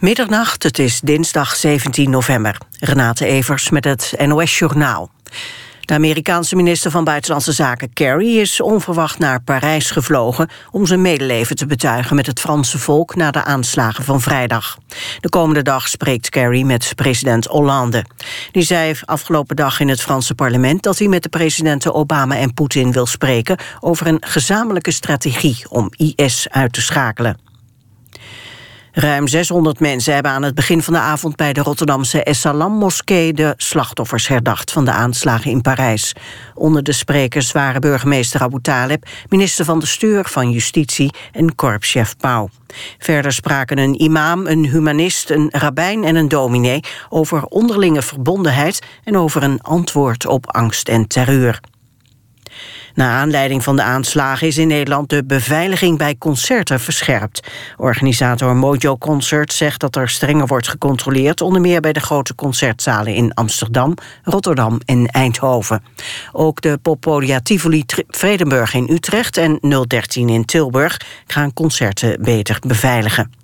Middernacht, het is dinsdag 17 november. Renate Evers met het NOS Journaal. De Amerikaanse minister van Buitenlandse Zaken Kerry is onverwacht naar Parijs gevlogen om zijn medeleven te betuigen met het Franse volk na de aanslagen van vrijdag. De komende dag spreekt Kerry met president Hollande. Die zei afgelopen dag in het Franse parlement dat hij met de presidenten Obama en Poetin wil spreken over een gezamenlijke strategie om IS uit te schakelen. Ruim 600 mensen hebben aan het begin van de avond bij de Rotterdamse Essalam-moskee de slachtoffers herdacht van de aanslagen in Parijs. Onder de sprekers waren burgemeester Abu Taleb, minister van de Stuur van Justitie en korpschef Pauw. Verder spraken een imam, een humanist, een rabbijn en een dominee over onderlinge verbondenheid en over een antwoord op angst en terreur. Na aanleiding van de aanslagen is in Nederland de beveiliging bij concerten verscherpt. Organisator Mojo Concert zegt dat er strenger wordt gecontroleerd, onder meer bij de grote concertzalen in Amsterdam, Rotterdam en Eindhoven. Ook de poppodia Tivoli Vredenburg in Utrecht en 013 in Tilburg gaan concerten beter beveiligen.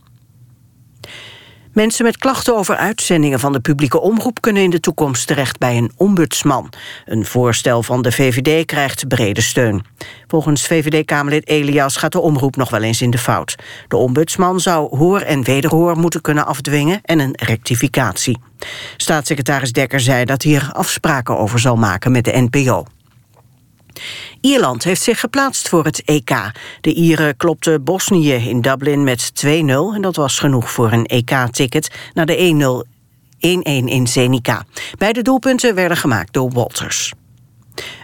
Mensen met klachten over uitzendingen van de publieke omroep kunnen in de toekomst terecht bij een ombudsman. Een voorstel van de VVD krijgt brede steun. Volgens VVD-Kamerlid Elias gaat de omroep nog wel eens in de fout. De ombudsman zou hoor en wederhoor moeten kunnen afdwingen en een rectificatie. Staatssecretaris Dekker zei dat hij er afspraken over zal maken met de NPO. Ierland heeft zich geplaatst voor het EK. De Ieren klopten Bosnië in Dublin met 2-0... en dat was genoeg voor een EK-ticket naar de 1-0 1-1 in Zenica. Beide doelpunten werden gemaakt door Walters.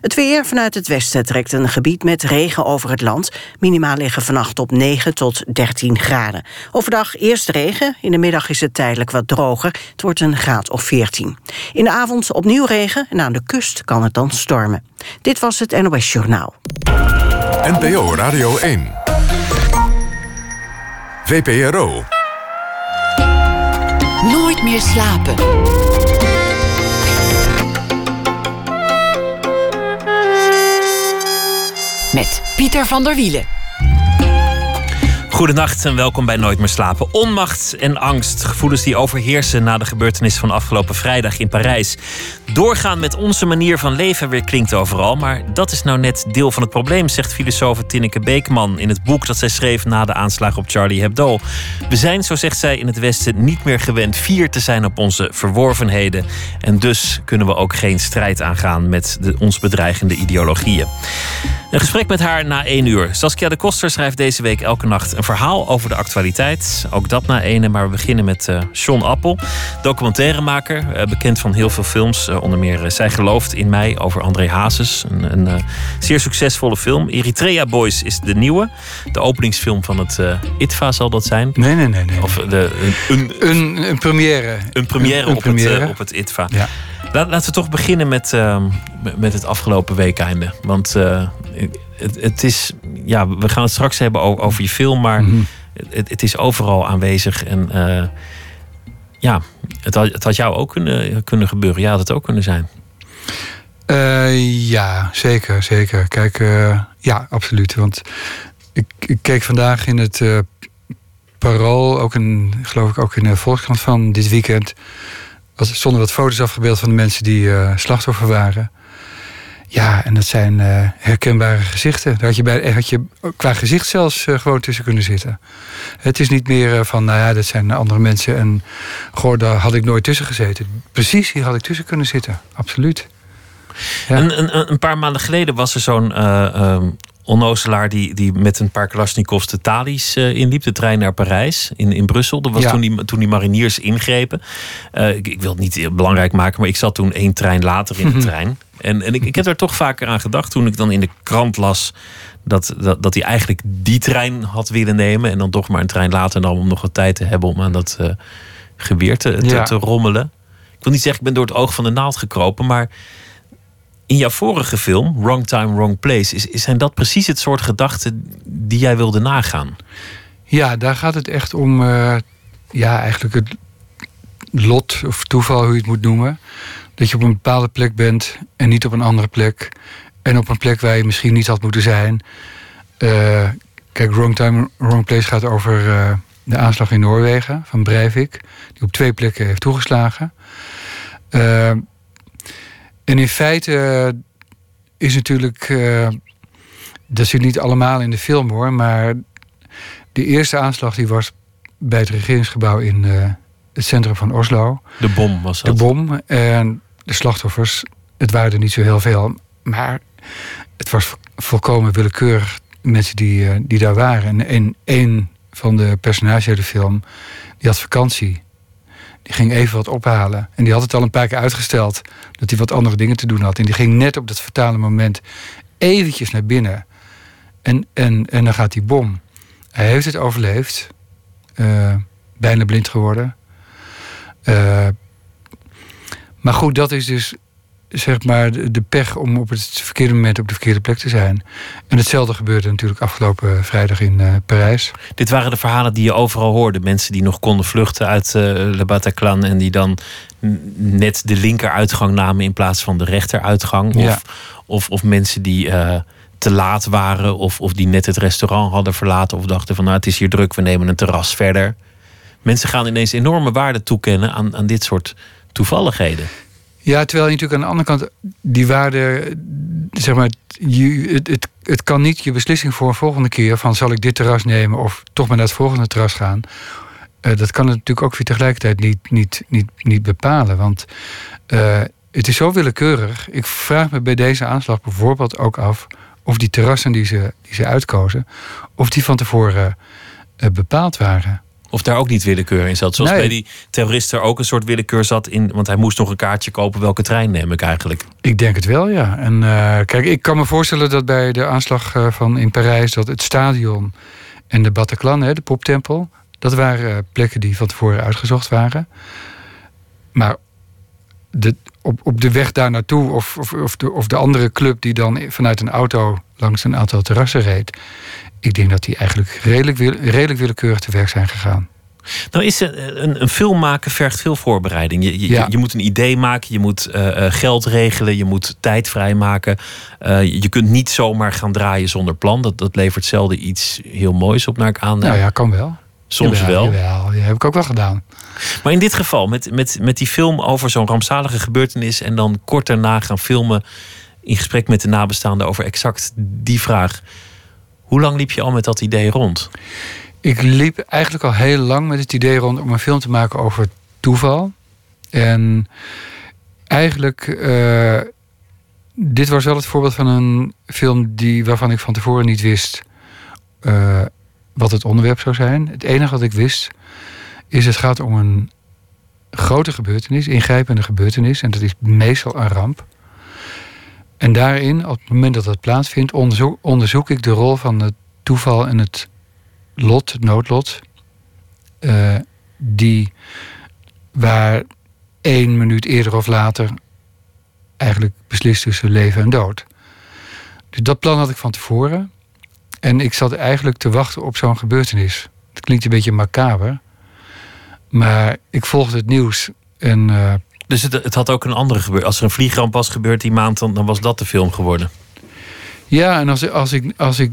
Het weer vanuit het westen trekt een gebied met regen over het land. Minimaal liggen vannacht op 9 tot 13 graden. Overdag eerst regen, in de middag is het tijdelijk wat droger. Het wordt een graad of 14. In de avond opnieuw regen en aan de kust kan het dan stormen. Dit was het NOS Journaal. NPO Radio 1. VPRO. Nooit meer slapen. Pieter van der Wielen. Goedenacht en welkom bij Nooit meer slapen. Onmacht en angst, gevoelens die overheersen na de gebeurtenissen van afgelopen vrijdag in Parijs. Doorgaan met onze manier van leven weer klinkt overal, maar dat is nou net deel van het probleem, zegt filosoof Tinneke Beekman in het boek dat zij schreef na de aanslag op Charlie Hebdo. We zijn, zo zegt zij in het Westen, niet meer gewend vier te zijn op onze verworvenheden. En dus kunnen we ook geen strijd aangaan met de ons bedreigende ideologieën. Een gesprek met haar na één uur. Saskia de Koster schrijft deze week elke nacht een verhaal over de actualiteit. Ook dat na ene, maar we beginnen met uh, Sean Appel, documentairemaker, uh, bekend van heel veel films. Uh, onder meer Zij gelooft in mij over André Hazes. Een, een zeer succesvolle film. Eritrea Boys is de nieuwe. De openingsfilm van het ITVA zal dat zijn. Nee, nee, nee. nee. Of de, een, een, een, een première. Een première, op, première. Het, op het ITVA. Ja. Laten we toch beginnen met, met het afgelopen weekeinde. Want het, het, is, ja, we gaan het straks hebben over, over je film, maar mm -hmm. het, het, is overal aanwezig. En uh, ja, het had, het had jou ook kunnen, kunnen gebeuren. Ja, had het ook kunnen zijn. ja, zeker, zeker. Kijk, ja, absoluut. Want ik, ik, keek vandaag in het Parool, ook in, geloof ik ook in de Volkskrant van dit weekend stonden wat foto's afgebeeld van de mensen die uh, slachtoffer waren. Ja, en dat zijn uh, herkenbare gezichten. Daar had je, bij, had je qua gezicht zelfs uh, gewoon tussen kunnen zitten. Het is niet meer van, nou ja, dat zijn andere mensen. En goh, daar had ik nooit tussen gezeten. Precies, hier had ik tussen kunnen zitten. Absoluut. Ja. Een, een, een, paar maanden geleden was er zo'n um, onnozelaar die, die met een paar Kalashnikovs de Thalys inliep. De trein naar Parijs in, in Brussel. Dat was ja. toen, die, toen die mariniers ingrepen. Ik, ik, wil het niet belangrijk maken, maar ik zat toen één trein later in de trein. En, en ik, ik heb er toch vaker aan gedacht toen ik dan in de krant las... Dat, dat, dat hij eigenlijk die trein had willen nemen... en dan toch maar een trein later nam om nog wat tijd te hebben... om aan dat uh, geweer te, te, ja. te rommelen. Ik wil niet zeggen, ik ben door het oog van de naald gekropen... maar in jouw vorige film, Wrong Time, Wrong Place, is, zijn dat precies het soort gedachten die jij wilde nagaan? Ja, daar gaat het echt om, uh, ja, eigenlijk het lot of toeval, hoe je het moet noemen. Dat je op een bepaalde plek bent en niet op een andere plek. En op een plek waar je misschien niet had moeten zijn. Uh, kijk, Wrong Time, Wrong Place gaat over uh, de aanslag in Noorwegen van Breivik, die op twee plekken heeft toegeslagen. Uh, en in feite is natuurlijk, dat zit niet allemaal in de film hoor, maar de eerste aanslag die was bij het regeringsgebouw in het centrum van Oslo. De bom was dat? De bom en de slachtoffers, het waren er niet zo heel veel, maar het was volkomen willekeurig mensen die, uh, die daar waren. En één van de personages uit de film, die had vakantie. Die ging even wat ophalen. En die had het al een paar keer uitgesteld. Dat hij wat andere dingen te doen had. En die ging net op dat fatale moment eventjes naar binnen. En, en, en dan gaat die bom. Hij heeft het overleefd. Uh, bijna blind geworden. Uh, maar goed, dat is dus zeg maar de pech om op het verkeerde moment op de verkeerde plek te zijn. En hetzelfde gebeurde natuurlijk afgelopen vrijdag in uh, Parijs. Dit waren de verhalen die je overal hoorde. Mensen die nog konden vluchten uit uh, Le Bataclan en die dan net de linkeruitgang namen in plaats van de rechteruitgang. Of, Ja. of, of mensen die uh, te laat waren of, of die net het restaurant hadden verlaten of dachten van nou het is hier druk, we nemen een terras verder. Mensen gaan ineens enorme waarde toekennen aan, aan dit soort toevalligheden. Ja, terwijl je natuurlijk aan de andere kant die waarde, zeg maar, je, het, het, het kan niet je beslissing voor een volgende keer van zal ik dit terras nemen of toch maar naar het volgende terras gaan. Uh, dat kan het natuurlijk ook weer tegelijkertijd niet, niet, niet, niet bepalen. Want uh, het is zo willekeurig. Ik vraag me bij deze aanslag bijvoorbeeld ook af of die terrassen die ze, die ze uitkozen, of die van tevoren uh, bepaald waren. Of daar ook niet willekeur in zat. Zoals Nee. bij die terrorist er ook een soort willekeur zat in. Want hij moest nog een kaartje kopen. Welke trein neem ik eigenlijk? Ik denk het wel, ja. En uh, kijk, ik kan me voorstellen dat bij de aanslag uh, van in Parijs... dat het stadion en de Bataclan, hè, de poptempel... dat waren uh, plekken die van tevoren uitgezocht waren. Maar de, op, op de weg daar naartoe... Of, of, of, de, of de andere club die dan vanuit een auto... langs een aantal terrassen reed... ik denk dat die eigenlijk redelijk, redelijk willekeurig te werk zijn gegaan. Nou is een, een film maken vergt veel voorbereiding. Je, je, ja. je moet een idee maken, je moet uh, geld regelen, je moet tijd vrijmaken. Uh, je kunt niet zomaar gaan draaien zonder plan. Dat, dat levert zelden iets heel moois op naar ik aan. Nou ja, kan wel. Soms jawel, wel. Jawel, dat heb ik ook wel gedaan. Maar in dit geval, met, met, met die film over zo'n rampzalige gebeurtenis... en dan kort daarna gaan filmen in gesprek met de nabestaanden... over exact die vraag. Hoe lang liep je al met dat idee rond? Ik liep eigenlijk al heel lang met het idee rond om een film te maken over toeval. En eigenlijk, uh, dit was wel het voorbeeld van een film die, waarvan ik van tevoren niet wist uh, wat het onderwerp zou zijn. Het enige wat ik wist is het gaat om een grote gebeurtenis, ingrijpende gebeurtenis. En dat is meestal een ramp. En daarin, op het moment dat dat plaatsvindt, onderzoek, ik de rol van het toeval en het lot, het noodlot, uh, die waar één minuut eerder of later eigenlijk beslist tussen leven en dood. Dus dat plan had ik van tevoren. En ik zat eigenlijk te wachten op zo'n gebeurtenis. Het klinkt een beetje macaber. Maar ik volgde het nieuws. En, uh, dus het, het, had ook een andere gebeurd. Als er een vliegramp was gebeurd die maand, dan, dan was dat de film geworden. Ja, en als, als, ik, als ik.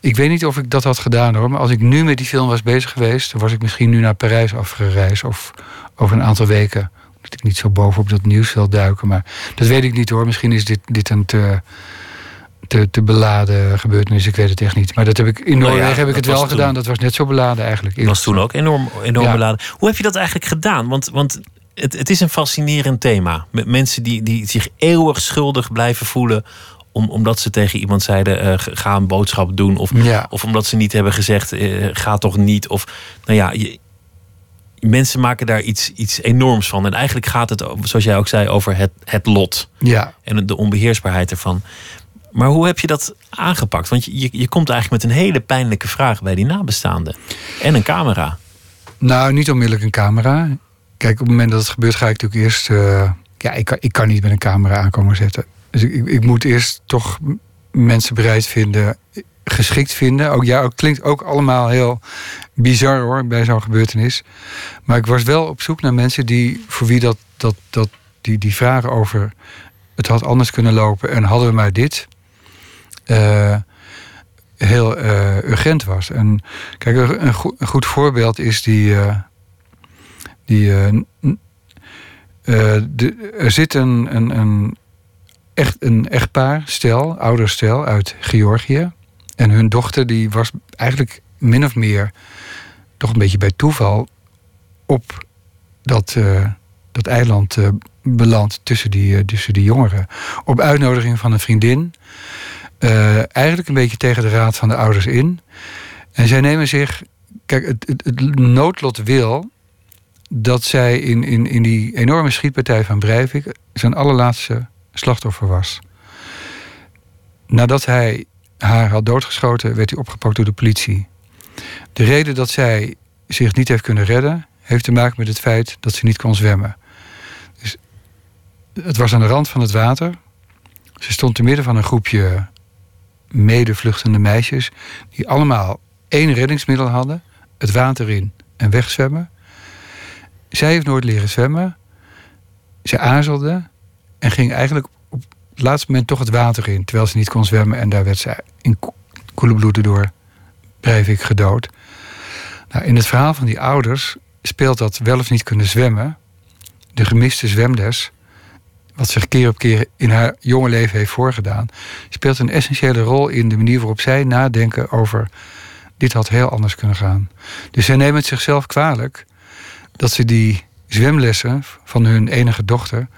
Ik weet niet of ik dat had gedaan hoor. Maar als ik nu met die film was bezig geweest. dan was ik misschien nu naar Parijs afgereisd. Of over een aantal weken. Dat ik niet zo bovenop dat nieuws wil duiken. Maar dat weet ik niet hoor. Misschien is dit, dit een te, te, te beladen gebeurtenis. Ik weet het echt niet. Maar dat heb ik, in Noorwegen nou ja, heb ik het wel toen, gedaan. Dat was net zo beladen eigenlijk. Dat was toen ook enorm, enorm ja. beladen. Hoe heb je dat eigenlijk gedaan? Want. want het, het is een fascinerend thema. Met mensen die, die zich eeuwig schuldig blijven voelen om, omdat ze tegen iemand zeiden: uh, ga een boodschap doen. Of, ja. of omdat ze niet hebben gezegd: uh, ga toch niet. Of nou ja, je, mensen maken daar iets, iets enorms van. En eigenlijk gaat het, zoals jij ook zei, over het, het lot. Ja. En de onbeheersbaarheid ervan. Maar hoe heb je dat aangepakt? Want je, je komt eigenlijk met een hele pijnlijke vraag bij die nabestaanden. En een camera. Nou, niet onmiddellijk een camera. Kijk, op het moment dat het gebeurt, ga ik natuurlijk eerst. Uh, ja, ik kan, ik kan niet met een camera aankomen zetten. Dus ik, ik, moet eerst toch mensen bereid vinden, geschikt vinden. Ook ja, het klinkt ook allemaal heel bizar hoor, bij zo'n gebeurtenis. Maar ik was wel op zoek naar mensen die, voor wie dat, dat, dat, die, die vragen over het had anders kunnen lopen en hadden we maar dit. Uh, heel eh, urgent was. En kijk, een, een, goed, voorbeeld is die. eh, die eh, eh, er zit een, een, een, echt, een echtpaar, stel, ouderstel uit Georgië. En hun dochter die was eigenlijk min of meer toch een beetje bij toeval op dat, eh, dat eiland beland tussen die, tussen die jongeren. Op uitnodiging van een vriendin. eigenlijk een beetje tegen de raad van de ouders in. En zij nemen zich. Kijk, het, het noodlot wil dat zij in, in, in die enorme schietpartij van Breivik zijn allerlaatste slachtoffer was. Nadat hij haar had doodgeschoten, werd hij opgepakt door de politie. De reden dat zij zich niet heeft kunnen redden, heeft te maken met het feit dat ze niet kon zwemmen. Dus het was aan de rand van het water. Ze stond te midden van een groepje medevluchtende meisjes, die allemaal één reddingsmiddel hadden: het water in en wegzwemmen. Zij heeft nooit leren zwemmen. Ze aarzelde en ging eigenlijk op het laatste moment toch het water in, terwijl ze niet kon zwemmen. En daar werd ze in ko- koele bloeden door Breivik gedood. Nou, in het verhaal van die ouders speelt dat wel of niet kunnen zwemmen. De gemiste zwemles, wat zich keer op keer in haar jonge leven heeft voorgedaan, speelt een essentiële rol in de manier waarop zij nadenken over dit had heel anders kunnen gaan. Dus zij nemen het zichzelf kwalijk dat ze die zwemlessen van hun enige dochter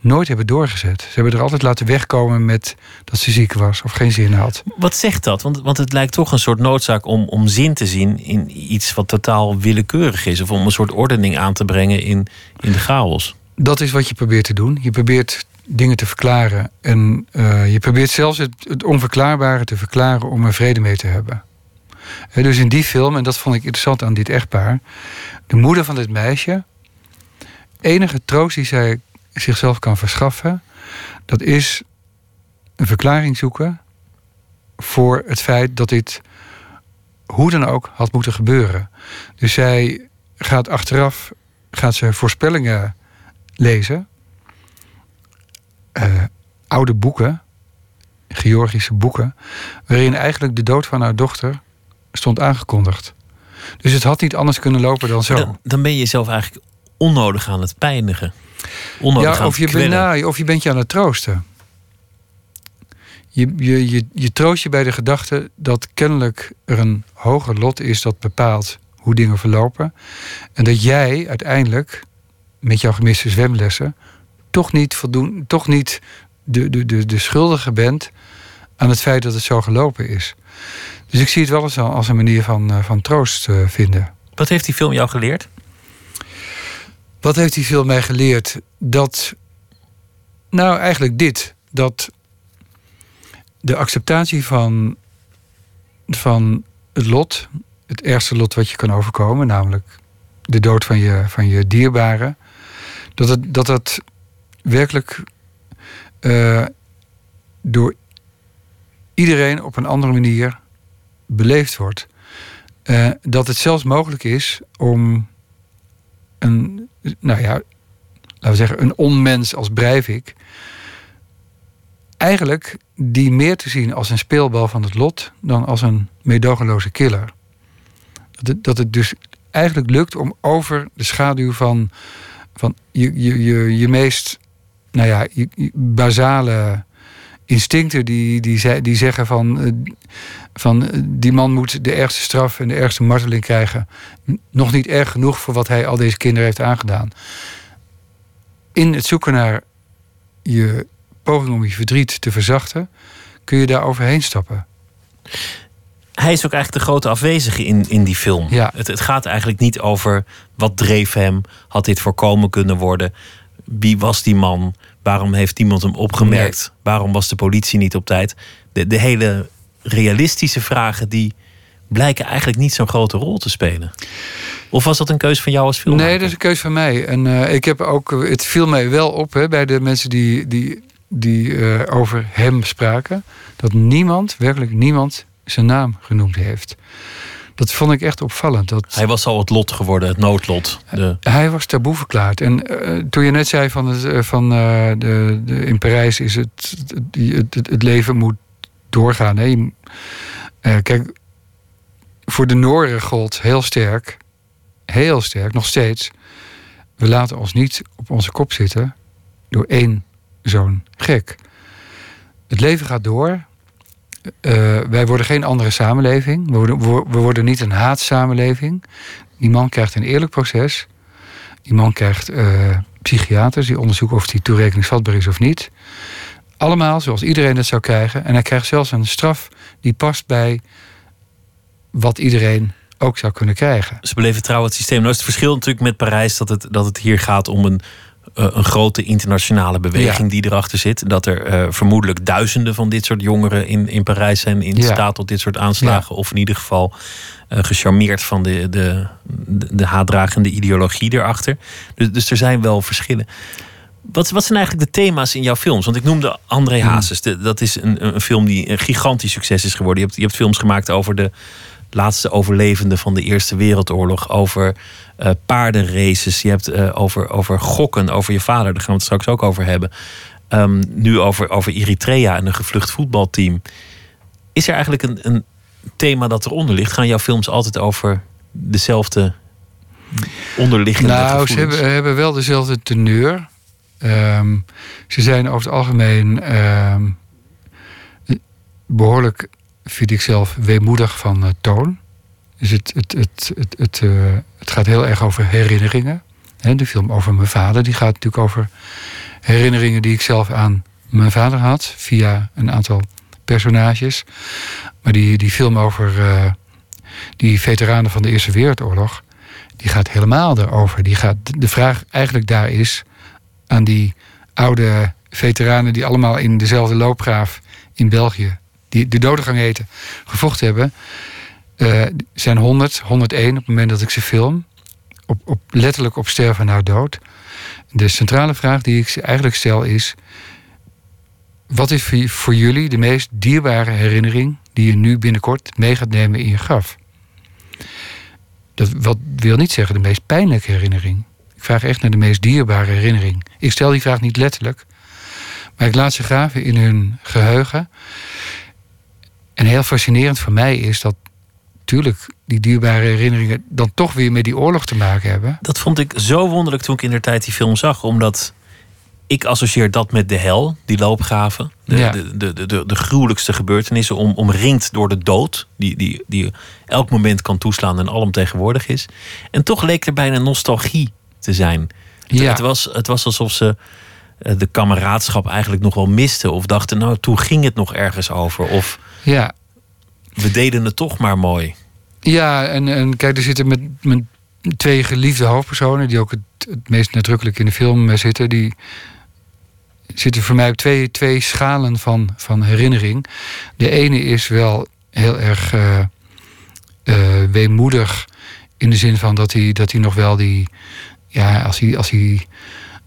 nooit hebben doorgezet. Ze hebben er altijd laten wegkomen met dat ze ziek was of geen zin had. Wat zegt dat? Want, want het lijkt toch een soort noodzaak om, om zin te zien in iets wat totaal willekeurig is. Of om een soort ordening aan te brengen in, in de chaos. Dat is wat je probeert te doen. Je probeert dingen te verklaren. En eh, je probeert zelfs het, het onverklaarbare te verklaren om er vrede mee te hebben. Dus in die film, en dat vond ik interessant aan dit echtpaar. De moeder van dit meisje. Enige troost die zij zichzelf kan verschaffen. Dat is een verklaring zoeken. Voor het feit dat dit hoe dan ook had moeten gebeuren. Dus zij gaat achteraf gaat ze voorspellingen lezen. Eh, oude boeken, Georgische boeken, waarin eigenlijk de dood van haar dochter stond aangekondigd. Dus het had niet anders kunnen lopen dan zo. Dan, dan ben je jezelf eigenlijk onnodig aan het pijnigen. Onnodig ja, aan of je, nou, of je bent je aan het troosten. Je, je, je, je troost je bij de gedachte dat kennelijk er een hoger lot is dat bepaalt hoe dingen verlopen. En dat jij uiteindelijk met jouw gemiste zwemlessen toch niet, voldoen, toch niet de, de, de, de schuldige bent aan het feit dat het zo gelopen is. Dus ik zie het wel eens als een manier van, eh, van troost eh, vinden. Wat heeft die film jou geleerd? Wat heeft die film mij geleerd? Dat, nou eigenlijk dit, dat de acceptatie van, van het lot, het ergste lot wat je kan overkomen, namelijk de dood van je, van je dierbaren, dat het, dat, dat werkelijk eh, door iedereen op een andere manier beleefd wordt. Eh, dat het zelfs mogelijk is om een, nou ja, laten we zeggen, een onmens als Breivik. Eigenlijk die meer te zien als een speelbal van het lot dan als een meedogenloze killer. Dat het, dat het dus eigenlijk lukt om over de schaduw van, van je, je, je, je meest nou ja, je, basale instincten die, die, die zeggen van, eh, van eh, die man moet de ergste straf en de ergste marteling krijgen. Nog niet erg genoeg voor wat hij al deze kinderen heeft aangedaan. In het zoeken naar je poging om je verdriet te verzachten, kun je daar overheen stappen. Hij is ook eigenlijk de grote afwezige in, in die film. Ja. Het, het gaat eigenlijk niet over wat dreef hem. Had dit voorkomen kunnen worden? Wie was die man? Waarom heeft iemand hem opgemerkt? Waarom was de politie niet op tijd? De, de hele realistische vragen die blijken eigenlijk niet zo'n grote rol te spelen. Of was dat een keuze van jou als filmmaker? Nee, dat is een keuze van mij. En eh, ik heb ook, het viel mij wel op hè, bij de mensen die, die, die eh, over hem spraken, dat niemand, werkelijk niemand, zijn naam genoemd heeft. Dat vond ik echt opvallend. Dat Hij was al het lot geworden, het noodlot. De, hij was taboe verklaard. En eh, toen je net zei van, het, van de, de, in Parijs is het, het, het leven moet doorgaan. Eh, kijk, voor de Noren gold heel sterk, heel sterk, nog steeds. We laten ons niet op onze kop zitten door één zo'n gek. Het leven gaat door. Eh, wij worden geen andere samenleving. We worden, we worden niet een haatsamenleving. Die man krijgt een eerlijk proces. Die man krijgt uh, psychiaters die onderzoeken of hij toerekeningsvatbaar is of niet. Allemaal zoals iedereen het zou krijgen. En hij krijgt zelfs een straf die past bij wat iedereen ook zou kunnen krijgen. Ze beleven trouw het systeem. Nou is het verschil natuurlijk met Parijs dat het, dat het hier gaat om een, uh, een grote internationale beweging die erachter zit. Dat er uh, vermoedelijk duizenden van dit soort jongeren in, in Parijs zijn in ja. staat tot dit soort aanslagen. Ja. Of in ieder geval uh, gecharmeerd van de, de, de, de haatdragende ideologie erachter. Dus, dus er zijn wel verschillen. Wat, wat zijn eigenlijk de thema's in jouw films? Want ik noemde André Hazes. De, dat is een, een film die een gigantisch succes is geworden. Je hebt, je hebt films gemaakt over de laatste overlevenden van de Eerste Wereldoorlog. Over uh, paardenraces. Je hebt uh, over, over gokken, over je vader. Daar gaan we het straks ook over hebben. Um, nu over, over Eritrea en een gevlucht voetbalteam. Is er eigenlijk een, een thema dat eronder ligt? Gaan jouw films altijd over dezelfde onderliggende Nou, ze hebben, hebben wel dezelfde teneur. Um, ze zijn over het algemeen um, behoorlijk, vind ik zelf, weemoedig van uh, toon. Dus het, het, het, het, het, uh, het gaat heel erg over herinneringen. He, de film over mijn vader, die gaat natuurlijk over herinneringen die ik zelf aan mijn vader had, via een aantal personages. Maar die, die film over uh, die veteranen van de Eerste Wereldoorlog, die gaat helemaal erover. Die gaat, de vraag eigenlijk daar is aan die oude veteranen die allemaal in dezelfde loopgraaf in België, die de dodengang heten, gevochten hebben. Uh, zijn 100, 101 op het moment dat ik ze film. Op, op, letterlijk op sterven na dood. De centrale vraag die ik eigenlijk stel is: wat is voor, jullie de meest dierbare herinnering die je nu binnenkort mee gaat nemen in je graf? Dat wil niet zeggen de meest pijnlijke herinnering. Ik vraag echt naar de meest dierbare herinnering. Ik stel die vraag niet letterlijk, maar ik laat ze graven in hun geheugen. En heel fascinerend voor mij is dat natuurlijk die dierbare herinneringen dan toch weer met die oorlog te maken hebben. Dat vond ik zo wonderlijk toen ik in de tijd die film zag, omdat ik associeer dat met de hel, die loopgraven. De, ja. de, de, de, de, de, gruwelijkste gebeurtenissen, om, omringd door de dood, die, die, die elk moment kan toeslaan en alomtegenwoordig is. En toch leek er bijna nostalgie te zijn. Ja. Het, was, het was alsof ze eh, de kameraadschap eigenlijk nog wel misten. Of dachten, nou, toen ging het nog ergens over. Of ja. we deden het toch maar mooi. Ja, en, en kijk, er zitten met, met twee geliefde hoofdpersonen... die ook het, het meest nadrukkelijk in de film zitten... die zitten voor mij op twee, twee schalen van, van herinnering. De ene is wel heel erg uh, uh, weemoedig... in de zin van dat hij, dat hij nog wel die ja, als hij, als hij,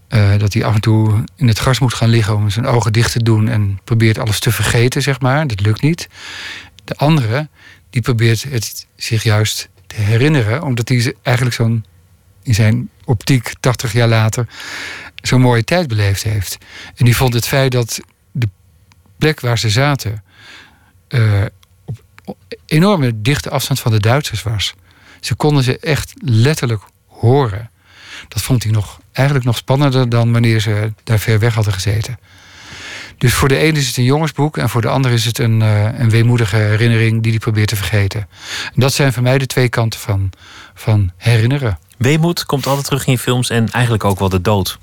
uh, dat hij af en toe in het gras moet gaan liggen om zijn ogen dicht te doen en probeert alles te vergeten, zeg maar. Dat lukt niet. De andere, die probeert het zich juist te herinneren, omdat hij eigenlijk zo'n, in zijn optiek 80 jaar later, zo'n mooie tijd beleefd heeft. En die vond het feit dat de plek waar ze zaten uh, op enorme dichte afstand van de Duitsers was. Ze konden ze echt letterlijk horen. Dat vond hij nog, eigenlijk nog spannender dan wanneer ze daar ver weg hadden gezeten. Dus voor de ene is het een jongensboek en voor de ander is het een, uh, een weemoedige herinnering die hij probeert te vergeten. En dat zijn voor mij de twee kanten van, van herinneren. Weemoed komt altijd terug in je films en eigenlijk ook wel de dood.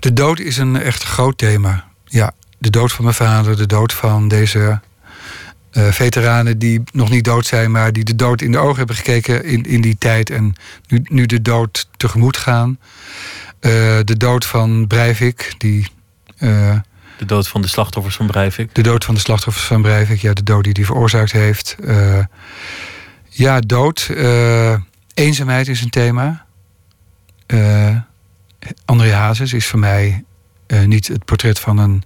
De dood is een echt groot thema. Ja, de dood van mijn vader, de dood van deze uh, veteranen die nog niet dood zijn, maar die de dood in de ogen hebben gekeken in, in die tijd en nu, nu de dood tegemoet gaan. Uh, de dood van Breivik, die. Uh, de dood van de slachtoffers van Breivik? De dood van de slachtoffers van Breivik, ja, de dood die die veroorzaakt heeft. ja, dood. eenzaamheid is een thema. André Hazes is voor mij niet het portret van een.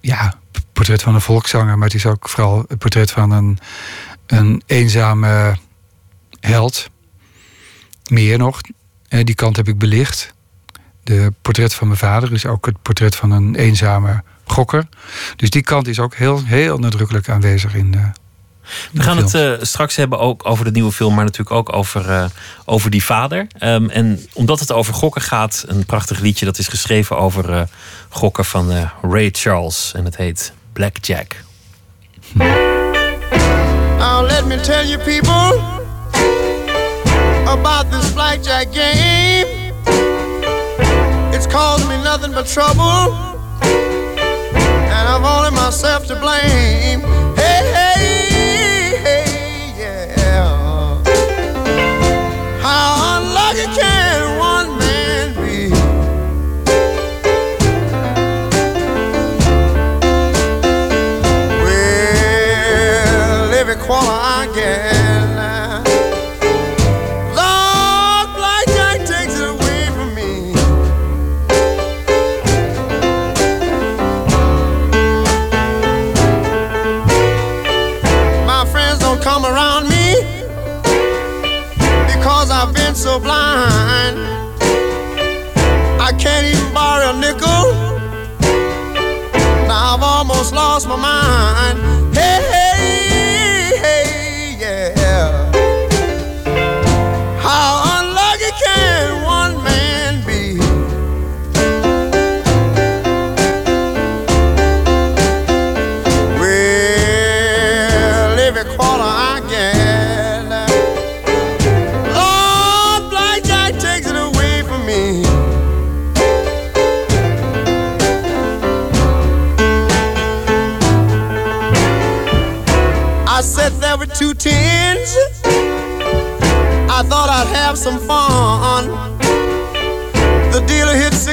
ja, portret van een volkszanger, maar het is ook vooral het portret van een, een eenzame held. Meer nog, die kant heb ik belicht. De portret van mijn vader is ook het portret van een eenzame gokker. Dus die kant is ook heel, heel nadrukkelijk aanwezig in. Uh, we gaan het uh, straks hebben ook over de nieuwe film, maar natuurlijk ook over, uh, over die vader. Um, en omdat het over gokken gaat, een prachtig liedje dat is geschreven over uh, gokken van Ray Charles. En het heet Blackjack. Now let me tell you people about this blackjack game. It's caused me nothing but trouble. And I've only myself to blame. Lost my mind.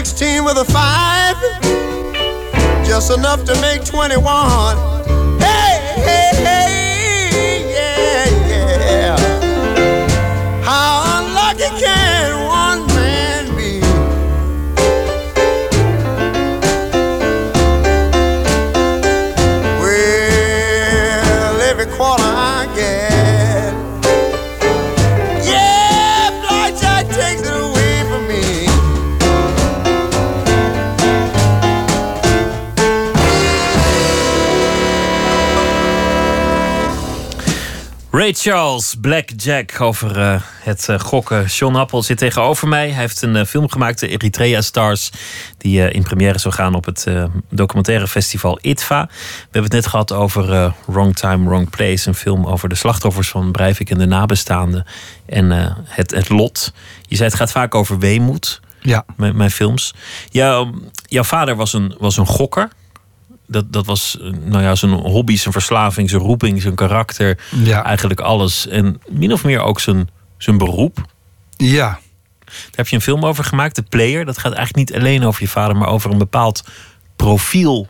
16 with a 5, just enough to make 21. Hey, Ray Charles, Blackjack, over uh, het uh, gokken. John Appel zit tegenover mij. Hij heeft een uh, film gemaakt, de Eritrea Stars, die in première zou gaan op het documentaire festival ITVA. We hebben het net gehad over Wrong Time, Wrong Place, een film over de slachtoffers van Breivik en de nabestaanden en het, het lot. Je zei het gaat vaak over weemoed, Ja. mijn, mijn films. Jouw, jouw vader was een, was een gokker. Dat, dat was nou ja, zijn hobby, zijn verslaving, zijn roeping, zijn karakter. Ja. Eigenlijk alles. En min of meer ook zijn, zijn beroep. Ja. Daar heb je een film over gemaakt, The Player. Dat gaat eigenlijk niet alleen over je vader, maar over een bepaald profiel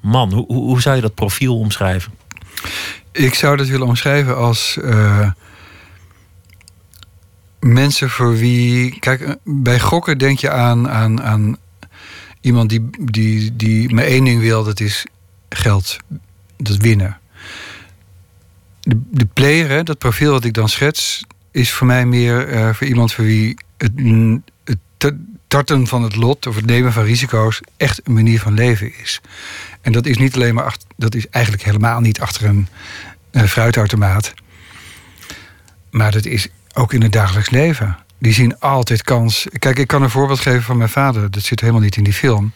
man. Hoe, hoe, hoe zou je dat profiel omschrijven? Ik zou dat willen omschrijven als eh, mensen voor wie. Kijk, eh, bij gokken denk je aan, aan, aan iemand die, die, die maar één ding wil: dat is geld. Dat winnen. De, de player, dat profiel wat ik dan schets, is voor mij meer eh, voor iemand voor wie het, het ta- tarten van het lot of het nemen van risico's echt een manier van leven is. En dat is niet alleen maar achter, dat is eigenlijk helemaal niet achter een, een fruitautomaat. Maar dat is ook in het dagelijks leven. Die zien altijd kans. Kijk, ik kan een voorbeeld geven van mijn vader. Dat zit helemaal niet in die film.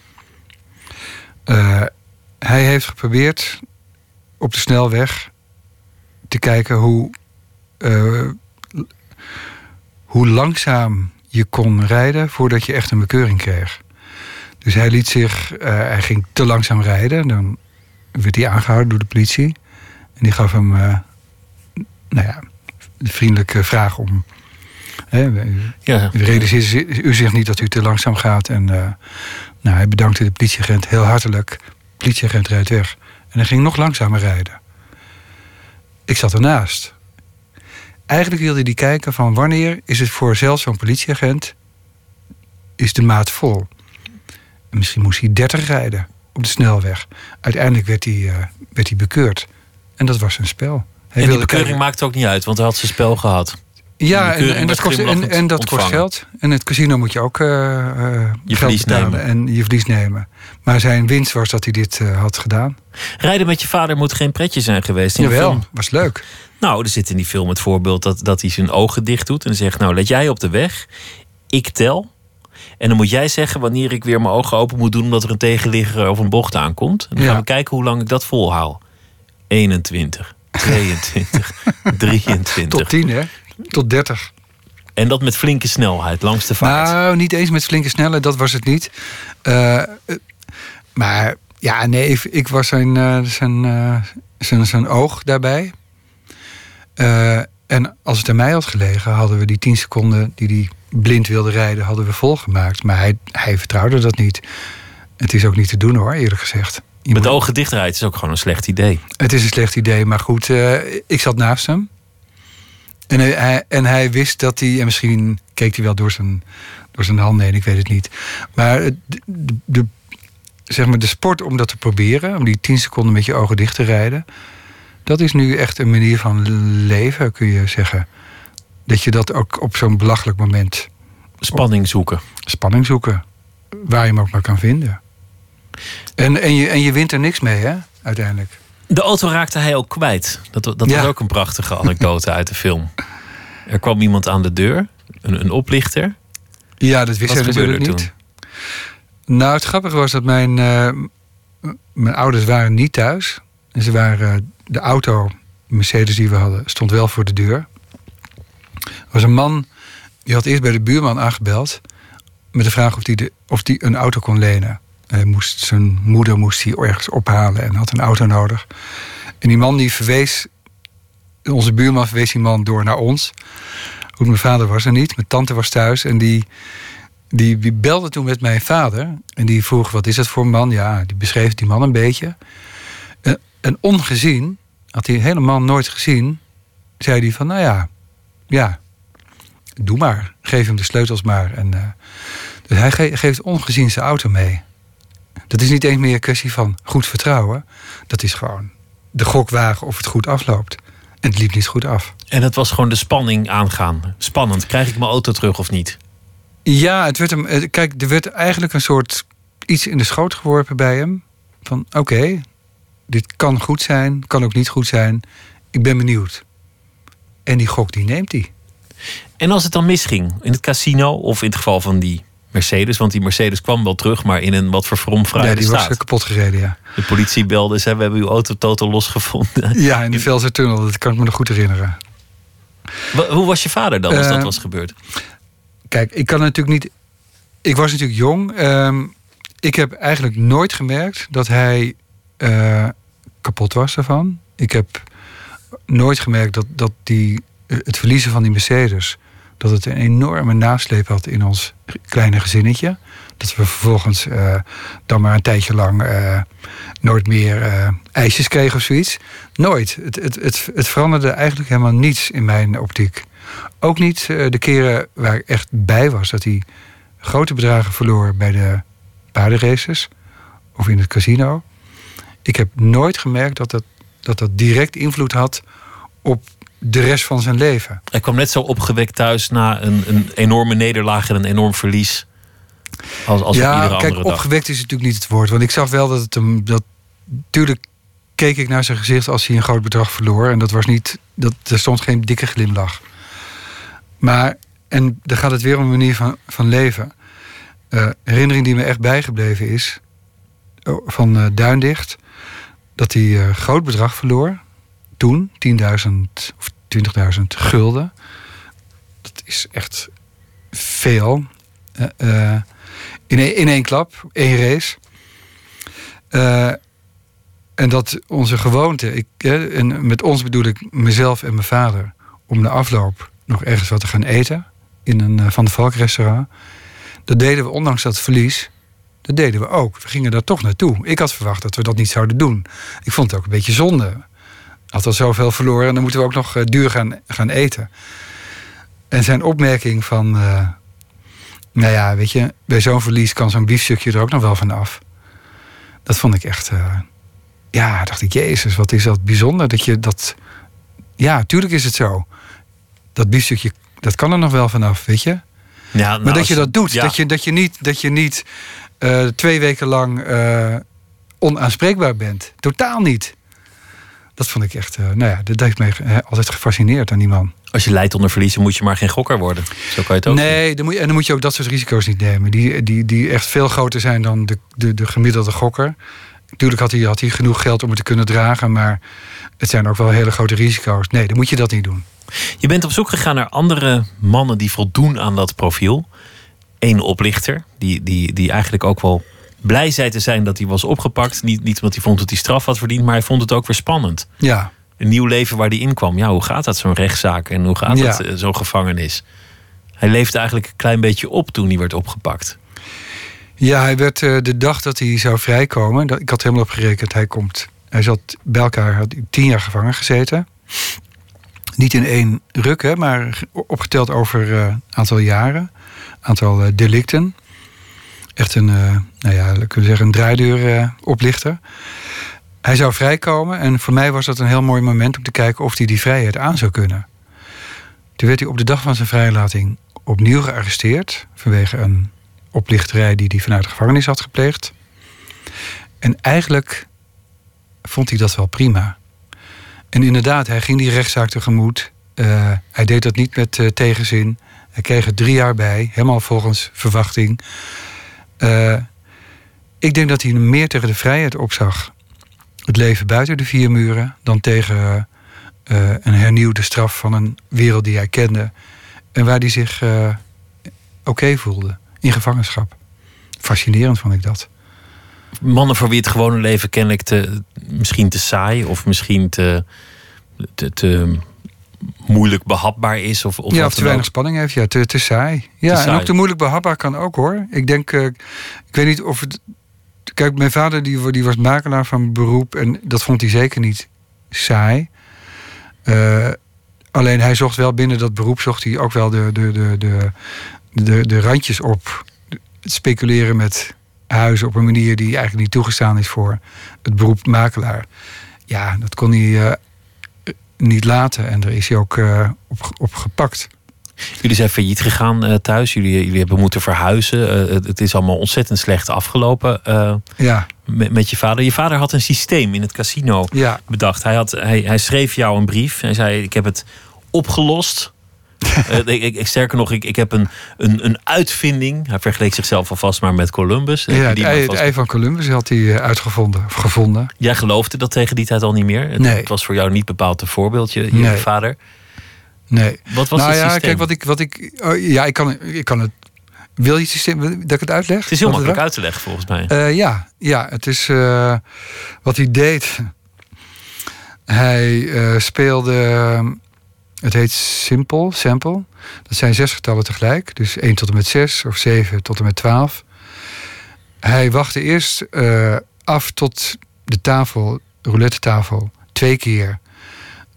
Eh, hij heeft geprobeerd op de snelweg te kijken hoe, eh, hoe langzaam je kon rijden voordat je echt een bekeuring kreeg. Dus hij liet zich, eh, hij ging te langzaam rijden. Dan werd hij aangehouden door de politie. En die gaf hem, nou ja, de vriendelijke vraag om. Hè, Ja, u realiseert u zich niet dat u te langzaam gaat. En eh, nou, hij bedankte de politieagent heel hartelijk. De politieagent rijdt weg. En hij ging nog langzamer rijden. Ik zat ernaast. Eigenlijk wilde hij kijken van wanneer is het voor zelfs zo'n politieagent... is de maat vol. En misschien moest hij 30 rijden op de snelweg. Uiteindelijk werd hij, eh, werd hij bekeurd. En dat was een spel. Hij en die bekeuring kijken- maakt ook niet uit, want hij had zijn spel gehad. Ja, en, en, dat kost, en, en dat kost geld. En het casino moet je ook eh, eh, Je geld verlies betalen nemen. en je verlies nemen. Maar zijn winst was dat hij dit eh, had gedaan. Rijden met je vader moet geen pretje zijn geweest. In de Jawel, film. was leuk. Nou, er zit in die film het voorbeeld dat, dat hij zijn ogen dicht doet en zegt: Nou, let jij op de weg, ik tel. En dan moet jij zeggen wanneer ik weer mijn ogen open moet doen omdat er een tegenligger of een bocht aankomt. En dan gaan we kijken hoe lang ik dat volhoud. 21, 22, 23. Tot 10, hè? Tot 30. En dat met flinke snelheid langs de vaart. Nou, niet eens met flinke snelheid, dat was het niet. Eh, eh, maar ja, nee, ik, ik was zijn, eh, zijn, zijn, zijn oog daarbij. En als het aan mij had gelegen, hadden we die 10 seconden die hij blind wilde rijden, hadden we volgemaakt. Maar hij, hij vertrouwde dat niet. Het is ook niet te doen hoor, eerlijk gezegd. Met ogen dichtdraaien is ook gewoon een slecht idee. Het is een slecht idee, maar goed, ik zat naast hem. En hij, en hij wist dat hij, en misschien keek hij wel door zijn, door zijn handen heen, ik weet het niet. Maar de, de- zeg maar de sport om dat te proberen, om die 10 seconden met je ogen dicht te rijden, dat is nu echt een manier van leven, kun je zeggen. Dat je dat ook op zo'n belachelijk moment Spanning zoeken. spanning zoeken, waar je hem ook maar kan vinden. En, en, je, en je wint er niks mee, hè, uiteindelijk. De auto raakte hij ook kwijt. Dat, dat Ja. was ook een prachtige anekdote uit de film. Er kwam iemand aan de deur, een, een oplichter. Ja, dat wist Wat hij natuurlijk niet. Nou, het grappige was dat mijn, eh, mijn ouders waren niet thuis. En ze waren, eh, de auto, de Mercedes die we hadden, stond wel voor de deur. Er was een man, die had eerst bij de buurman aangebeld... met de vraag of hij de, of die een auto kon lenen. Hij moest, zijn moeder moest hij ergens ophalen en had een auto nodig. En die man die verwees... Onze buurman verwees die man door naar ons. Mijn vader was er niet, mijn tante was thuis... en die, die, die belde toen met mijn vader. En die vroeg, wat is dat voor een man? Ja, die beschreef die man een beetje. En, en ongezien, had hij helemaal nooit gezien... zei hij van, nou ja, ja, doe maar. Geef hem de sleutels maar. En, eh, dus hij ge- geeft ongezien zijn auto mee. Dat is niet eens meer een kwestie van goed vertrouwen. Dat is gewoon de gok wagen of het goed afloopt. En het liep niet goed af. En het was gewoon de spanning aangaan. Spannend. Krijg ik mijn auto terug of niet? Ja, het werd hem. eh, Kijk, er werd eigenlijk een soort iets in de schoot geworpen bij hem. Van oké, dit kan goed zijn, kan ook niet goed zijn. Ik ben benieuwd. En die gok die neemt hij. En als het dan misging in het casino of in het geval van die Mercedes, want die Mercedes kwam wel terug, maar in een wat Ja, verfromfraaide die was staat. eh, kapot gereden, ja. De politie belde, zei we hebben uw auto totaal losgevonden. Ja, in de Velsertunnel, dat kan ik me nog goed herinneren. Hoe was je vader dan als Eh, dat was gebeurd? Kijk, ik kan natuurlijk niet. Ik was natuurlijk jong. Ehm, ik heb eigenlijk nooit gemerkt dat hij eh, kapot was ervan. Ik heb nooit gemerkt dat, dat die, eh, het verliezen van die Mercedes. Dat het een enorme nasleep had in ons kleine gezinnetje. Dat we vervolgens eh, dan maar een tijdje lang eh, nooit meer eh, ijsjes kregen of zoiets. Nooit. Het, het, het, het veranderde eigenlijk helemaal niets in mijn optiek. Ook niet de keren waar ik echt bij was dat hij grote bedragen verloor bij de paardenraces of in het casino. Ik heb nooit gemerkt dat dat, dat, dat direct invloed had op de rest van zijn leven. Hij kwam net zo opgewekt thuis na een, een enorme nederlaag en een enorm verlies. Als, als op ja, iedere kijk, andere dag. opgewekt is natuurlijk niet het woord. Want ik zag wel dat het hem. Dat, tuurlijk keek ik naar zijn gezicht als hij een groot bedrag verloor. En dat was niet. Dat, er stond geen dikke glimlach. Maar, en dan gaat het weer om een manier van, van leven. Eh, herinnering die me echt bijgebleven is. oh, Van eh, Duindicht. Dat hij eh groot bedrag verloor. Toen, 10.000 of 20.000 gulden. Dat is echt veel. Eh, eh, in, één, in één klap, één race. Eh, en dat onze gewoonte, ik, en met ons bedoel ik mezelf en mijn vader, om de afloop nog ergens wat te gaan eten in een Van de Valk restaurant. Dat deden we, ondanks dat verlies, dat deden we ook. We gingen daar toch naartoe. Ik had verwacht dat we dat niet zouden doen. Ik vond het ook een beetje zonde. Had al zoveel verloren en dan moeten we ook nog eh, duur gaan, gaan eten. En zijn opmerking van. eh, nou ja, weet je, bij zo'n verlies kan zo'n biefstukje er ook nog wel van af. Dat vond ik echt. eh, ja, dacht ik, Jezus, wat is dat bijzonder dat je dat. Ja, tuurlijk is het zo. Dat biefstukje dat kan er nog wel vanaf, weet je. Ja, nou, Maar dat als je dat doet. ja. Dat, je, dat je niet, dat je niet twee weken lang onaanspreekbaar bent. Totaal niet. Dat vond ik echt, eh, nou ja, dat heeft mij eh, altijd gefascineerd aan die man. Als je lijdt onder verliezen, moet je maar geen gokker worden. Zo kan je het ook. Nee, dan moet je, en dan moet je ook dat soort risico's niet nemen. Die, die, die echt veel groter zijn dan de, de, de gemiddelde gokker. Natuurlijk had hij, had hij genoeg geld om het te kunnen dragen, maar het zijn ook wel hele grote risico's. Nee, dan moet je dat niet doen. Je bent op zoek gegaan naar andere mannen die voldoen aan dat profiel. Eén oplichter, die, die, die eigenlijk ook wel blij zei te zijn dat hij was opgepakt. Niet, niet omdat hij vond dat hij straf had verdiend, maar hij vond het ook weer spannend. Ja, Een nieuw leven waar hij in kwam. Ja, hoe gaat dat, zo'n rechtszaak? En hoe gaat Ja. het, eh, zo'n gevangenis? Hij leefde eigenlijk een klein beetje op toen hij werd opgepakt. ja hij werd eh, de dag dat hij zou vrijkomen. dat- Ik had helemaal op gerekend, hij komt. Hij zat bij elkaar, had tien jaar gevangen gezeten. Niet in één ruk, hè, maar opgeteld over een aantal jaren. Aantal eh, delicten. Echt een, eh, nou ja, kunnen zeggen, een draaideur eh, oplichter. Hij zou vrijkomen en voor mij was dat een heel mooi moment om te kijken of hij die vrijheid aan zou kunnen. Toen werd hij op de dag van zijn vrijlating opnieuw gearresteerd vanwege een oplichterij die hij vanuit de gevangenis had gepleegd. En eigenlijk vond hij dat wel prima. En inderdaad, hij ging die rechtszaak tegemoet. Eh, hij deed dat niet met tegenzin. Hij kreeg er drie jaar bij, helemaal volgens verwachting. Eh, ik denk dat hij meer tegen de vrijheid opzag. Het leven buiten de vier muren dan tegen eh, een hernieuwde straf van een wereld die hij kende. En waar hij zich eh, oké voelde in gevangenschap. Fascinerend vond ik dat. Mannen voor wie het gewone leven kennelijk te, misschien te saai of misschien te, te, te moeilijk behapbaar is. Of, of ja, of te weinig ook. spanning heeft. Ja, te, te saai. Ja, Te en saai. ook te moeilijk behapbaar kan ook hoor. Ik denk, eh, ik weet niet of het. Kijk, mijn vader die, die was makelaar van beroep en dat vond hij zeker niet saai. Eh, alleen hij zocht wel binnen dat beroep zocht hij ook wel de, de, de, de, de, de randjes op. Het speculeren met huizen op een manier die eigenlijk niet toegestaan is voor het beroep makelaar. Ja, dat kon hij eh, niet laten en daar is hij ook eh, op, op gepakt. Jullie zijn failliet gegaan eh, thuis. Jullie, jullie hebben moeten verhuizen. Eh, het, het is allemaal ontzettend slecht afgelopen Ja, met, met je vader. Je vader had een systeem in het casino ja. bedacht. Hij, had, hij, hij schreef jou een brief. Hij zei: Ik heb het opgelost. Eh, ik, sterker nog, ik, ik heb een, een, een uitvinding. Hij vergeleek zichzelf alvast maar met Columbus. ja het, ei, het vast- ei van Columbus had hij eh, uitgevonden of gevonden. Jij geloofde dat tegen die tijd al niet meer. Het, Nee. het was voor jou niet bepaald een voorbeeld, je, Nee. vader. Nee. Wat was nou het ja, systeem? kijk, wat ik. Wat ik oh, ja, ik kan, ik kan het. Wil je het systeem dat ik het uitleg? Het is heel Wat makkelijk uit te leggen volgens mij. Eh, ja, ja, het is wat hij deed. Hij speelde. Het heet Simple, Sample. Dat zijn zes getallen tegelijk. Dus 1 tot en met 6 of 7 tot en met 12. Hij wachtte eerst eh, af tot de tafel, roulette tafel, twee keer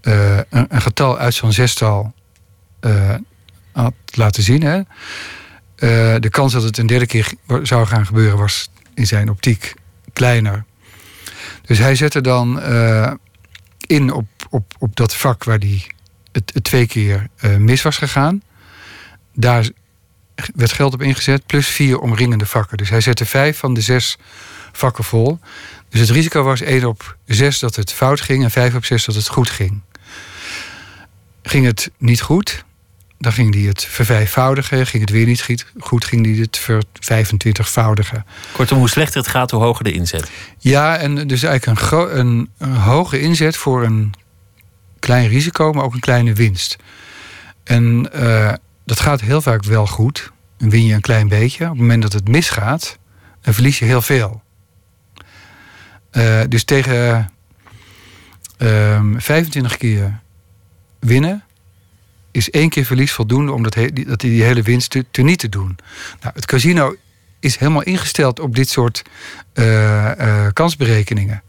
eh, een, een getal uit zo'n zestal eh, had laten zien. Hè? De kans dat het een derde keer zou gaan gebeuren was in zijn optiek kleiner. Dus hij zette dan in op, op, op dat vak waar hij het, twee keer eh, mis was gegaan. Daar werd geld op ingezet, plus vier omringende vakken. Dus hij zette vijf van de zes vakken vol. Dus het risico was 1 op 6 dat het fout ging en 5 op 6 dat het goed ging. Ging het niet goed, dan ging hij het vervijfvoudigen. Ging het weer niet goed, ging hij het vervijfentwintigvoudigen. Kortom, hoe slechter het gaat, hoe hoger de inzet. Ja, en dus eigenlijk een, een hoge inzet voor een klein risico, maar ook een kleine winst. En eh, dat gaat heel vaak wel goed. Dan win je een klein beetje. Op het moment dat het misgaat, dan verlies je heel veel. Eh, dus tegen ehm 25 keer winnen is één keer verlies voldoende om dat, die, hele winst te, niet te doen. Nou, het casino is helemaal ingesteld op dit soort eh, kansberekeningen.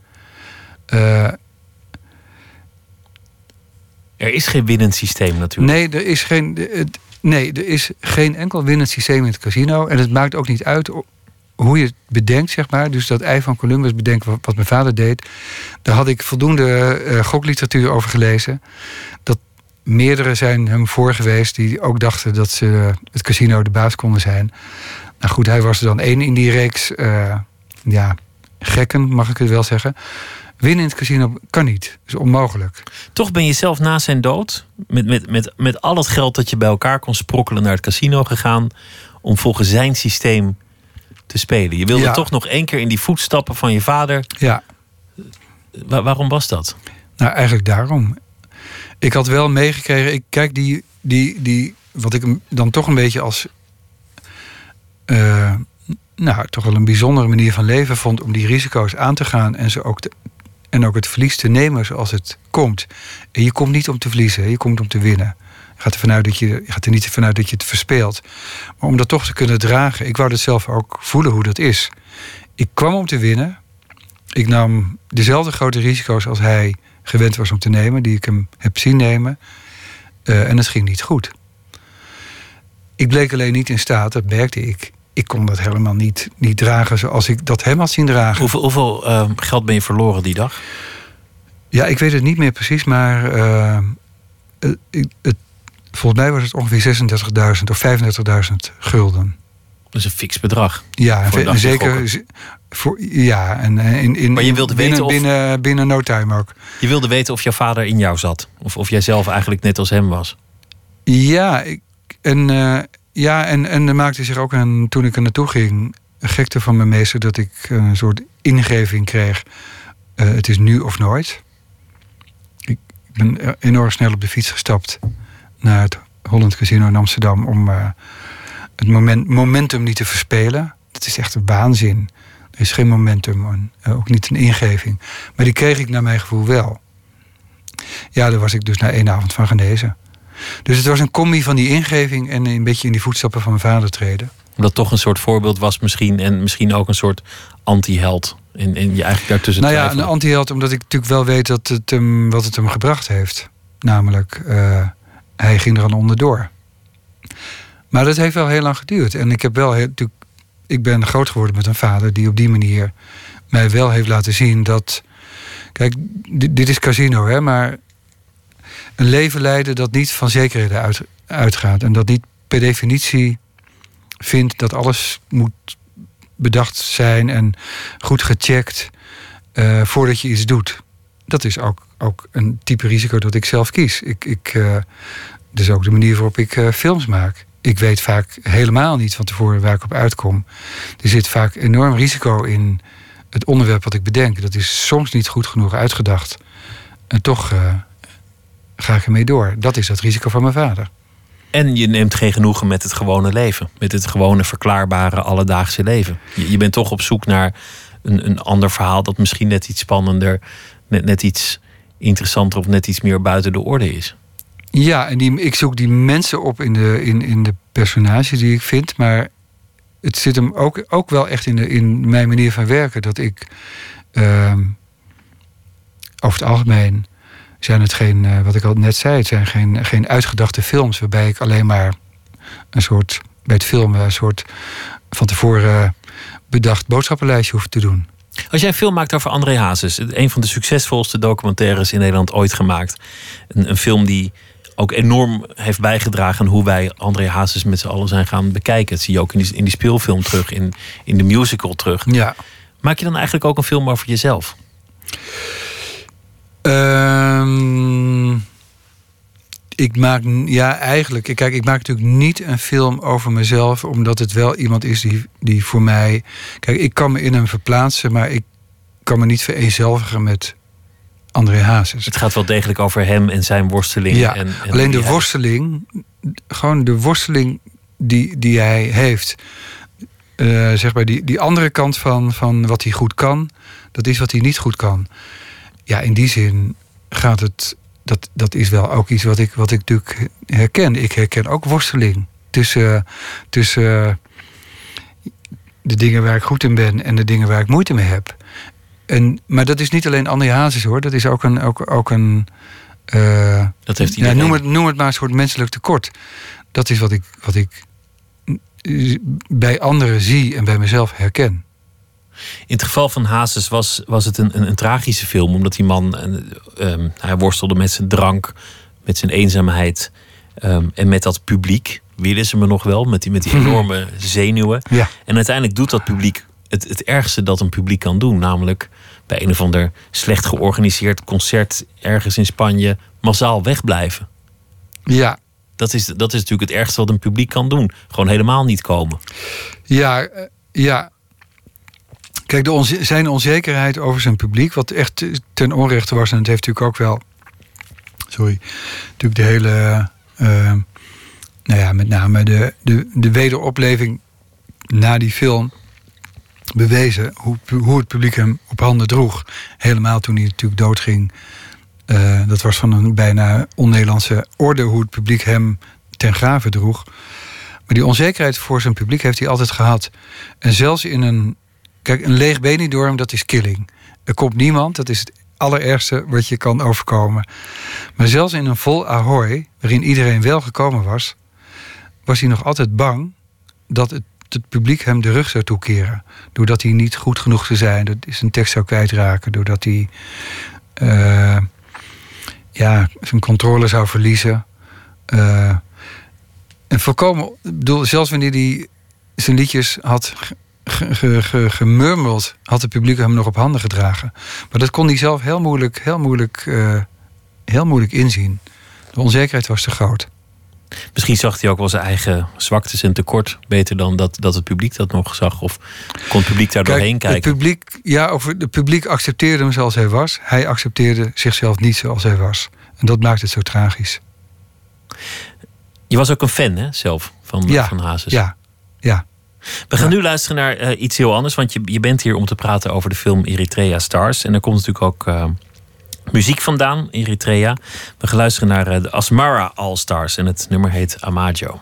Eh, Er is geen winnend systeem natuurlijk. nee, er is geen, nee, er is geen enkel winnend systeem in het casino. En het maakt ook niet uit hoe je het bedenkt, zeg maar. Dus dat ei van Columbus bedenken, wat, mijn vader deed. Daar had ik voldoende eh, gokliteratuur over gelezen. Dat meerdere zijn hem voor geweest die ook dachten dat ze het casino de baas konden zijn. Nou goed, hij was er dan één in die reeks. eh, ja, gekken, mag ik het wel zeggen. Winnen in het casino kan niet. Dat is onmogelijk. Toch ben je zelf na zijn dood, met, met, met, met al het geld dat je bij elkaar kon sprokkelen, naar het casino gegaan. om volgens zijn systeem te spelen. Je wilde Ja. toch nog één keer in die voetstappen van je vader. Ja, Wa- waarom was dat? nou eigenlijk daarom. Ik had wel meegekregen, ik kijk die, die, die, wat ik hem dan toch een beetje als, eh, nou toch wel een bijzondere manier van leven vond om die risico's aan te gaan en ze ook te, en ook het verlies te nemen zoals het komt. En je komt niet om te verliezen, je komt om te winnen. Je gaat, er dat je, je gaat er niet vanuit dat je het verspeelt. Maar om dat toch te kunnen dragen, ik wou dat zelf ook voelen hoe dat is. Ik kwam om te winnen. Ik nam dezelfde grote risico's als hij gewend was om te nemen, die ik hem heb zien nemen. Eh, en het ging niet goed. Ik bleek alleen niet in staat, dat merkte ik. Ik kon dat helemaal niet, niet dragen zoals ik dat hem had zien dragen. Hoeveel, hoeveel eh, geld ben je verloren die dag? Ja, ik weet het niet meer precies, maar eh, het, het, volgens mij was het ongeveer 36.000 of 35.000 gulden. Dat is een fix bedrag. Ja, en zeker. Voor, ja, en eh, in, in, Maar je wilde binnen, weten of- binnen, binnen no time ook. Je wilde weten of jouw vader in jou zat. Of of jij zelf eigenlijk net als hem was. Ja, ik, en, eh, ja en, en er maakte zich ook een, toen ik er naartoe ging, een gekte van mijn meester dat ik een soort ingeving kreeg. eh, het is nu of nooit. Ik ben enorm snel op de fiets gestapt naar het Holland Casino in Amsterdam om eh, het moment, momentum niet te verspelen. Dat is echt een waanzin. Er is geen momentum, en, eh, ook niet een ingeving. Maar die kreeg ik naar mijn gevoel wel. Ja, daar was ik dus na één avond van genezen. Dus het was een combi van die ingeving en een beetje in die voetstappen van mijn vader treden. Omdat toch een soort voorbeeld was misschien. En misschien ook een soort anti-held. En, en je eigenlijk daartussen nou ja, een anti-held omdat ik natuurlijk wel weet dat het hem, wat het hem gebracht heeft. Namelijk, eh, hij ging er aan onderdoor. Maar dat heeft wel heel lang geduurd. En ik heb wel heel, natuurlijk, ik ben groot geworden met een vader die op die manier mij wel heeft laten zien dat. Kijk, dit, dit is casino, hè, maar een leven leiden dat niet van zekerheden uit, uitgaat. En dat niet per definitie vindt dat alles moet bedacht zijn en goed gecheckt eh, voordat je iets doet. Dat is ook, ook een type risico dat ik zelf kies. Ik, ik, eh, ook de manier waarop ik eh, films maak. Ik weet vaak helemaal niet van tevoren waar ik op uitkom. Er zit vaak enorm risico in het onderwerp wat ik bedenk. Dat is soms niet goed genoeg uitgedacht. En toch ga ik ermee door. Dat is het risico van mijn vader. En je neemt geen genoegen met het gewone leven. Met het gewone verklaarbare alledaagse leven. Je, je bent toch op zoek naar een, een ander verhaal dat misschien net iets spannender, net, net iets interessanter of net iets meer buiten de orde is. Ja, en die, ik zoek die mensen op in de, in, in de personages die ik vind. Maar het zit hem ook, ook wel echt in, de, in mijn manier van werken. Dat ik ehm, over het algemeen zijn het geen, eh, wat ik al net zei, het zijn geen, geen uitgedachte films waarbij ik alleen maar een soort, bij het filmen, een soort van tevoren bedacht boodschappenlijstje hoef te doen. Als jij een film maakt over André Hazes, een van de succesvolste documentaires in Nederland ooit gemaakt. Een, een film die ook enorm heeft bijgedragen aan hoe wij André Hazes met z'n allen zijn gaan bekijken. Dat zie je ook in die, in die speelfilm terug, in, in de musical terug. Ja. Maak je dan eigenlijk ook een film over jezelf? Ehm, ik maak, ja, eigenlijk. Kijk, ik maak natuurlijk niet een film over mezelf, omdat het wel iemand is die, die voor mij. Kijk, ik kan me in hem verplaatsen, maar ik kan me niet vereenzelvigen met André Hazes. Het gaat wel degelijk over hem en zijn worsteling. Ja, en, en alleen de hij- worsteling, gewoon de worsteling die, die hij heeft. eh, zeg maar, die, die andere kant van, van wat hij goed kan, dat is wat hij niet goed kan. Ja, in die zin gaat het. Dat, dat is wel ook iets wat ik, wat ik natuurlijk herken. Ik herken ook worsteling tussen, tussen de dingen waar ik goed in ben en de dingen waar ik moeite mee heb. En, maar dat is niet alleen André Hazes hoor. Dat is ook een. Ook, ook een eh, Dat heeft ja, iedereen. noem, het, noem het maar een soort menselijk tekort. Dat is wat ik, wat ik bij anderen zie en bij mezelf herken. In het geval van Hazes was, was het een, een, een tragische film, omdat die man, eh, ehm, hij worstelde met zijn drank, met zijn eenzaamheid ehm, en met dat publiek. Willen ze me nog wel, met die, met die enorme zenuwen. Ja. En uiteindelijk doet dat publiek het, het ergste dat een publiek kan doen. Namelijk bij een of ander slecht georganiseerd concert ergens in Spanje massaal wegblijven. Ja, Dat is, dat is natuurlijk het ergste wat een publiek kan doen. Gewoon helemaal niet komen. Ja, eh, ja. Kijk, de zijn onzekerheid over zijn publiek, wat echt ten onrechte was, en het heeft natuurlijk ook wel, sorry, natuurlijk de hele, eh, nou ja, met name de, de, de wederopleving na die film bewezen hoe, hoe het publiek hem op handen droeg. Helemaal toen hij natuurlijk doodging. Eh, dat was van een bijna on-Nederlandse orde hoe het publiek hem ten grave droeg. Maar die onzekerheid voor zijn publiek heeft hij altijd gehad. En zelfs in een. Kijk, een leeg Benidorm, dat is killing. Er komt niemand, dat is het allerergste wat je kan overkomen. Maar zelfs in een vol Ahoy, waarin iedereen wel gekomen was, was hij nog altijd bang dat het, het publiek hem de rug zou toekeren. Doordat hij niet goed genoeg zou zijn, dat zijn tekst zou kwijtraken, doordat hij eh, ja, zijn controle zou verliezen. Eh, en voorkomen, bedoel, zelfs wanneer hij zijn liedjes had ge- ge- ge- gemurmeld, had het publiek hem nog op handen gedragen. Maar dat kon hij zelf heel moeilijk, heel moeilijk, eh, heel moeilijk inzien. De onzekerheid was te groot. Misschien zag hij ook wel zijn eigen zwaktes en tekort beter dan dat, dat het publiek dat nog zag. Of kon het publiek daar doorheen het kijken. publiek, ja, over, het publiek accepteerde hem zoals hij was. Hij accepteerde zichzelf niet zoals hij was. En dat maakt het zo tragisch. Je was ook een fan, hè, zelf, van, Ja, van Hazes. Ja, ja. We gaan Ja. nu luisteren naar eh, iets heel anders. Want je, je bent hier om te praten over de film Eritrea Stars. En er komt natuurlijk ook eh, muziek vandaan, Eritrea. We gaan luisteren naar eh, de Asmara All Stars. En het nummer heet Amajo.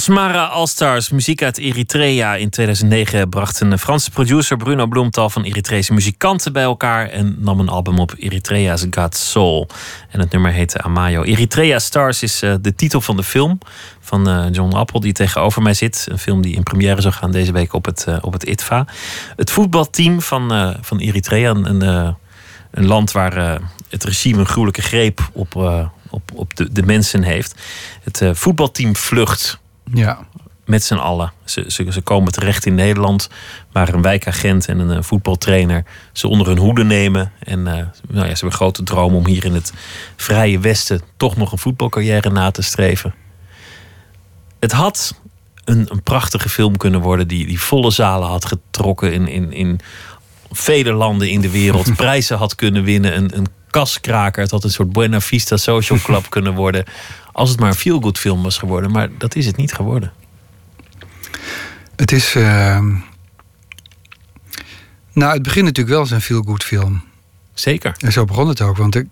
Asmara Allstars, muziek uit Eritrea. In 2009 bracht een Franse producer Bruno Bloemtal van Eritrese muzikanten bij elkaar en nam een album op Eritrea's God Soul. En het nummer heette Amayo. Eritrea Stars is uh, de titel van de film van uh, John Appel, die tegenover mij zit. Een film die in première zou gaan deze week op het, uh, op het ITVA. Het voetbalteam van, van Eritrea, een, een land waar het regime een gruwelijke greep op, op, op de, de mensen heeft. Het voetbalteam vlucht ja. Met z'n allen. Ze, ze, ze, komen terecht in Nederland, waar een wijkagent en een, voetbaltrainer ze onder hun hoede nemen. En uh, nou ja, ze hebben grote droom om hier in het vrije Westen toch nog een voetbalcarrière na te streven. Het had een, een prachtige film kunnen worden die, die volle zalen had getrokken in, in, in vele landen in de wereld. Prijzen had kunnen winnen, een, een kaskraker. Het had een soort Buena Vista Social Club kunnen worden. Als het maar een feel-good film was geworden. Maar dat is het niet geworden. Het is. Uh... Nou, het begint natuurlijk wel als een feel-good film. Zeker. En zo begon het ook. Want.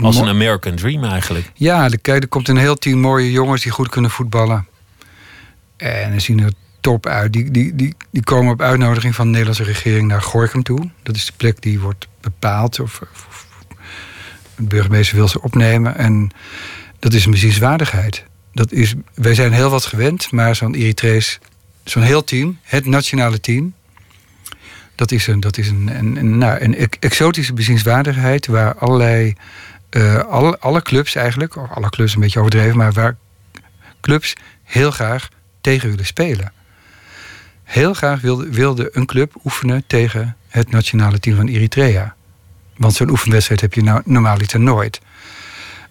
Als een American Dream eigenlijk. Ja, er komt een heel team mooie jongens die goed kunnen voetballen. En ze zien er top uit. Die, die, die, die komen op uitnodiging van de Nederlandse regering naar Gorkum toe. Dat is de plek die wordt bepaald. Of, of de burgemeester wil ze opnemen. En dat is een bezienswaardigheid. Dat is, wij zijn heel wat gewend, maar zo'n Eritrees, zo'n heel team, het nationale team, dat is een, dat is een, nou, een exotische bezienswaardigheid waar allerlei, uh, alle, clubs eigenlijk, of alle clubs een beetje overdreven, maar waar clubs heel graag tegen willen spelen. Heel graag wilde, wilde een club oefenen tegen het nationale team van Eritrea. Want zo'n oefenwedstrijd heb je nou normaliter nooit.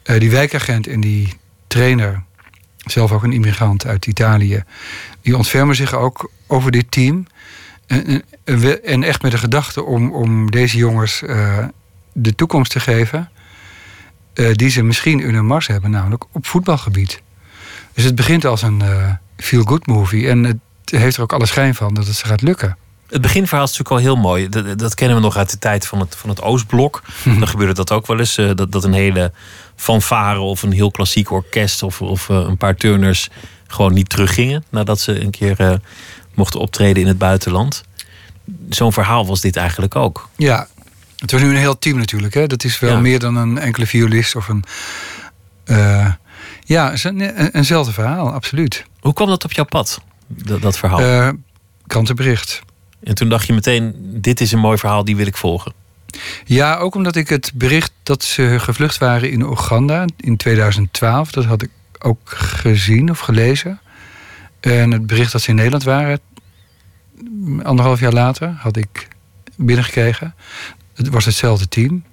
Uh, die wijkagent en die trainer, zelf ook een immigrant uit Italië, die ontfermen zich ook over dit team. En, en, en echt met de gedachte om, om deze jongens uh, de toekomst te geven. Uh, die ze misschien in hun mars hebben, namelijk op voetbalgebied. Dus het begint als een feel-good movie. En het heeft er ook alle schijn van dat het ze gaat lukken. Het beginverhaal is natuurlijk al heel mooi. Dat, dat, kennen we nog uit de tijd van het, van het Oostblok. Dan gebeurde dat ook wel eens. dat, dat een hele fanfare of een heel klassiek orkest of, of uh, een paar turners gewoon niet teruggingen nadat ze een keer uh, mochten optreden in het buitenland. Zo'n verhaal was dit eigenlijk ook. Ja, het was nu een heel team natuurlijk. Hè? Dat is wel ja. meer dan een enkele violist of een. Uh, ja, een, eenzelfde verhaal, absoluut. Hoe kwam dat op jouw pad, dat, dat verhaal? krantenbericht. En toen dacht je meteen: dit is een mooi verhaal, die wil ik volgen. Ja, ook omdat ik het bericht dat ze gevlucht waren in Oeganda in 2012, dat had ik ook gezien of gelezen. En het bericht dat ze in Nederland waren, anderhalf jaar later, had ik binnengekregen. Het was hetzelfde team.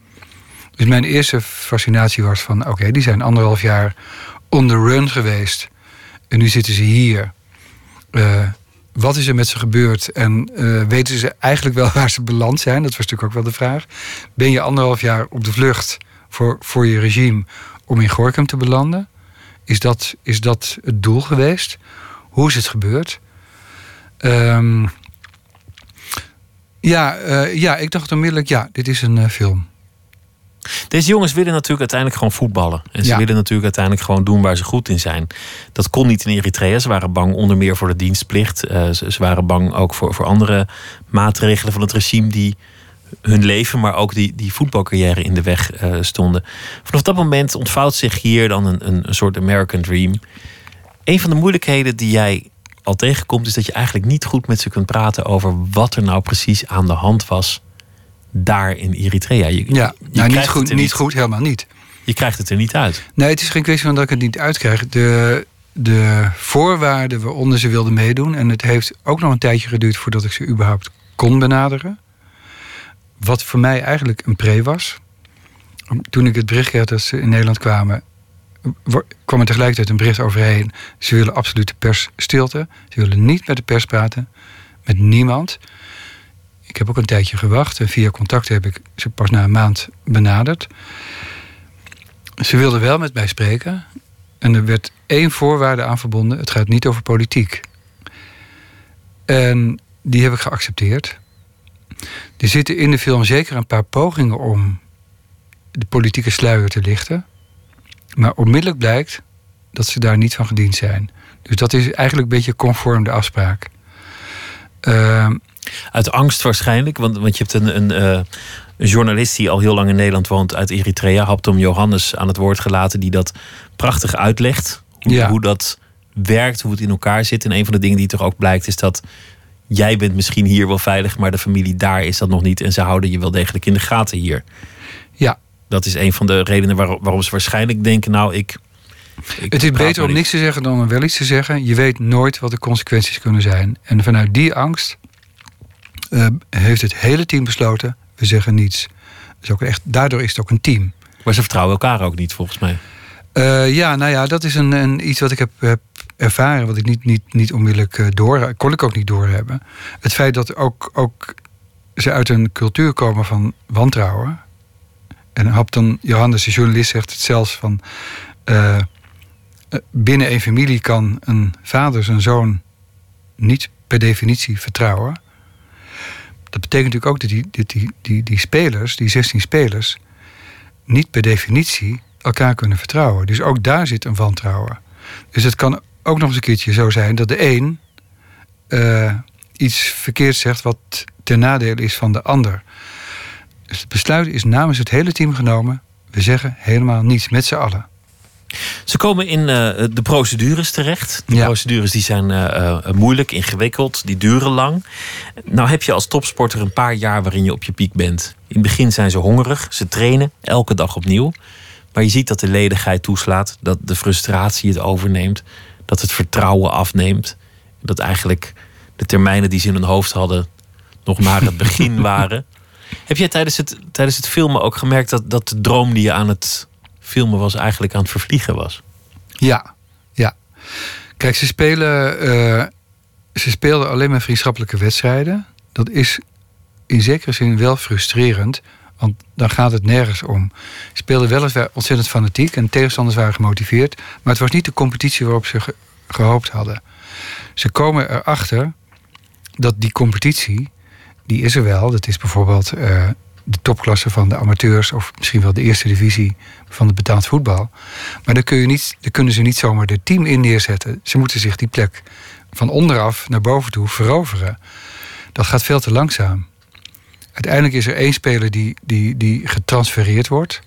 Dus mijn eerste fascinatie was van... oké, die zijn anderhalf jaar on the run geweest. En nu zitten ze hier. Uh, wat is er met ze gebeurd? En uh, weten ze eigenlijk wel waar ze beland zijn? Dat was natuurlijk ook wel de vraag. Ben je anderhalf jaar op de vlucht voor, voor je regime om in Gorkum te belanden? Is dat, is dat het doel geweest? Hoe is het gebeurd? Um, ja, uh, ja, ik dacht onmiddellijk, ja, dit is een uh, film. Deze jongens willen natuurlijk uiteindelijk gewoon voetballen. En ze ja. willen natuurlijk uiteindelijk gewoon doen waar ze goed in zijn. Dat kon niet in Eritrea. Ze waren bang onder meer voor de dienstplicht. Uh, ze, ze, waren bang ook voor, voor andere maatregelen van het regime die hun leven, maar ook die, die voetbalcarrière in de weg uh, stonden. Vanaf dat moment ontvouwt zich hier dan een, een, een soort American Dream. Een van de moeilijkheden die jij al tegenkomt, is dat je eigenlijk niet goed met ze kunt praten over wat er nou precies aan de hand was daar in Eritrea. Je, ja, je nou, niet, goed, niet, niet goed, helemaal niet. Je krijgt het er niet uit. Nee, het is geen kwestie van dat ik het niet uitkrijg. De, de voorwaarden waaronder ze wilden meedoen... en het heeft ook nog een tijdje geduurd voordat ik ze überhaupt kon benaderen. Wat voor mij eigenlijk een pre was. Toen ik het bericht kreeg dat ze in Nederland kwamen... kwam er tegelijkertijd een bericht overheen. Ze willen absoluut de pers stilte. Ze willen niet met de pers praten. Met niemand. Ik heb ook een tijdje gewacht en via contact heb ik ze pas na een maand benaderd. Ze wilden wel met mij spreken. En er werd één voorwaarde aan verbonden: het gaat niet over politiek. En die heb ik geaccepteerd. Er zitten in de film zeker een paar pogingen om de politieke sluier te lichten. Maar onmiddellijk blijkt dat ze daar niet van gediend zijn. Dus dat is eigenlijk een beetje conform de afspraak. Ehm, Uit angst waarschijnlijk, want, want je hebt een, een, eh, een journalist die al heel lang in Nederland woont uit Eritrea, Haptom Johannes, aan het woord gelaten, die dat prachtig uitlegt. Hoe, Ja. hoe dat werkt, hoe het in elkaar zit. En een van de dingen die toch ook blijkt, is dat jij bent misschien hier wel veilig, maar de familie daar is dat nog niet. En ze houden je wel degelijk in de gaten hier. ja, Dat is een van de redenen waarom, waarom ze waarschijnlijk denken, nou, ik. ik het is beter om niks te zeggen dan om wel iets te zeggen. Je weet nooit wat de consequenties kunnen zijn. En vanuit die angst eh, heeft het hele team besloten: we zeggen niets. Dus ook echt, daardoor is het ook een team. Maar ze vertrouwen elkaar ook niet, volgens mij. Eh, ja, nou ja, dat is een, een, iets wat ik heb, heb ervaren, wat ik niet, niet, niet onmiddellijk eh, door, kon ik ook niet doorhebben. Het feit dat ook, ook ze uit een cultuur komen van wantrouwen. En Hapton Johannes, de journalist, zegt het zelfs van. eh, binnen een familie kan een vader zijn zoon niet per definitie vertrouwen. Dat betekent natuurlijk ook dat die, die, die, die spelers, die 16 spelers, niet per definitie elkaar kunnen vertrouwen. Dus ook daar zit een wantrouwen. Dus het kan ook nog eens een keertje zo zijn dat de een eh, iets verkeerd zegt wat ten nadele is van de ander. Dus het besluit is namens het hele team genomen. We zeggen helemaal niets met z'n allen. Ze komen in eh, de procedures terecht. Ja. procedures die zijn eh, eh, moeilijk, ingewikkeld, die duren lang. Nou heb je als topsporter een paar jaar waarin je op je piek bent. In het begin zijn ze hongerig, ze trainen elke dag opnieuw. Maar je ziet dat de ledigheid toeslaat, dat de frustratie het overneemt, dat het vertrouwen afneemt. Dat eigenlijk de termijnen die ze in hun hoofd hadden nog maar het begin waren. Heb jij tijdens het, tijdens het filmen ook gemerkt dat, dat de droom die je aan het filmen was eigenlijk aan het vervliegen was? Ja, ja. Kijk, ze spelen. eh, ze speelden alleen maar vriendschappelijke wedstrijden. Dat is in zekere zin wel frustrerend. Want dan gaat het nergens om. Ze speelden weliswaar ontzettend fanatiek en tegenstanders waren gemotiveerd. Maar het was niet de competitie waarop ze ge- gehoopt hadden. Ze komen erachter dat die competitie, die is er wel. Dat is bijvoorbeeld eh, de topklasse van de amateurs... of misschien wel de eerste divisie van het betaald voetbal. Maar daar, kun je niet, kunnen ze niet zomaar de team in neerzetten. Ze moeten zich die plek van onderaf naar boven toe veroveren. Dat gaat veel te langzaam. Uiteindelijk is er één speler die, die, die getransfereerd wordt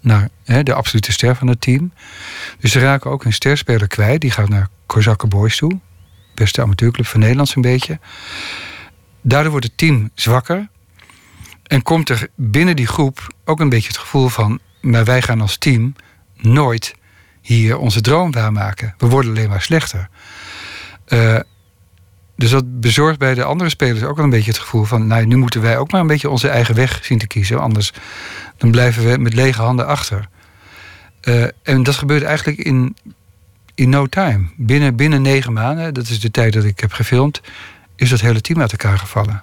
naar hè, de absolute ster van het team. Dus ze raken ook een sterspeler kwijt. Die gaat naar Kozakke Boys toe. Beste amateurclub van Nederland zo'n beetje. Daardoor wordt het team zwakker. En komt er binnen die groep ook een beetje het gevoel van... maar wij gaan als team nooit hier onze droom waarmaken. We worden alleen maar slechter. Eh, dus dat bezorgt bij de andere spelers ook wel een beetje het gevoel van... nou, nu moeten wij ook maar een beetje onze eigen weg zien te kiezen. Anders dan blijven we met lege handen achter. Eh, en dat gebeurt eigenlijk in, in no time. Binnen, binnen negen maanden, dat is de tijd dat ik heb gefilmd... is dat hele team uit elkaar gevallen.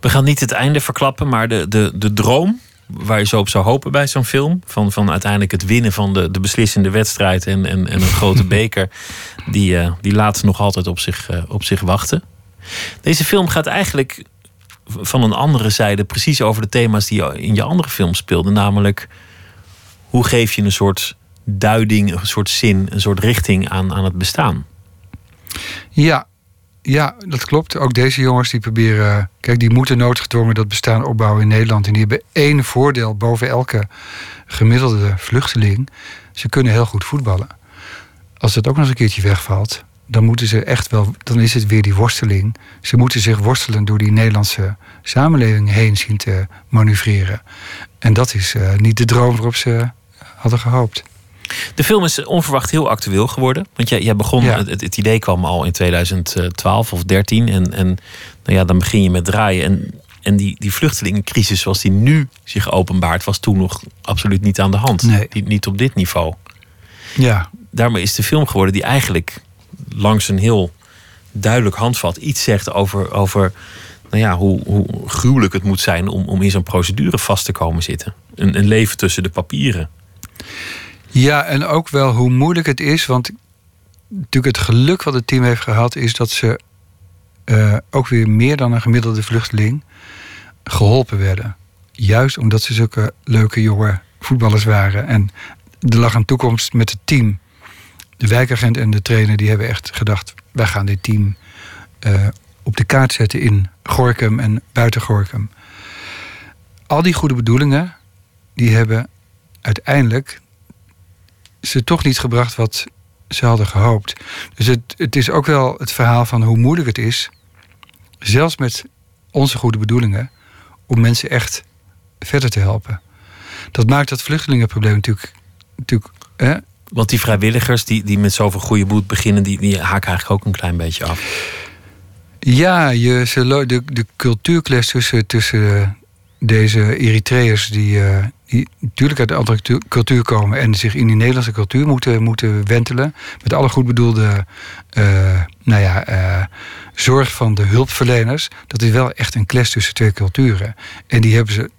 We gaan niet het einde verklappen, maar de, de, de droom waar je zo op zou hopen bij zo'n film. Van, van uiteindelijk het winnen van de, de beslissende wedstrijd en, en, en een grote beker. Die, eh, die laat nog altijd op zich, eh, op zich wachten. Deze film gaat eigenlijk van een andere zijde precies over de thema's die je in je andere film speelde. Namelijk, hoe geef je een soort duiding, een soort zin, een soort richting aan, aan het bestaan. Ja, ja, dat klopt. Ook deze jongens die proberen... Kijk, die moeten noodgedwongen dat bestaan opbouwen in Nederland. En die hebben één voordeel boven elke gemiddelde vluchteling. Ze kunnen heel goed voetballen. Als dat ook nog eens een keertje wegvalt... dan moeten ze echt wel... dan is het weer die worsteling. Ze moeten zich worstelen door die Nederlandse samenleving heen zien te manoeuvreren. En dat is eh, niet de droom waarop ze hadden gehoopt. De film is onverwacht heel actueel geworden. Want jij, jij begon, Ja. het, het idee kwam al in 2012 of 13. En, en nou ja, dan begin je met draaien. En, en die, die vluchtelingencrisis zoals die nu zich openbaart... was toen nog absoluut niet aan de hand. Nee. Niet, niet op dit niveau. Ja, Daarmee is de film geworden die eigenlijk langs een heel duidelijk handvat... iets zegt over, over nou ja, hoe, hoe gruwelijk het moet zijn... om, om in zo'n procedure vast te komen zitten. Een, een leven tussen de papieren. Ja, en ook wel hoe moeilijk het is. Want natuurlijk het geluk wat het team heeft gehad... is dat ze eh, ook weer meer dan een gemiddelde vluchteling geholpen werden. Juist omdat ze zulke leuke jonge voetballers waren. En er lag een toekomst met het team. de wijkagent en de trainer die hebben echt gedacht: wij gaan dit team eh, op de kaart zetten in Gorkum en buiten Gorkum. Al die goede bedoelingen, die hebben uiteindelijk ze toch niet gebracht wat ze hadden gehoopt. Dus het, het is ook wel het verhaal van hoe moeilijk het is, zelfs met onze goede bedoelingen, om mensen echt verder te helpen. Dat maakt dat vluchtelingenprobleem natuurlijk. natuurlijk hè? Want die vrijwilligers die, die met zoveel goede moed beginnen, die, die haken eigenlijk ook een klein beetje af. Ja, je, de, de cultuurclash tussen, tussen deze Eritreërs die, eh, die natuurlijk uit een andere cultu- cultuur komen en zich in die Nederlandse cultuur moeten, moeten wentelen. Met alle goed bedoelde eh, nou ja, eh, zorg van de hulpverleners. Dat is wel echt een clash tussen twee culturen. En die hebben ze,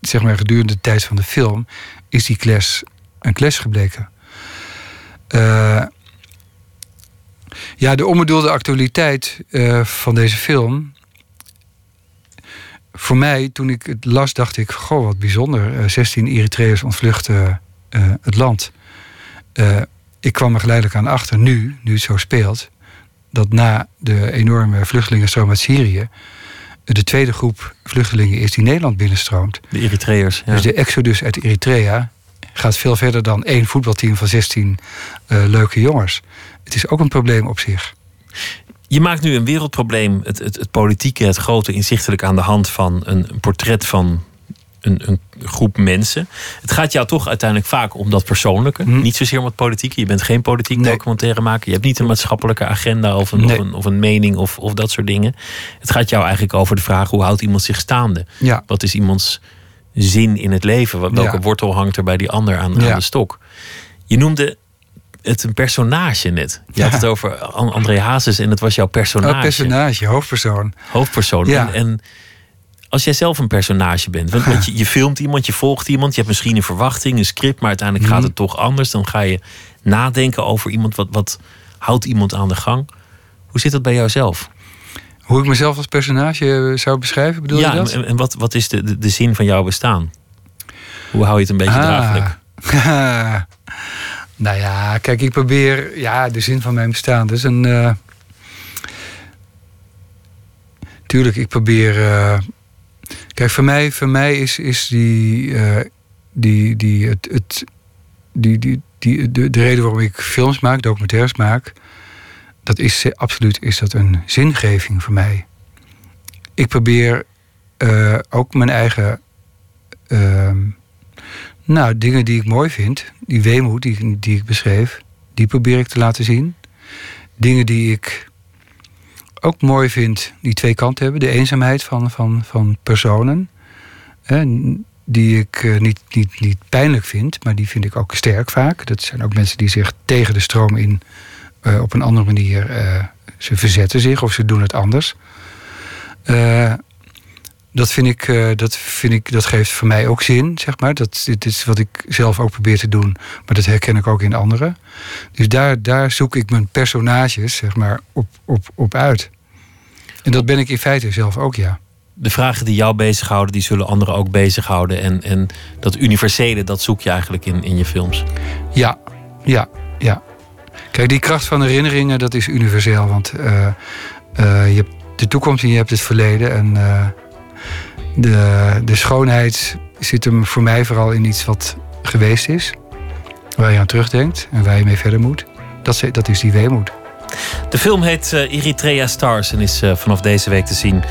zeg maar, gedurende de tijd van de film, is die clash een clash gebleken. Eh, ja, de onbedoelde actualiteit van deze film. Voor mij, toen ik het las, dacht ik: Goh, wat bijzonder. Eh, 16 Eritreërs ontvluchten eh, het land. Eh, ik kwam er geleidelijk aan achter, nu, nu het zo speelt, dat na de enorme vluchtelingenstroom uit Syrië. de tweede groep vluchtelingen is die Nederland binnenstroomt. De Eritreërs. Ja. Dus de exodus uit Eritrea gaat veel verder dan één voetbalteam van 16 eh, leuke jongens. Het is ook een probleem op zich. Je maakt nu een wereldprobleem, het, het, het politieke, het grote, inzichtelijk aan de hand van een, een portret van een, een groep mensen. Het gaat jou toch uiteindelijk vaak om dat persoonlijke. Mhm. Niet zozeer om het politieke. Je bent geen politiek Nee. documentairemaker. Je hebt niet een maatschappelijke agenda of een, Nee. of een, of een mening of, of dat soort dingen. Het gaat jou eigenlijk over de vraag hoe houdt iemand zich staande? Ja, Wat is iemands zin in het leven? Welke Ja. wortel hangt er bij die ander aan, aan de stok? Je noemde het een personage net. Je had Ja. het over An- André Hazes en het was jouw personage. Oh, personage, hoofdpersoon. Hoofdpersoon. Ja. En, en als jij zelf een personage bent, want, want je, je filmt iemand, je volgt iemand, je hebt misschien een verwachting, een script, maar uiteindelijk gaat Mhm. het toch anders. Dan ga je nadenken over iemand, wat, wat houdt iemand aan de gang? Hoe zit dat bij jou zelf? Hoe ik mezelf als personage eh, zou beschrijven, bedoel ja, je dat? en, en wat, wat is de, de, de zin van jouw bestaan? Hoe hou je het een beetje draaglijk? Nou ja, kijk, ik probeer... Ja, de zin van mijn bestaan. Is een... eh, tuurlijk, ik probeer... eh, kijk, voor mij, voor mij is, is die... eh, die, die, het, het, die, die, die, de, de reden waarom ik films maak, documentaires maak... dat is absoluut is dat een zingeving voor mij. Ik probeer ook mijn eigen... nou, dingen die ik mooi vind, die weemoed die, die ik beschreef, die probeer ik te laten zien. Dingen die ik ook mooi vind, die twee kanten hebben. De eenzaamheid van, van, van personen. Die ik eh, niet, niet, niet pijnlijk vind, maar die vind ik ook sterk vaak. Dat zijn ook mensen die zich tegen de stroom in eh, op een andere manier. eh, ze verzetten zich of ze doen het anders. Eh, dat vind ik, eh, dat vind ik, dat geeft voor mij ook zin, zeg maar. Dat, dit is wat ik zelf ook probeer te doen, maar dat herken ik ook in anderen. Dus daar, daar zoek ik mijn personages, zeg maar, op, op, op uit. En dat ben ik in feite zelf ook, ja. De vragen die jou bezighouden, die zullen anderen ook bezighouden. En, en dat universele, dat zoek je eigenlijk in, in je films. Ja, ja, ja. Kijk, die kracht van herinneringen, dat is universeel. Want eh, eh, je hebt de toekomst en je hebt het verleden. En de, de schoonheid zit hem voor mij vooral in iets wat geweest is. Waar je aan terugdenkt en waar je mee verder moet. Dat, is- dat is die weemoed. De film heet eh, Eritrea Stars en is eh, vanaf deze week te zien.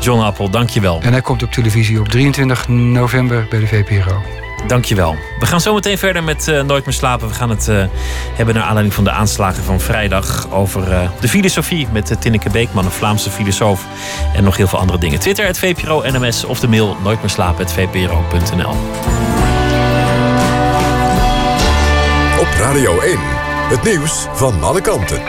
John Appel, dankjewel. En hij komt op televisie op 23 november bij de VPRO. Dankjewel. We gaan zo meteen verder met eh, Nooit meer slapen. We gaan het eh, hebben naar aanleiding van de aanslagen van vrijdag over eh, de filosofie met uh, Tinneke Beekman, een Vlaamse filosoof. En nog heel veel andere dingen. Twitter, het VPRO, NMS of de mail nooit meer slapen, het VPRO.nl. Op Radio 1. Het nieuws van alle kanten.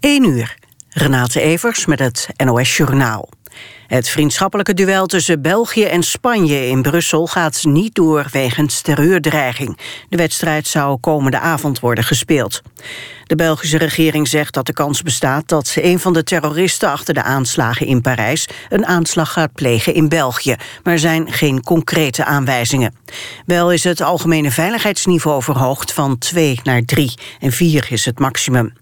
1 uur. Renate Evers met het NOS Journaal. Het vriendschappelijke duel tussen België en Spanje in Brussel gaat niet door wegens terreurdreiging. De wedstrijd zou komende avond worden gespeeld. De Belgische regering zegt dat de kans bestaat dat een van de terroristen achter de aanslagen in Parijs een aanslag gaat plegen in België, maar er zijn geen concrete aanwijzingen. Wel is het algemene veiligheidsniveau verhoogd van 2 naar 3 en 4 is het maximum.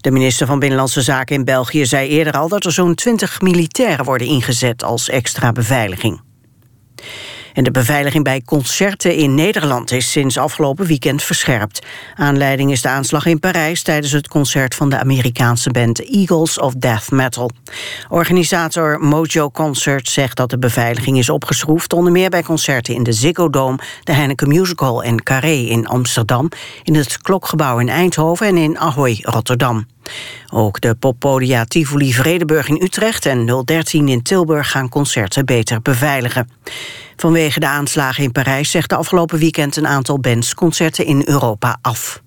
De minister van Binnenlandse Zaken in België zei eerder al dat er zo'n 20 militairen worden ingezet als extra beveiliging. En de beveiliging bij concerten in Nederland is sinds afgelopen weekend verscherpt. Aanleiding is de aanslag in Parijs tijdens het concert van de Amerikaanse band Eagles of Death Metal. Organisator Mojo Concert zegt dat de beveiliging is opgeschroefd, onder meer bij concerten in de Ziggo Dome, de Heineken Musical en Carré in Amsterdam, in het Klokgebouw in Eindhoven en in Ahoy, Rotterdam. Ook de poppodia Tivoli Vredeburg in Utrecht en 013 in Tilburg gaan concerten beter beveiligen. Vanwege de aanslagen in Parijs zegt de afgelopen weekend een aantal bands concerten in Europa af.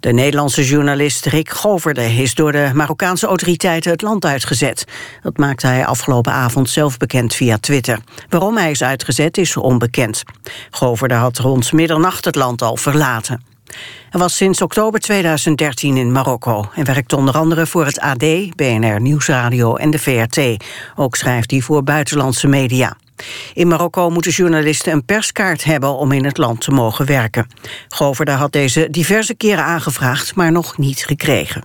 De Nederlandse journalist Rick Goverde is door de Marokkaanse autoriteiten het land uitgezet. Dat maakte hij afgelopen avond zelf bekend via Twitter. Waarom hij is uitgezet is onbekend. Goverde had rond middernacht het land al verlaten. Hij was sinds oktober 2013 in Marokko en werkt onder andere voor het AD, BNR Nieuwsradio en de VRT. Ook schrijft hij voor buitenlandse media. In Marokko moeten journalisten een perskaart hebben om in het land te mogen werken. Goverde had deze diverse keren aangevraagd, maar nog niet gekregen.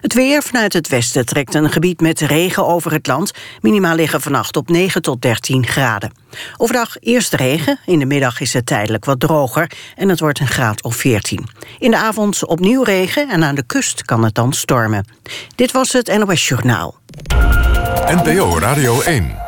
Het weer vanuit het westen trekt een gebied met regen over het land. Minimaal liggen vannacht op 9 tot 13 graden. Overdag eerst regen, in de middag is het tijdelijk wat droger... en het wordt een graad of 14. In de avond opnieuw regen en aan de kust kan het dan stormen. Dit was het NOS Journaal. NPO Radio 1.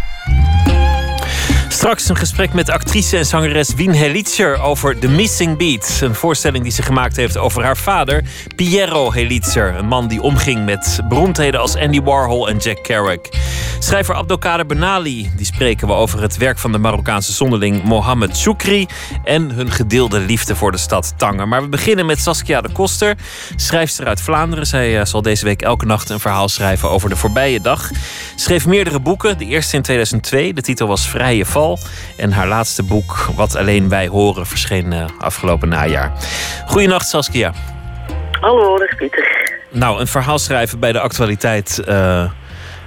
Straks een gesprek met actrice en zangeres Wien Helitzer over The Missing Beat. Een voorstelling die ze gemaakt heeft over haar vader, Piero Helitzer. Een man die omging met beroemdheden als Andy Warhol en Jack Kerouac. Schrijver Abdelkader Benali, die spreken we over het werk van de Marokkaanse zonderling Mohamed Choukri en hun gedeelde liefde voor de stad Tanger. Maar we beginnen met Saskia de Koster, schrijfster uit Vlaanderen. Zij eh, zal deze week elke nacht een verhaal schrijven over de voorbije dag. Schreef meerdere boeken, de eerste in 2002. De titel was Vrije Val. En haar laatste boek, Wat alleen wij horen, verscheen uh, afgelopen najaar. Goedenacht Saskia. Hallo, dag Pieter. Nou, een verhaal schrijven bij de actualiteit. Uh,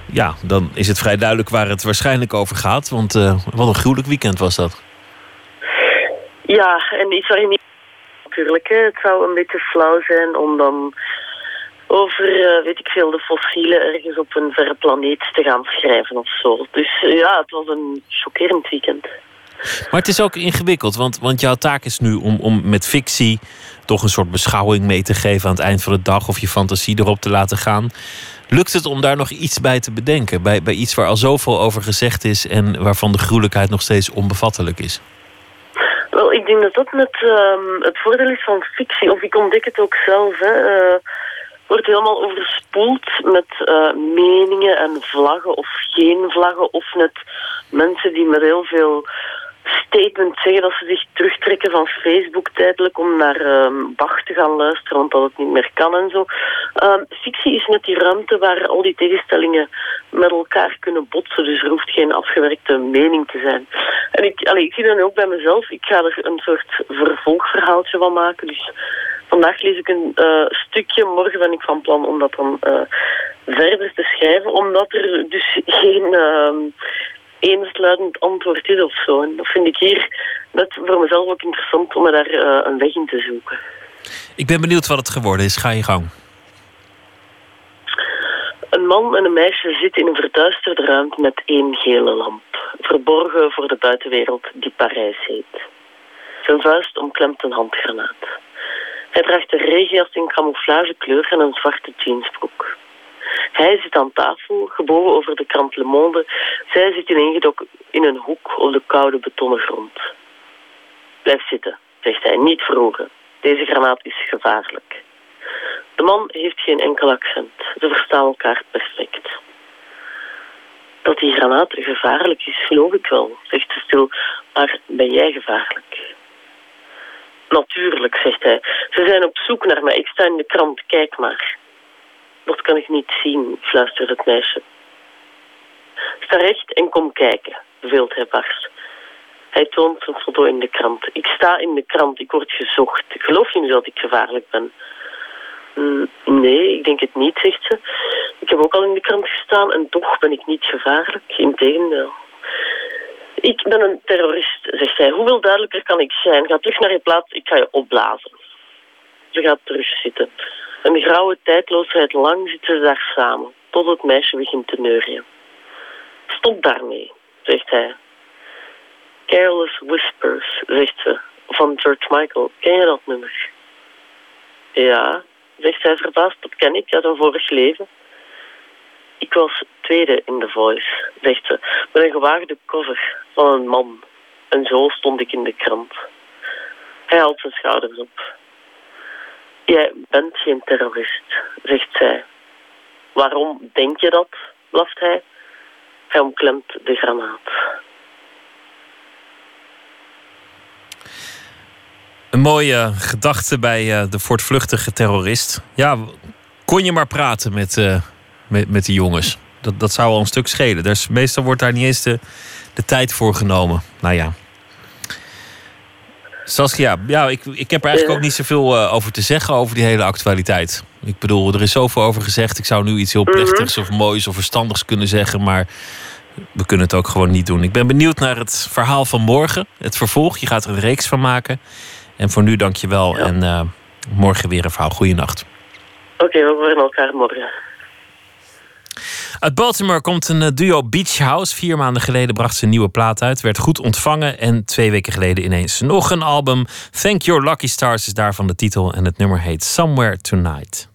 ja, dan is het vrij duidelijk waar het waarschijnlijk over gaat. Want uh, wat een gruwelijk weekend was dat. Ja, en iets waar je niet natuurlijk. Hè. Het zou een beetje flauw zijn om dan over, uh, weet ik veel, de fossielen ergens op een verre planeet te gaan schrijven of zo. Dus uh, ja, het was een chockerend weekend. Maar het is ook ingewikkeld, want, want jouw taak is nu om, om met fictie toch een soort beschouwing mee te geven aan het eind van de dag of je fantasie erop te laten gaan. Lukt het om daar nog iets bij te bedenken? Bij, bij iets waar al zoveel over gezegd is en waarvan de gruwelijkheid nog steeds onbevattelijk is? Wel, ik denk dat dat met um, het voordeel is van fictie, of ik ontdek het ook zelf. Hè. Uh, wordt helemaal overspoeld met uh, meningen en vlaggen of geen vlaggen. Of net mensen die met heel veel statement zeggen dat ze zich terugtrekken van Facebook tijdelijk om naar um, Bach te gaan luisteren, want dat het niet meer kan en zo. Um, fictie is net die ruimte waar al die tegenstellingen met elkaar kunnen botsen, dus er hoeft geen afgewerkte mening te zijn. En ik, allee, ik zie dat nu ook bij mezelf. Ik ga er een soort vervolgverhaaltje van maken, dus vandaag lees ik een uh, stukje, morgen ben ik van plan om dat dan uh, verder te schrijven, omdat er dus geen uh, eensluidend antwoord is of zo. En dat vind ik hier net voor mezelf ook interessant om me daar uh, een weg in te zoeken. Ik ben benieuwd wat het geworden is. Ga je gang. Een man en een meisje zitten in een verduisterde ruimte met één gele lamp. Verborgen voor de buitenwereld die Parijs heet. Zijn vuist omklemt een handgranaat. Hij draagt een regenjas in camouflagekleur en een zwarte jeansbroek. Hij zit aan tafel, gebogen over de krant Le Monde. Zij zit ineengedoken in een hoek op de koude betonnen grond. Blijf zitten, zegt hij, niet verroeren. Deze granaat is gevaarlijk. De man heeft geen enkel accent. Ze verstaan elkaar perfect. Dat die granaat gevaarlijk is, geloof ik wel, zegt ze stil. Maar ben jij gevaarlijk? Natuurlijk, zegt hij. Ze zijn op zoek naar mij. Ik sta in de krant, kijk maar. Dat kan ik niet zien, fluistert het meisje. Sta recht en kom kijken, beveelt hij barst. Hij toont een foto in de krant. Ik sta in de krant, ik word gezocht. Geloof je nu dat ik gevaarlijk ben? Mm, nee, ik denk het niet, zegt ze. Ik heb ook al in de krant gestaan en toch ben ik niet gevaarlijk. Integendeel. Ik ben een terrorist, zegt hij. Hoeveel duidelijker kan ik zijn? Ga terug naar je plaats, ik ga je opblazen. Ze gaat terugzitten. Een grauwe tijdloosheid lang zitten ze daar samen, tot het meisje begint te neurien. Stop daarmee, zegt hij. Careless Whispers, zegt ze, van George Michael. Ken je dat nummer? Ja, zegt hij verbaasd, dat ken ik uit een vorig leven. Ik was tweede in The Voice, zegt ze, met een gewaagde cover van een man. En zo stond ik in de krant. Hij haalt zijn schouders op. Jij bent geen terrorist, zegt zij. Waarom denk je dat? blaft hij. Hij omklemt de granaat. Een mooie gedachte bij uh, de voortvluchtige terrorist. Ja, kon je maar praten met, uh, met, met de jongens. Dat, dat zou al een stuk schelen. Meestal wordt daar niet eens de, de tijd voor genomen. Nou ja. Saskia, ja, ik, ik heb er eigenlijk ook niet zoveel uh, over te zeggen over die hele actualiteit. Ik bedoel, er is zoveel over gezegd. Ik zou nu iets heel plechtigs of moois of verstandigs kunnen zeggen, maar we kunnen het ook gewoon niet doen. Ik ben benieuwd naar het verhaal van morgen, het vervolg. Je gaat er een reeks van maken. En voor nu dank je wel ja. en uh, morgen weer een verhaal. Goeienacht. Oké, okay, we horen elkaar morgen. Uit Baltimore komt een duo Beach House. Vier maanden geleden bracht ze een nieuwe plaat uit. Werd goed ontvangen. En twee weken geleden ineens nog een album. Thank Your Lucky Stars is daarvan de titel. En het nummer heet Somewhere Tonight.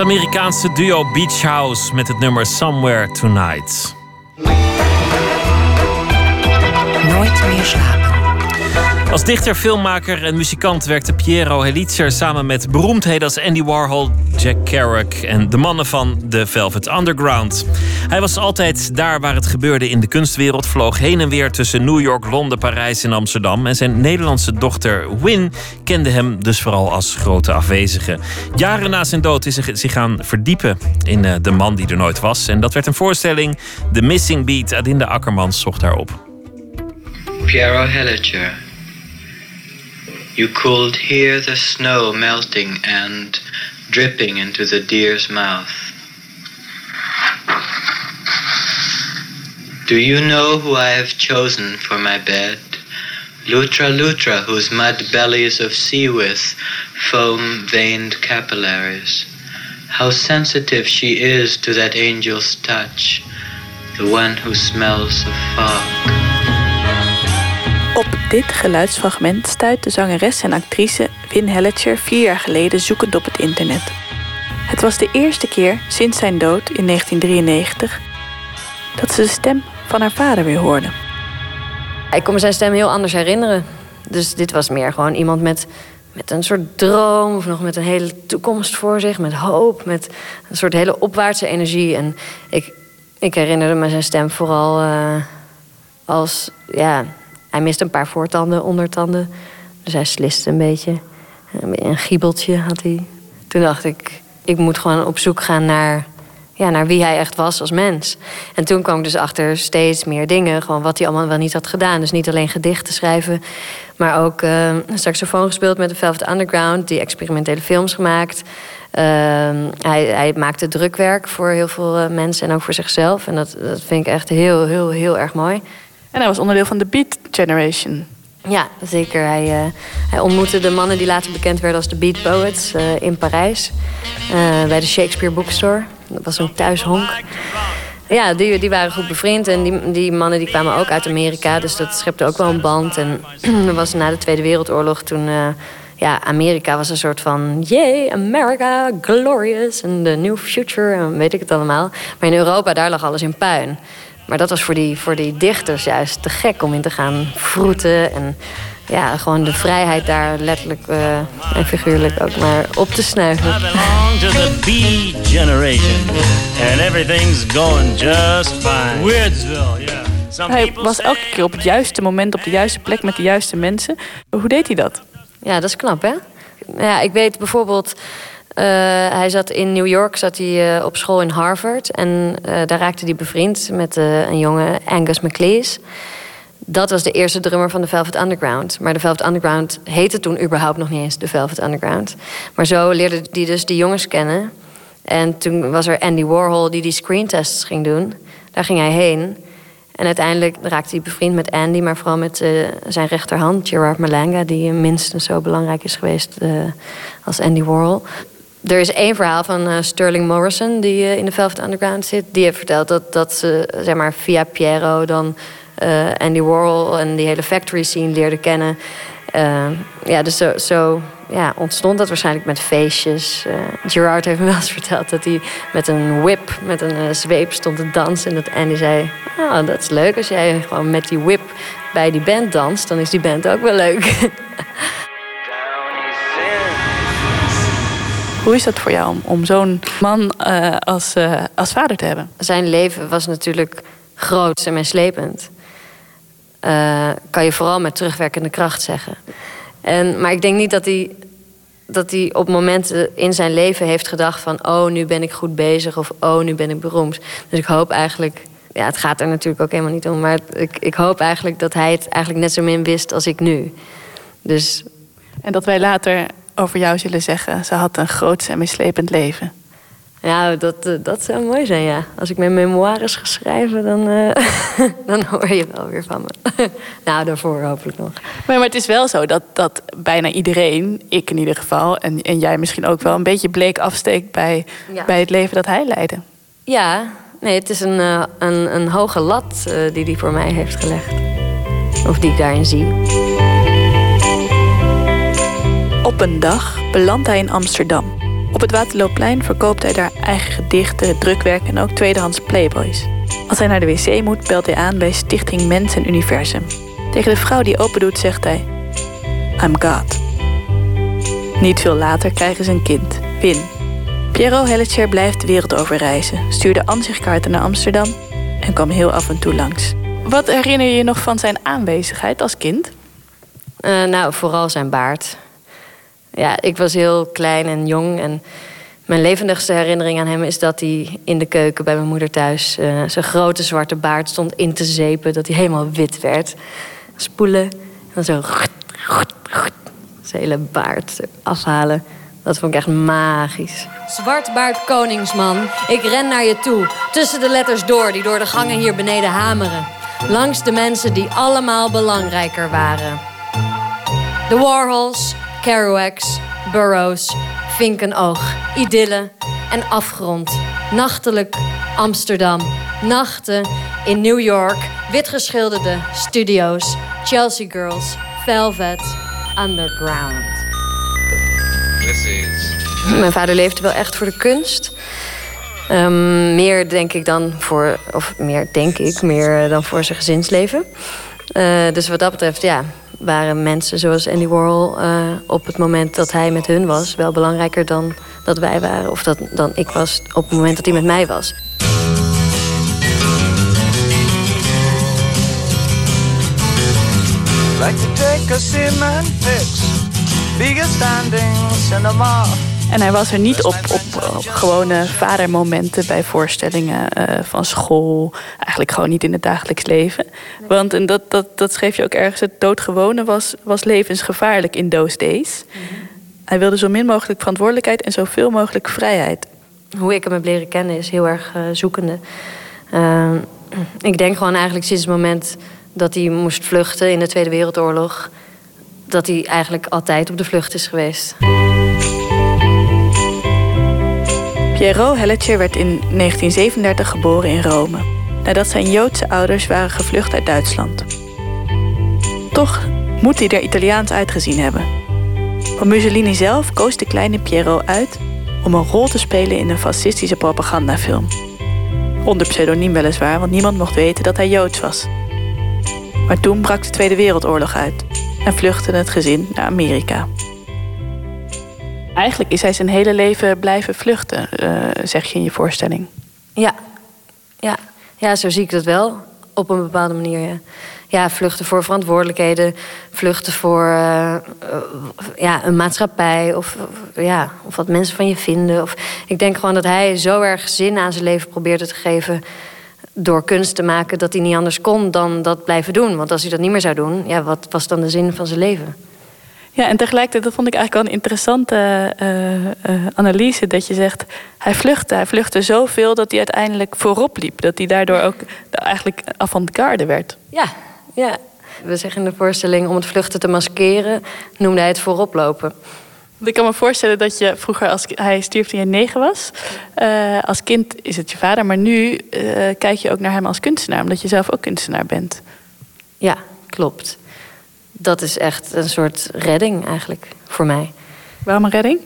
Amerikaanse duo Beach House met het nummer Somewhere Tonight. Nooit meer slapen. Als dichter, filmmaker en muzikant werkte Piero Helitzer samen met beroemdheden als Andy Warhol, Jack Kerouac en de mannen van The Velvet Underground. Hij was altijd daar waar het gebeurde in de kunstwereld, vloog heen en weer tussen New York, Londen, Parijs en Amsterdam. En zijn Nederlandse dochter Win kende hem dus vooral als grote afwezige. Jaren na zijn dood is hij zich gaan verdiepen in eh, de man die er nooit was. En dat werd een voorstelling, The Missing Beat. Adinda Akkermans zocht daarop. Piero Helliger. You could hear the snow melting and dripping into the deer's mouth. Do you know who I have chosen for my bed? Lutra Lutra, whose mud bellies of sea with foam veined capillaries. How sensitive she is to that angel's touch, the one who smells of fog. Dit geluidsfragment stuit de zangeres en actrice Win Hellicher vier jaar geleden zoekend op het internet. Het was de eerste keer sinds zijn dood in 1993 dat ze de stem van haar vader weer hoorde. Ik kon me zijn stem heel anders herinneren. Dus dit was meer gewoon iemand met, met een soort droom... of nog met een hele toekomst voor zich, met hoop... met een soort hele opwaartse energie. En ik, ik herinnerde me zijn stem vooral uh, als... Ja, hij miste een paar voortanden, ondertanden. Dus hij sliste een beetje. Een giebeltje had hij. Toen dacht ik, ik moet gewoon op zoek gaan naar, ja, naar wie hij echt was als mens. En toen kwam ik dus achter steeds meer dingen. Gewoon wat hij allemaal wel niet had gedaan. Dus niet alleen gedichten schrijven. Maar ook uh, een saxofoon gespeeld met de Velvet Underground. Die experimentele films gemaakt. Uh, hij, hij, maakte drukwerk voor heel veel uh, mensen en ook voor zichzelf. En dat, dat vind ik echt heel, heel, heel erg mooi. En hij was onderdeel van de Beat Generation. Ja, zeker. Hij, uh, hij ontmoette de mannen die later bekend werden als de Beat Poets uh, in Parijs. Uh, bij de Shakespeare Bookstore. Dat was een thuishonk. Ja, die, die waren goed bevriend. En die, die mannen die kwamen ook uit Amerika. Dus dat schepte ook wel een band. En dat was na de Tweede Wereldoorlog toen... ja, Amerika was een soort van... Yay, America, glorious. En the new future. En weet ik het allemaal. Maar in Europa, daar lag alles in puin. Maar dat was voor die, voor die dichters juist te gek om in te gaan vroeten. En ja, gewoon de vrijheid daar letterlijk uh, en figuurlijk ook maar op te snuiven. I belong to the B generation. And everything's going just fine. Weirdsville, yeah. Hij was elke keer op het juiste moment, op de juiste plek met de juiste mensen. Hoe deed hij dat? Ja, dat is knap, hè? Ja, ik weet bijvoorbeeld hij zat in New York, zat hij uh, op school in Harvard. En uh, daar raakte hij bevriend met een jongen, Angus McLeese. Dat was de eerste drummer van de Velvet Underground. Maar de Velvet Underground heette toen überhaupt nog niet eens de Velvet Underground. Maar zo leerde hij dus die jongens kennen. En toen was er Andy Warhol die die screentests ging doen. Daar ging hij heen. En uiteindelijk raakte hij bevriend met Andy, maar vooral met zijn rechterhand, Gerard Malanga, die minstens zo belangrijk is geweest als Andy Warhol. Er is één verhaal van uh, Sterling Morrison, die uh, in de Velvet Underground zit. Die heeft verteld dat, dat ze zeg maar, via Piero dan uh, Andy Warhol en die hele factory scene leerde kennen. ja, dus zo, zo ja, ontstond dat waarschijnlijk met feestjes. Gerard heeft me wel eens verteld dat hij met een whip, met een zweep stond te dansen. En dat Andy zei, oh, dat is leuk als jij gewoon met die whip bij die band danst. Dan is die band ook wel leuk. Hoe is dat voor jou om, om zo'n man uh, als, uh, als vader te hebben? Zijn leven was natuurlijk groot en meeslepend. Uh, kan je vooral met terugwerkende kracht zeggen. En, maar ik denk niet dat hij, dat hij op momenten in zijn leven heeft gedacht van... oh, nu ben ik goed bezig of oh, nu ben ik beroemd. Dus ik hoop eigenlijk... Ja, het gaat er natuurlijk ook helemaal niet om. Maar ik, ik hoop eigenlijk dat hij het eigenlijk net zo min wist als ik nu. Dus... En dat wij later over jou zullen zeggen... ze had een groot en mislepend leven? Ja, dat, uh, dat zou mooi zijn, ja. Als ik mijn memoires ga schrijven, dan, uh, dan hoor je wel weer van me. nou, daarvoor hopelijk nog. Maar, maar het is wel zo dat, dat bijna iedereen, ik in ieder geval... En, en jij misschien ook wel, een beetje bleek afsteekt... bij, ja. bij het leven dat hij leidde. Ja, nee, het is een, uh, een, een hoge lat die hij voor mij heeft gelegd. Of die ik daarin zie. Op een dag belandt hij in Amsterdam. Op het Waterloopplein verkoopt hij daar eigen gedichten, drukwerk en ook tweedehands playboys. Als hij naar de wc moet, belt hij aan bij Stichting Mens en Universum. Tegen de vrouw die open doet, zegt hij: I'm God. Niet veel later krijgen ze een kind, Win. Piero Helletscher blijft de wereld over reizen, stuurde ansichtkaarten naar Amsterdam en kwam heel af en toe langs. Wat herinner je je nog van zijn aanwezigheid als kind? Uh, nou, vooral zijn baard. Ja, ik was heel klein en jong. En mijn levendigste herinnering aan hem is dat hij in de keuken bij mijn moeder thuis uh, zijn grote zwarte baard stond in te zeepen. Dat hij helemaal wit werd. Spoelen en dan zo. Zijn hele baard afhalen. Dat vond ik echt magisch. Zwartbaard koningsman, ik ren naar je toe. Tussen de letters door die door de gangen hier beneden hameren. Langs de mensen die allemaal belangrijker waren. De Warhols, Kerouacs, Burroughs, Vinkenoog, Idylle en Afgrond. Nachtelijk Amsterdam. Nachten in New York. Witgeschilderde studio's. Chelsea Girls. Velvet. Underground. Mijn vader leefde wel echt voor de kunst. Um, meer denk ik dan voor, of meer denk ik, meer dan voor zijn gezinsleven. Uh, dus wat dat betreft, ja, waren mensen zoals Andy Warhol uh, op het moment dat hij met hun was, wel belangrijker dan dat wij waren. Of dat, dan ik was op het moment dat hij met mij was. Like to take a cement fix, bigger standing cinema. En hij was er niet op, op, gewone vadermomenten bij voorstellingen uh, van school. Eigenlijk gewoon niet in het dagelijks leven. Want en dat, dat, dat schreef je ook ergens. Het doodgewone was, was levensgevaarlijk in those days. Hij wilde zo min mogelijk verantwoordelijkheid en zoveel mogelijk vrijheid. Hoe ik hem heb leren kennen is heel erg uh, zoekende. Uh, ik denk gewoon eigenlijk sinds het moment dat hij moest vluchten in de Tweede Wereldoorlog... dat hij eigenlijk altijd op de vlucht is geweest. Piero Helletje werd in 1937 geboren in Rome, nadat zijn Joodse ouders waren gevlucht uit Duitsland. Toch moet hij er Italiaans uitgezien hebben. Van Mussolini zelf koos de kleine Piero uit om een rol te spelen in een fascistische propagandafilm. Onder pseudoniem weliswaar, want niemand mocht weten dat hij Joods was. Maar toen brak de Tweede Wereldoorlog uit en vluchtte het gezin naar Amerika. Eigenlijk is hij zijn hele leven blijven vluchten, uh, zeg je in je voorstelling. Ja. ja, ja, zo zie ik dat wel. Op een bepaalde manier. Ja, vluchten voor verantwoordelijkheden, vluchten voor uh, ja, een maatschappij of, ja, of wat mensen van je vinden. Of, ik denk gewoon dat hij zo erg zin aan zijn leven probeerde te geven door kunst te maken dat hij niet anders kon dan dat blijven doen. Want als hij dat niet meer zou doen, ja, wat was dan de zin van zijn leven? Ja, en tegelijkertijd, dat vond ik eigenlijk wel een interessante uh, uh, analyse. Dat je zegt, hij vluchtte. Hij vluchtte zoveel dat hij uiteindelijk voorop liep. Dat hij daardoor ook eigenlijk avant-garde werd. Ja, ja. We zeggen in de voorstelling, om het vluchten te maskeren, noemde hij het vooroplopen. Ik kan me voorstellen dat je vroeger, als hij stierf toen je negen was, uh, als kind is het je vader, maar nu kijk je ook naar hem als kunstenaar, omdat je zelf ook kunstenaar bent. Ja, klopt dat is echt een soort redding eigenlijk voor mij. Waarom een redding?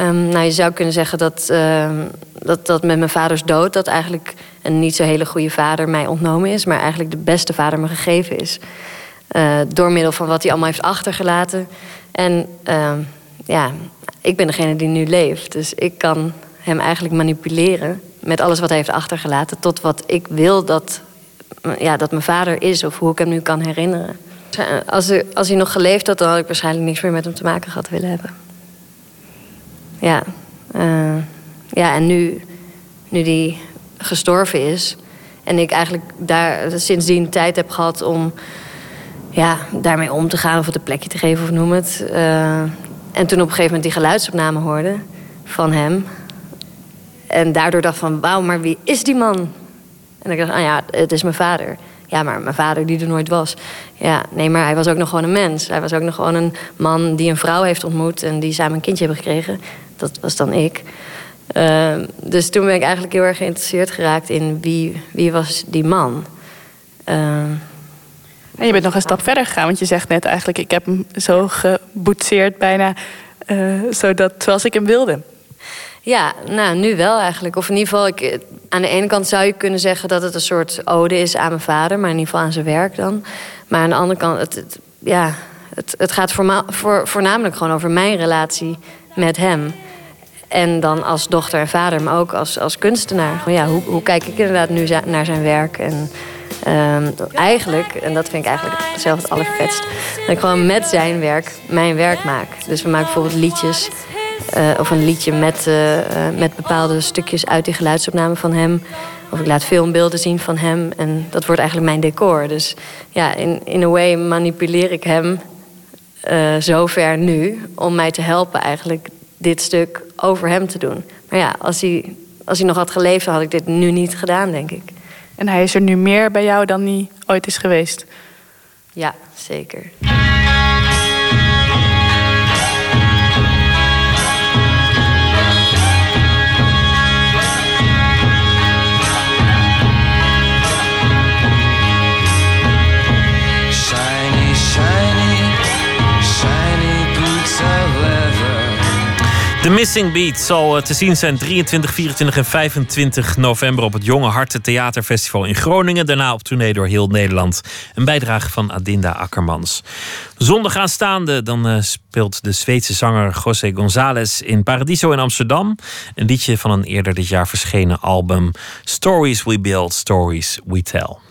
Um, nou, je zou kunnen zeggen dat, uh, dat, dat met mijn vaders dood... dat eigenlijk een niet zo hele goede vader mij ontnomen is... maar eigenlijk de beste vader me gegeven is. Uh, door middel van wat hij allemaal heeft achtergelaten. En uh, ja, ik ben degene die nu leeft. Dus ik kan hem eigenlijk manipuleren met alles wat hij heeft achtergelaten... tot wat ik wil dat, ja, dat mijn vader is of hoe ik hem nu kan herinneren. Als, er, als hij nog geleefd had, dan had ik waarschijnlijk niks meer met hem te maken gehad willen hebben. Ja, uh, ja en nu, nu die gestorven is... en ik eigenlijk daar sindsdien tijd heb gehad om ja, daarmee om te gaan... of het een plekje te geven of noem het. Uh, en toen op een gegeven moment die geluidsopname hoorde van hem... en daardoor dacht van, wauw, maar wie is die man? En ik dacht, ah ja, het is mijn vader... Ja, maar mijn vader die er nooit was. Ja, nee, maar hij was ook nog gewoon een mens. Hij was ook nog gewoon een man die een vrouw heeft ontmoet... en die samen een kindje hebben gekregen. Dat was dan ik. Uh, dus toen ben ik eigenlijk heel erg geïnteresseerd geraakt... in wie, wie was die man. Uh, en je bent nog een stap verder gegaan. Want je zegt net eigenlijk... ik heb hem zo geboetseerd bijna... Uh, zodat, zoals ik hem wilde. Ja, nou, nu wel eigenlijk. Of in ieder geval, ik, aan de ene kant zou je kunnen zeggen dat het een soort ode is aan mijn vader, maar in ieder geval aan zijn werk dan. Maar aan de andere kant, het, ja, het, het gaat voor, voornamelijk gewoon over mijn relatie met hem. En dan als dochter en vader, maar ook als, als kunstenaar. Ja, hoe, hoe kijk ik inderdaad nu naar zijn werk? En um, eigenlijk, en dat vind ik eigenlijk zelf het allervetst... dat ik gewoon met zijn werk mijn werk maak. Dus we maken bijvoorbeeld liedjes... Uh, of een liedje met, uh, uh, met bepaalde stukjes uit die geluidsopname van hem. Of ik laat filmbeelden zien van hem. En dat wordt eigenlijk mijn decor. Dus ja, in, in a way manipuleer ik hem zover nu... om mij te helpen eigenlijk dit stuk over hem te doen. Maar ja, als hij, als hij nog had geleefd, dan had ik dit nu niet gedaan, denk ik. En hij is er nu meer bij jou dan hij ooit is geweest? Ja, zeker. The Missing Beat zal eh, te zien zijn 23, 24 en 25 november op het Jonge Harten Theaterfestival in Groningen. Daarna op tournee door heel Nederland. Een bijdrage van Adinda Akkermans. Zondag aanstaande dan uh, speelt de Zweedse zanger José González in Paradiso in Amsterdam. Een liedje van een eerder dit jaar verschenen album Stories We Build, Stories We Tell.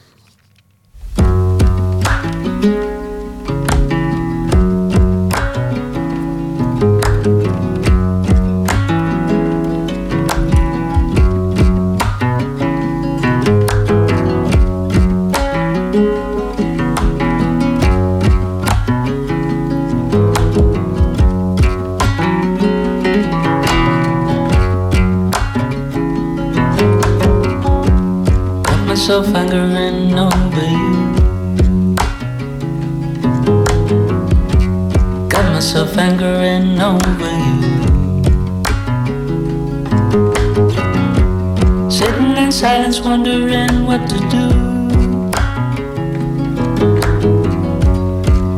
Myself angering over you. Got myself angering over you. Sitting in silence, wondering what to do.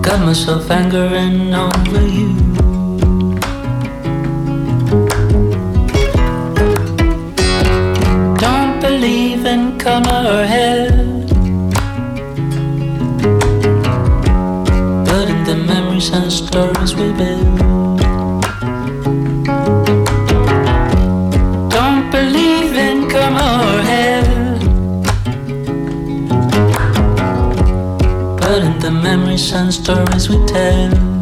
Got myself angering over you. Come ahead. But in the memories and stories we build, don't believe in come. But in the memories and stories we tell,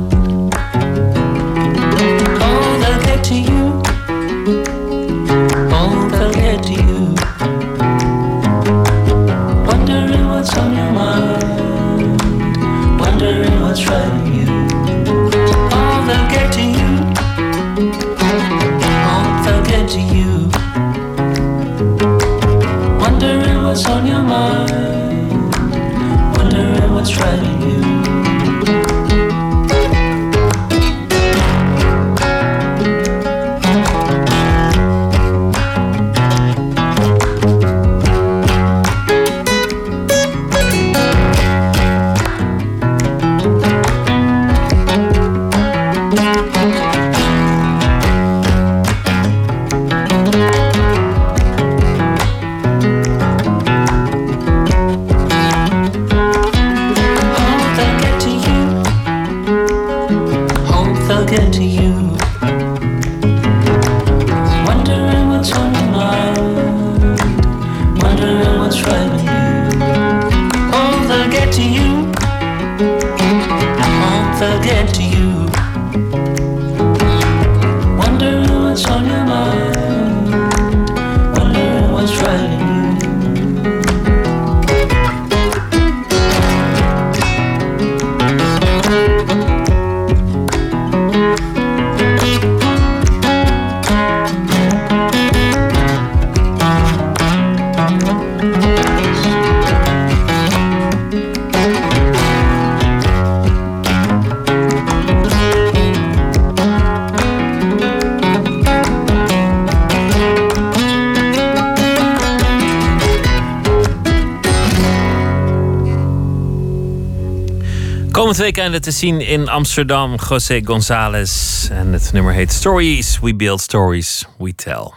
Komend weekend te zien in Amsterdam, José González. En het nummer heet Stories. We build stories, we tell.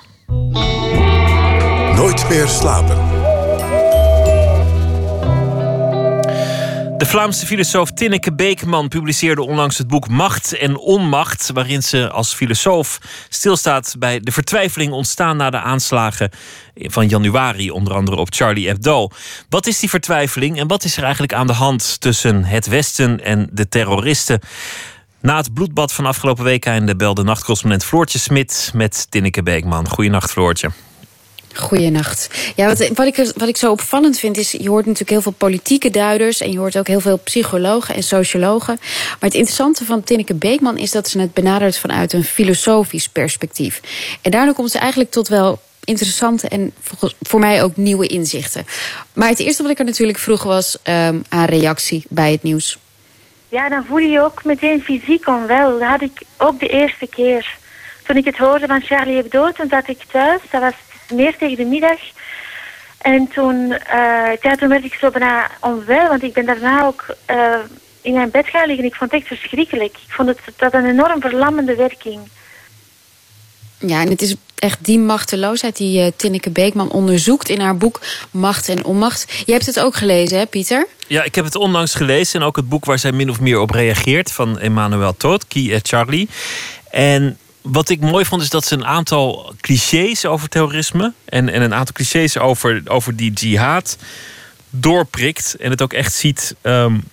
Nooit meer slapen. De Vlaamse filosoof Tinneke Beekman publiceerde onlangs het boek Macht en Onmacht, waarin ze als filosoof stilstaat bij de vertwijfeling ontstaan na de aanslagen van januari, onder andere op Charlie Hebdo. Wat is die vertwijfeling en wat is er eigenlijk aan de hand tussen het Westen en de terroristen? Na het bloedbad van afgelopen week de belde nachtcorrespondent Floortje Smit met Tinneke Beekman. Goedenacht, Floortje. Goeienacht. Ja, wat, wat, ik, wat ik zo opvallend vind is... je hoort natuurlijk heel veel politieke duiders... en je hoort ook heel veel psychologen en sociologen. Maar het interessante van Tinneke Beekman is dat ze het benadert... vanuit een filosofisch perspectief. En daardoor komt ze eigenlijk tot wel interessante en voor mij ook nieuwe inzichten. Maar het eerste wat ik er natuurlijk vroeg was um, aan reactie bij het nieuws. Ja, dan voel je je ook meteen fysiek onwel. Dat had ik ook de eerste keer. Toen ik het hoorde van Charlie Hebdo, toen zat ik thuis. Dat was meer tegen de middag. En toen, uh, ja, toen werd ik zo bijna onwel, want ik ben daarna ook uh, in mijn bed gaan liggen. Ik vond het echt verschrikkelijk. Ik vond het dat een enorm verlammende werking. Ja, en het is echt die machteloosheid die uh, Tinneke Beekman onderzoekt in haar boek Macht en Onmacht. Je hebt het ook gelezen, hè, Pieter? Ja, ik heb het onlangs gelezen en ook het boek waar zij min of meer op reageert van Emmanuel Todd, Key et Charlie. En wat ik mooi vond is dat ze een aantal clichés over terrorisme en, en een aantal clichés over, over die jihad doorprikt en het ook echt ziet. Um,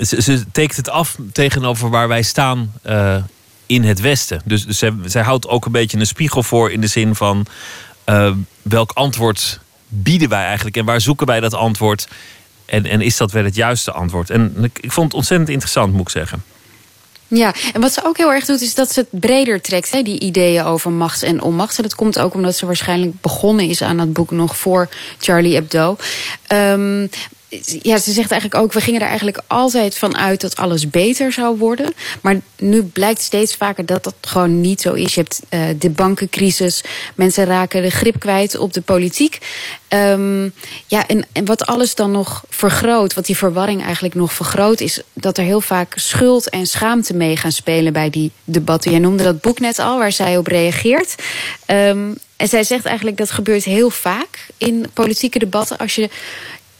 ze, ze, tekent het af tegenover waar wij staan uh, in het Westen. Dus, dus zij, houdt ook een beetje een spiegel voor in de zin van uh, welk antwoord bieden wij eigenlijk en waar zoeken wij dat antwoord en, en is dat wel het juiste antwoord? En ik, ik vond het ontzettend interessant, moet ik zeggen. Ja, en wat ze ook heel erg doet, is dat ze het breder trekt, hè, die ideeën over macht en onmacht. En dat komt ook omdat ze waarschijnlijk begonnen is aan dat boek nog voor Charlie Hebdo. Um, ja, ze zegt eigenlijk ook, we gingen er eigenlijk altijd van uit dat alles beter zou worden. Maar nu blijkt steeds vaker dat dat gewoon niet zo is. Je hebt uh, de bankencrisis, mensen raken de grip kwijt op de politiek. Um, ja, en, wat alles dan nog vergroot, wat die verwarring eigenlijk nog vergroot, is dat er heel vaak schuld en schaamte mee gaan spelen bij die debatten. Jij noemde dat boek net al, waar zij op reageert. Um, en zij zegt eigenlijk dat gebeurt heel vaak in politieke debatten. Als je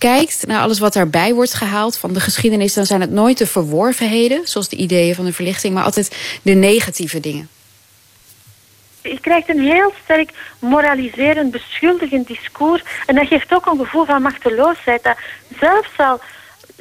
kijkt naar alles wat daarbij wordt gehaald van de geschiedenis, dan zijn het nooit de verworvenheden, zoals de ideeën van de verlichting, maar altijd de negatieve dingen. Je krijgt een heel sterk moraliserend, beschuldigend discours. En dat geeft ook een gevoel van machteloosheid. Dat zelfs al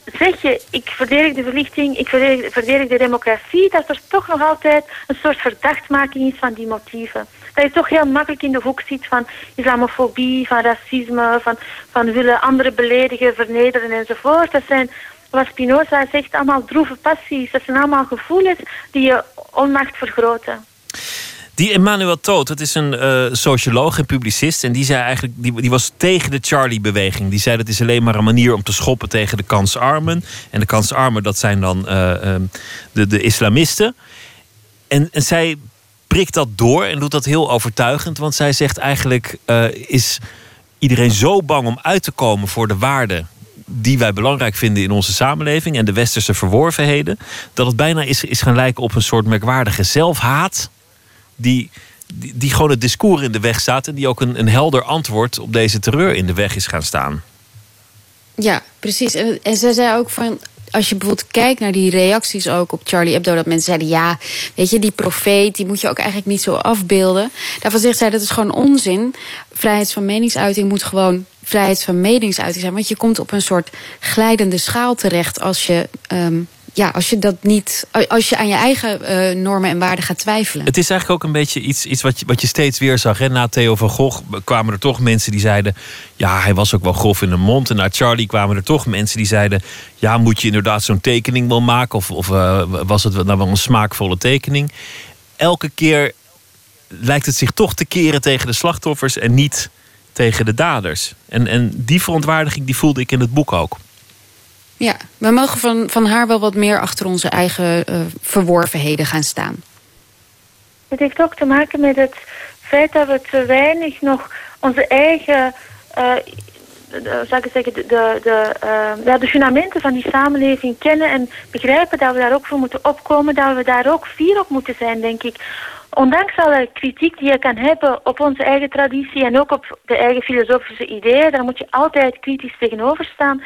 zeg je, ik verdedig de verlichting, ik verdedig, de democratie, dat er toch nog altijd een soort verdachtmaking is van die motieven dat je toch heel makkelijk in de hoek zit van islamofobie, van racisme, van, van willen anderen beledigen, vernederen enzovoort. Dat zijn, wat Spinoza zegt, allemaal droeve passies. Dat zijn allemaal gevoelens die je onmacht vergroten. Die Emmanuel Toot, dat is een uh, socioloog en publicist. En die zei eigenlijk, die, die was tegen de Charlie-beweging. Die zei dat is alleen maar een manier om te schoppen tegen de kansarmen. En de kansarmen, dat zijn dan uh, uh, de, de islamisten. En, en zij prikt dat door en doet dat heel overtuigend. Want zij zegt eigenlijk: uh, is iedereen zo bang om uit te komen voor de waarden die wij belangrijk vinden in onze samenleving en de westerse verworvenheden, dat het bijna is, is gaan lijken op een soort merkwaardige zelfhaat. Die, die, die gewoon het discours in de weg staat en die ook een, een helder antwoord op deze terreur in de weg is gaan staan. Ja, precies. En, en zij zei ook van als je bijvoorbeeld kijkt naar die reacties ook op Charlie Hebdo, dat mensen zeiden: ja, weet je, die profeet, die moet je ook eigenlijk niet zo afbeelden. Daarvan zegt zij dat is gewoon onzin. Vrijheid van meningsuiting moet gewoon vrijheid van meningsuiting zijn. Want je komt op een soort glijdende schaal terecht als je um, ja, als je dat niet, als je aan je eigen uh, normen en waarden gaat twijfelen. Het is eigenlijk ook een beetje iets, iets wat, je, wat je steeds weer zag. Hè? Na Theo van Gogh kwamen er toch mensen die zeiden: ja, hij was ook wel grof in de mond. En na Charlie kwamen er toch mensen die zeiden: ja, moet je inderdaad zo'n tekening wel maken? Of, of uh, was het nou wel een smaakvolle tekening? Elke keer lijkt het zich toch te keren tegen de slachtoffers en niet tegen de daders. En, en die verontwaardiging die voelde ik in het boek ook. Ja, we mogen van, van haar wel wat meer achter onze eigen uh, verworvenheden gaan staan. Het heeft ook te maken met het feit dat we te weinig nog onze eigen uh, de, zou ik zeggen, de, de, de, uh, de fundamenten van die samenleving kennen en begrijpen dat we daar ook voor moeten opkomen, dat we daar ook fier op moeten zijn, denk ik. Ondanks alle kritiek die je kan hebben op onze eigen traditie en ook op de eigen filosofische ideeën, daar moet je altijd kritisch tegenover staan,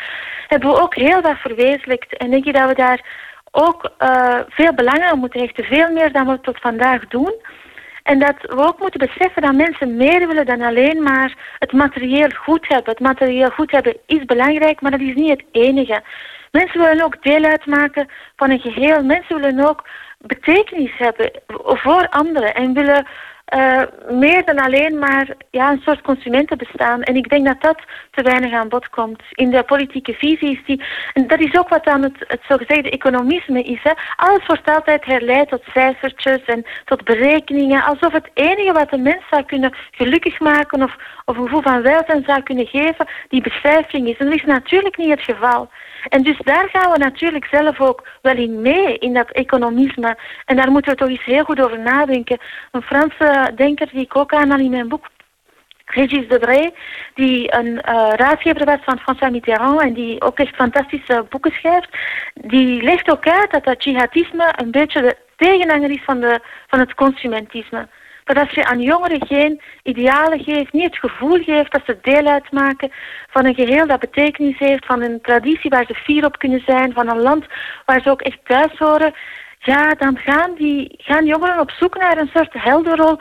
hebben we ook heel wat verwezenlijkt. En denk ik dat we daar ook uh, veel belang aan moeten hechten, veel meer dan we tot vandaag doen. En dat we ook moeten beseffen dat mensen meer willen dan alleen maar het materieel goed hebben. Het materieel goed hebben is belangrijk, maar dat is niet het enige. Mensen willen ook deel uitmaken van een geheel. Mensen willen ook betekenis hebben voor anderen en willen uh, meer dan alleen maar ja, een soort consumenten bestaan. En ik denk dat dat te weinig aan bod komt. In de politieke visies die... En dat is ook wat aan het, het zogezegde economisme is. Hè. Alles wordt altijd herleid tot cijfertjes en tot berekeningen. Alsof het enige wat een mens zou kunnen gelukkig maken of, of een gevoel van welzijn zou kunnen geven, die becijfering is. En dat is natuurlijk niet het geval. En dus daar gaan we natuurlijk zelf ook wel in mee, in dat economisme. En daar moeten we toch eens heel goed over nadenken. Een Franse denker die ik ook aanhaal in mijn boek, Régis Debray, die een uh, raadgever was van François Mitterrand en die ook echt fantastische boeken schrijft, die legt ook uit dat dat jihadisme een beetje de tegenhanger is van, de, van het consumentisme. Dat als je aan jongeren geen idealen geeft, niet het gevoel geeft dat ze deel uitmaken van een geheel dat betekenis heeft, van een traditie waar ze fier op kunnen zijn, van een land waar ze ook echt thuis horen, ja, dan gaan, die, gaan jongeren op zoek naar een soort helderrol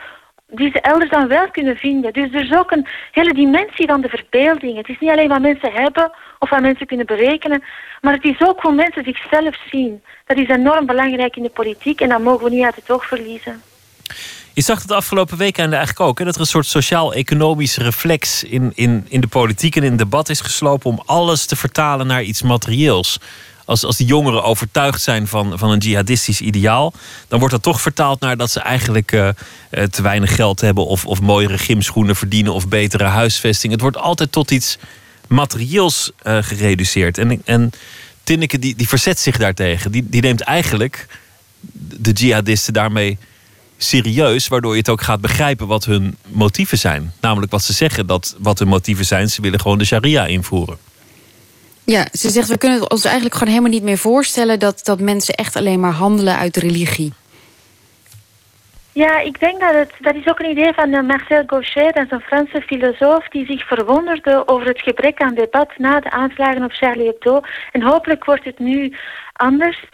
die ze elders dan wel kunnen vinden. Dus er is ook een hele dimensie van de verbeelding. Het is niet alleen wat mensen hebben of wat mensen kunnen berekenen, maar het is ook hoe mensen zichzelf zien. Dat is enorm belangrijk in de politiek en dat mogen we niet uit het oog verliezen. Je zag het afgelopen weken eigenlijk ook. Hè, dat er een soort sociaal-economische reflex in, in, in de politiek en in het debat is geslopen om alles te vertalen naar iets materieels. Als, als die jongeren overtuigd zijn van, van een jihadistisch ideaal, dan wordt dat toch vertaald naar dat ze eigenlijk uh, te weinig geld hebben, of, of mooiere gymschoenen verdienen, of betere huisvesting. Het wordt altijd tot iets materieels uh, gereduceerd. En, en Tinneke die, die verzet zich daartegen. Die, die neemt eigenlijk de jihadisten daarmee serieus, waardoor je het ook gaat begrijpen wat hun motieven zijn. Namelijk wat ze zeggen dat wat hun motieven zijn, ze willen gewoon de sharia invoeren. Ja, ze zegt we kunnen ons eigenlijk gewoon helemaal niet meer voorstellen dat, dat mensen echt alleen maar handelen uit religie. Ja, ik denk dat het, dat is ook een idee van eh, Marcel Gauchet, dat is een Franse filosoof die zich verwonderde over het gebrek aan debat na de aanslagen op Charlie Hebdo. En hopelijk wordt het nu anders.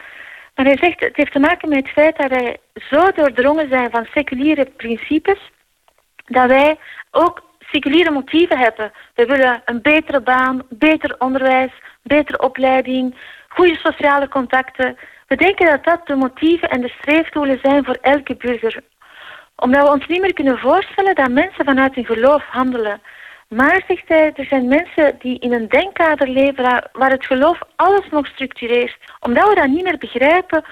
Maar hij zegt, het heeft te maken met het feit dat wij zo doordrongen zijn van seculiere principes, dat wij ook seculiere motieven hebben. We willen een betere baan, beter onderwijs, betere opleiding, goede sociale contacten. We denken dat dat de motieven en de streefdoelen zijn voor elke burger. Omdat we ons niet meer kunnen voorstellen dat mensen vanuit hun geloof handelen. Maar, zegt hij, er zijn mensen die in een denkkader leven waar het geloof alles nog structureert. Omdat we dat niet meer begrijpen,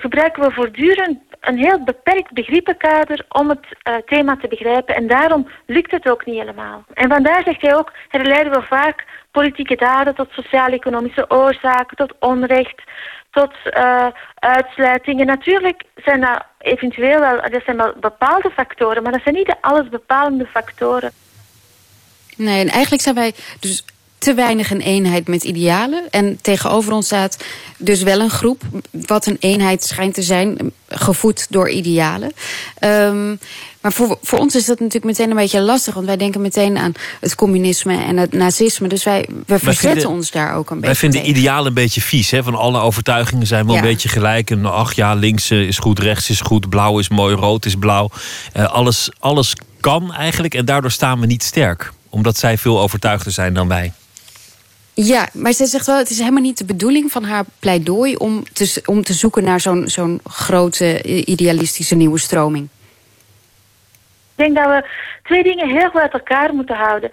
gebruiken we voortdurend een heel beperkt begrippenkader om het uh, thema te begrijpen. En daarom lukt het ook niet helemaal. En vandaar zegt hij ook, herleiden we vaak politieke daden tot sociaal-economische oorzaken, tot onrecht, tot uh, uitsluitingen. Natuurlijk zijn dat eventueel wel, dat zijn wel bepaalde factoren, maar dat zijn niet de allesbepalende factoren. Nee, en eigenlijk zijn wij dus te weinig een eenheid met idealen. En tegenover ons staat dus wel een groep, wat een eenheid schijnt te zijn, gevoed door idealen. Um, maar voor, voor ons is dat natuurlijk meteen een beetje lastig, want wij denken meteen aan het communisme en het nazisme. Dus wij, we verzetten ons daar ook een beetje. Wij vinden idealen een beetje vies. Hè? Van alle overtuigingen zijn wel een beetje gelijk. En ach ja, links is goed, rechts is goed, blauw is mooi, rood is blauw. Uh, alles, alles kan eigenlijk en daardoor staan we niet sterk omdat zij veel overtuigder zijn dan wij. Ja, maar ze zegt wel, het is helemaal niet de bedoeling van haar pleidooi om te, om te zoeken naar zo'n zo'n grote idealistische nieuwe stroming. Ik denk dat we twee dingen heel goed uit elkaar moeten houden.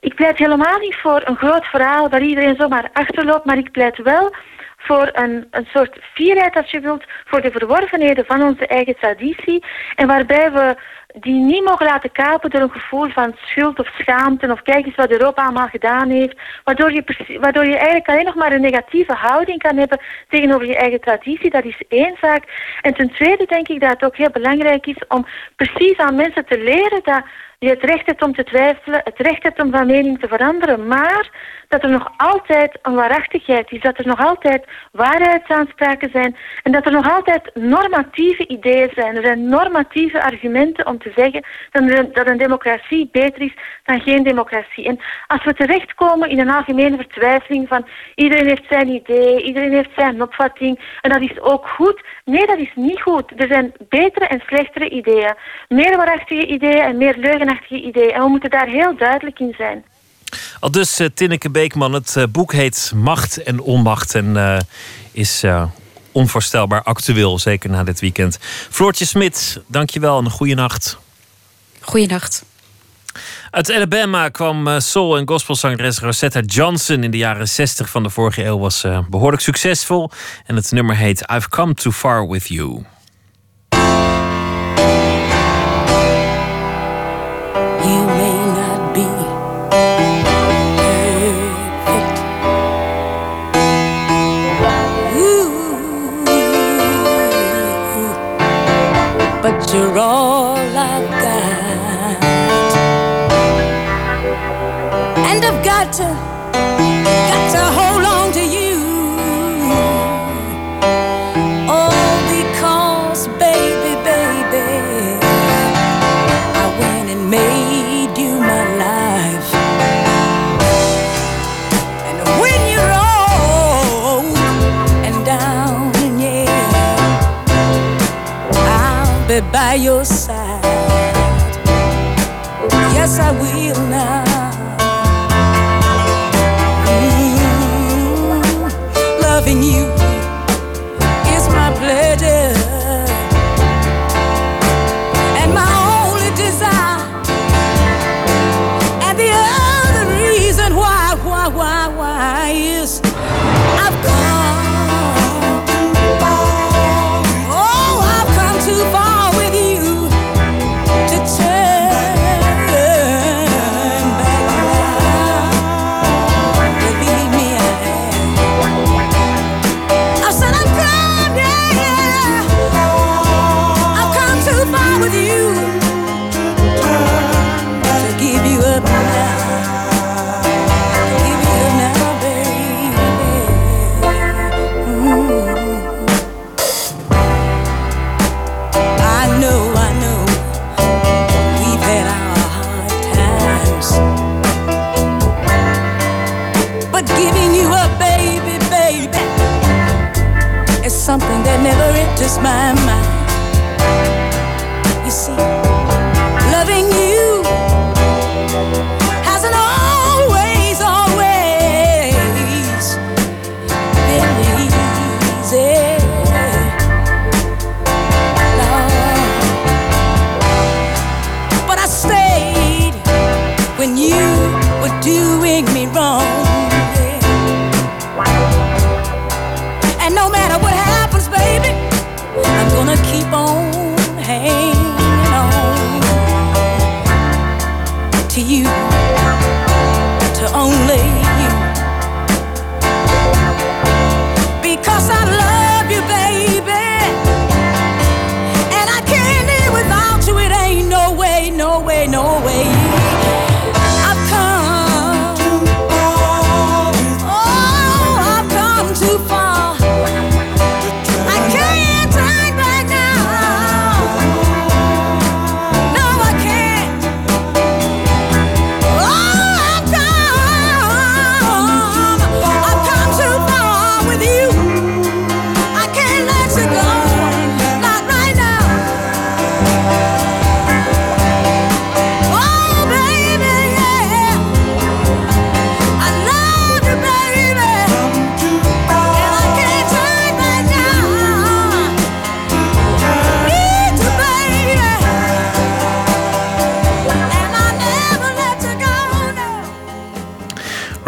Ik pleit helemaal niet voor een groot verhaal waar iedereen zomaar achterloopt, maar ik pleit wel voor een, een soort fierheid, als je wilt, voor de verworvenheden van onze eigen traditie. En waarbij we die niet mogen laten kapen door een gevoel van schuld of schaamte of kijk eens wat Europa allemaal gedaan heeft, waardoor je, waardoor je eigenlijk alleen nog maar een negatieve houding kan hebben tegenover je eigen traditie. Dat is één zaak. En ten tweede denk ik dat het ook heel belangrijk is om precies aan mensen te leren dat je het recht hebt om te twijfelen, het recht hebt om van mening te veranderen, maar dat er nog altijd een waarachtigheid is, dat er nog altijd waarheidsaanspraken zijn en dat er nog altijd normatieve ideeën zijn. Er zijn normatieve argumenten om te zeggen dat een, democratie beter is dan geen democratie. En als we terechtkomen in een algemene vertwijfeling van iedereen heeft zijn idee, iedereen heeft zijn opvatting en dat is ook goed. Nee, dat is niet goed. Er zijn betere en slechtere ideeën. Meer waarachtige ideeën en meer leugenachtige ideeën. En we moeten daar heel duidelijk in zijn. Al dus eh, Tinneke Beekman. Het eh, boek heet Macht en Onmacht en eh, is onvoorstelbaar actueel, zeker na dit weekend. Floortje Smit, dankjewel en een goede nacht. Goeienacht. Uit Alabama kwam soul- en gospelzangeres Rosetta Johnson in de jaren 60 van de vorige eeuw. Was eh, behoorlijk succesvol en het nummer heet I've Come Too Far With. You you're all be by your side. Oh, yes, I will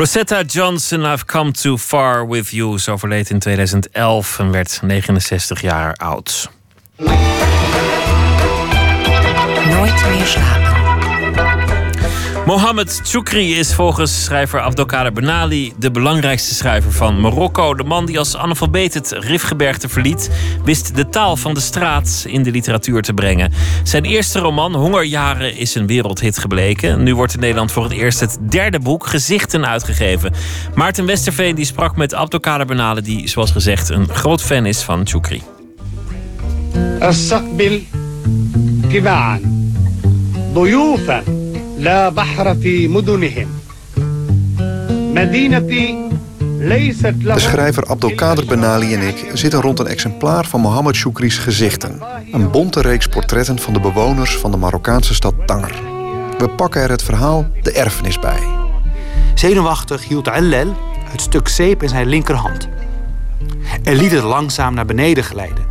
Rosetta Johnson, I've come too far with you. Ze overleed in 2011 en werd 69 jaar oud. Mohamed Choukri is volgens schrijver Abdelkader Benali de belangrijkste schrijver van Marokko. De man die als analfabeet het Rifgebergte verliet, wist de taal van de straat in de literatuur te brengen. Zijn eerste roman, Hongerjaren, is een wereldhit gebleken. Nu wordt in Nederland voor het eerst het derde boek, Gezichten, uitgegeven. Maarten Westerveen die sprak met Abdelkader Benali, die zoals gezegd een groot fan is van Choukri. استقبل تباعا ضيوفا لا بحر في مدنهم مدينتي ليست De لها schrijver Abdelkader Benali en ik zitten rond een exemplaar van Mohammed Choukri's Gezichten. Een bonte reeks portretten van de bewoners van de Marokkaanse stad Tanger. We pakken er het verhaal De Erfenis bij. Zenuwachtig hield Allel het stuk zeep in zijn linkerhand. En liet het langzaam naar beneden glijden.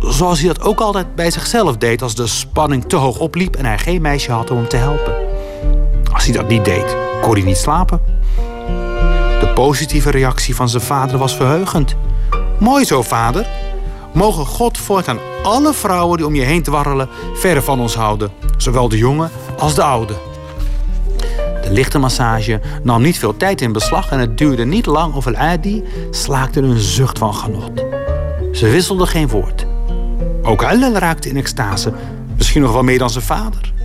Zoals hij dat ook altijd bij zichzelf deed als de spanning te hoog opliep en hij geen meisje had om hem te helpen. Als hij dat niet deed, kon hij niet slapen. De positieve reactie van zijn vader was verheugend. Mooi zo, vader. Mogen God voortaan alle vrouwen die om je heen dwarrelen verre van ons houden. Zowel de jonge als de oude. De lichte massage nam niet veel tijd in beslag en het duurde niet lang of El-Adi slaakte een zucht van genot. Ze wisselden geen woord. Ook Allel raakte in extase, misschien nog wel meer dan zijn vader.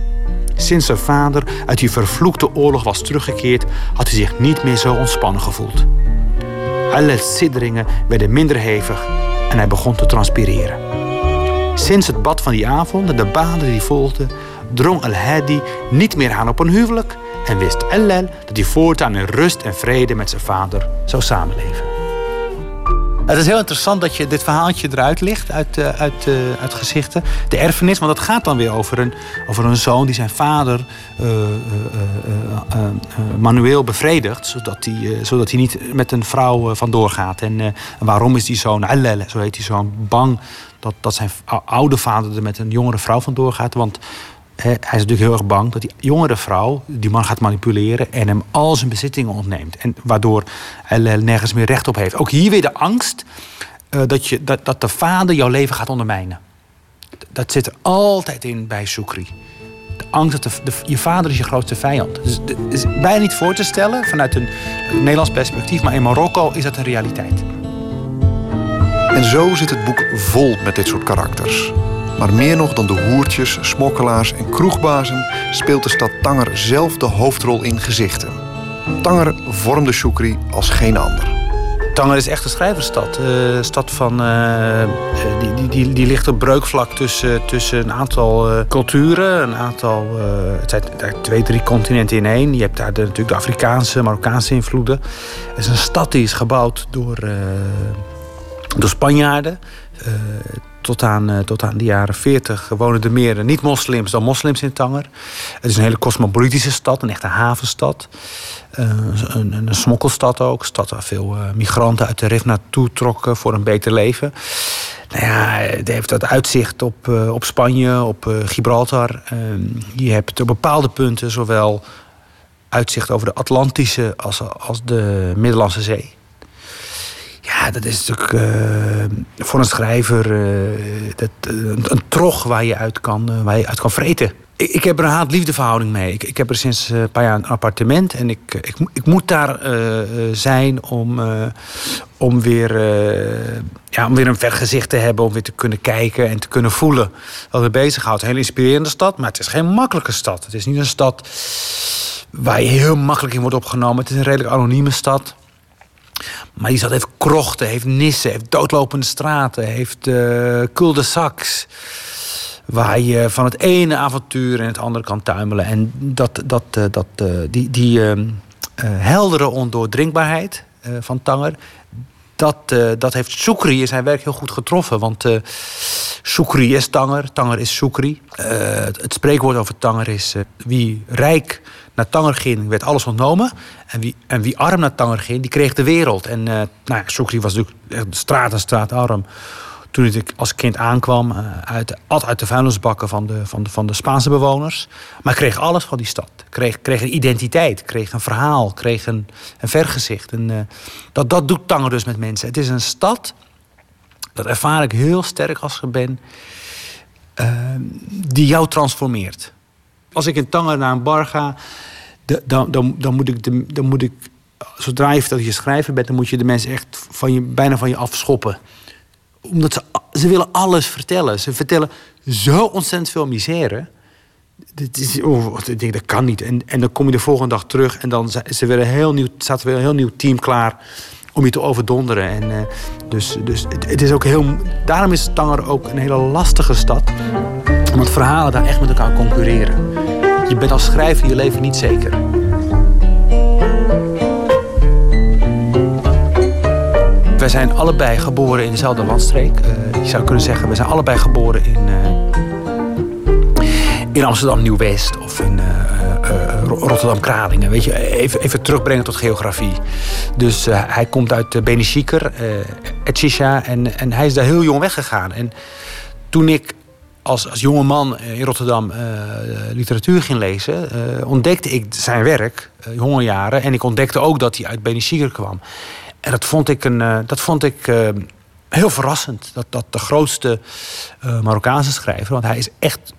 Sinds zijn vader uit die vervloekte oorlog was teruggekeerd, had hij zich niet meer zo ontspannen gevoeld. Allel's sidderingen werden minder hevig en hij begon te transpireren. Sinds het bad van die avond en de baden die volgden, drong Al-Hadi niet meer aan op een huwelijk en wist Allel dat hij voortaan in rust en vrede met zijn vader zou samenleven. Het is heel interessant dat je dit verhaaltje eruit ligt uit, eh, uit, eh, uit gezichten. De erfenis, want dat gaat dan weer over een, over een zoon die zijn vader eh, manueel bevredigt. Zodat hij, zodat hij niet met een vrouw vandoor gaat. En, waarom is die zoon, Allel, zo heet die zoon, bang dat, dat zijn ou- oude vader er met een jongere vrouw vandoor gaat? Want hij is natuurlijk heel erg bang dat die jongere vrouw die man gaat manipuleren en hem al zijn bezittingen ontneemt. En waardoor hij nergens meer recht op heeft. Ook hier weer de angst eh, dat, je, dat, dat de vader jouw leven gaat ondermijnen. Dat zit er altijd in bij Soukri. De angst dat de, je vader is je grootste vijand. Dus het is bijna niet voor te stellen vanuit een Nederlands perspectief, maar in Marokko is dat een realiteit. En zo zit het boek vol met dit soort karakters. Maar meer nog dan de hoertjes, smokkelaars en kroegbazen speelt de stad Tanger zelf de hoofdrol in gezichten. Tanger vormde Choukri als geen ander. Tanger is echt een schrijversstad. Eh, Een stad van, eh, eh, die, die, die, die ligt op breukvlak tussen, tussen een aantal eh, culturen. Een aantal, eh, het zijn twee, drie continenten in één. Je hebt daar natuurlijk de Afrikaanse, Marokkaanse invloeden. Het is een stad die is gebouwd door, eh, door Spanjaarden. Tot, aan, eh, tot aan de jaren 40 wonen er meer niet-moslims dan moslims in Tanger. Het is een hele cosmopolitische stad, een echte havenstad. Eh, een, een, smokkelstad ook. Stad waar veel eh, migranten uit de RIF naartoe trokken voor een beter leven. Nou ja, het heeft dat uitzicht op, op Spanje, op Gibraltar. Eh, je hebt op bepaalde punten zowel uitzicht over de Atlantische als, als de Middellandse Zee. Ja, dat is natuurlijk eh, voor een schrijver eh, dat, eh, een, trog waar je uit kan, waar je uit kan vreten. Ik, ik heb er een haat-liefdeverhouding mee. Ik, ik heb er sinds een paar jaar een appartement. En ik, ik, ik moet daar zijn om, om, weer, ja, om weer een vergezicht te hebben. Om weer te kunnen kijken en te kunnen voelen wat me bezighoudt. Een hele inspirerende stad, maar het is geen makkelijke stad. Het is niet een stad waar je heel makkelijk in wordt opgenomen. Het is een redelijk anonieme stad. Maar die stad heeft krochten, heeft nissen, heeft doodlopende straten, heeft eh cul-de-sacs. Waar je van het ene avontuur in het andere kan tuimelen. En dat, dat, eh, dat, eh, die, die heldere ondoordringbaarheid van Tanger... Dat, dat heeft Soekri in zijn werk heel goed getroffen. Want eh Soekri is Tanger, Tanger is Soekri. Het, spreekwoord over Tanger is... wie rijk naar Tanger ging, werd alles ontnomen. En wie, en wie arm naar Tanger ging, die kreeg de wereld. En eh nou ja, Soekri was natuurlijk echt straat en straat arm. Toen ik als kind aankwam, eh, uit, altijd uit de vuilnisbakken van de, van, de, van de Spaanse bewoners. Maar kreeg alles van die stad. Kreeg, kreeg een identiteit, kreeg een verhaal, kreeg een, een vergezicht. Eh, dat, dat doet Tanger dus met mensen. Het is een stad, dat ervaar ik heel sterk als ik ben. die jou transformeert. Als ik in Tanger naar een bar ga, dan, dan, dan, moet ik de, dan moet ik, zodra je dat je schrijver bent, dan moet je de mensen echt van je, bijna van je afschoppen. Omdat ze, ze willen alles vertellen. Ze vertellen zo ontzettend veel misère. Dit is, oh, dat kan niet. En, en dan kom je de volgende dag terug en dan er weer een heel nieuw, staat er weer een heel nieuw team klaar om je te overdonderen. En, eh, dus dus het is ook heel, daarom is Tanger ook een hele lastige stad. Omdat verhalen daar echt met elkaar concurreren. Je bent als schrijver je leven niet zeker. Wij zijn allebei geboren in dezelfde landstreek. Eh, je zou kunnen zeggen, we zijn allebei geboren in, eh, in Amsterdam Nieuw-West of in eh, eh, eh, Rotterdam Kralingen. Weet je, even, even terugbrengen tot geografie. Dus hij komt uit uh, Benishiker, eh Etchisha, en, en hij is daar heel jong weggegaan. En toen ik als, als jonge man eh, in Rotterdam eh, literatuur ging lezen, eh, ontdekte ik zijn werk, jonge jaren. En ik ontdekte ook dat hij uit Benishiker kwam. En dat vond ik, een, dat vond ik heel verrassend. Dat, dat de grootste Marokkaanse schrijver, want hij is echt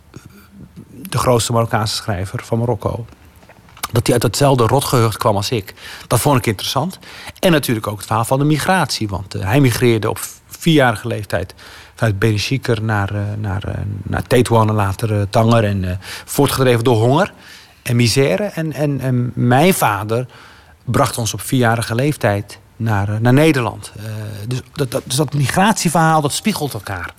de grootste Marokkaanse schrijver van Marokko. Dat hij uit hetzelfde rotgeheugd kwam als ik. Dat vond ik interessant. En natuurlijk ook het verhaal van de migratie. Want hij migreerde op vierjarige leeftijd vanuit Benishiker naar, uh, naar, uh, naar Tetuan en later Tanger. En voortgedreven door honger en misère. En, en, en mijn vader bracht ons op vierjarige leeftijd naar, naar Nederland. dus, dat, dat, dus dat migratieverhaal, dat spiegelt elkaar.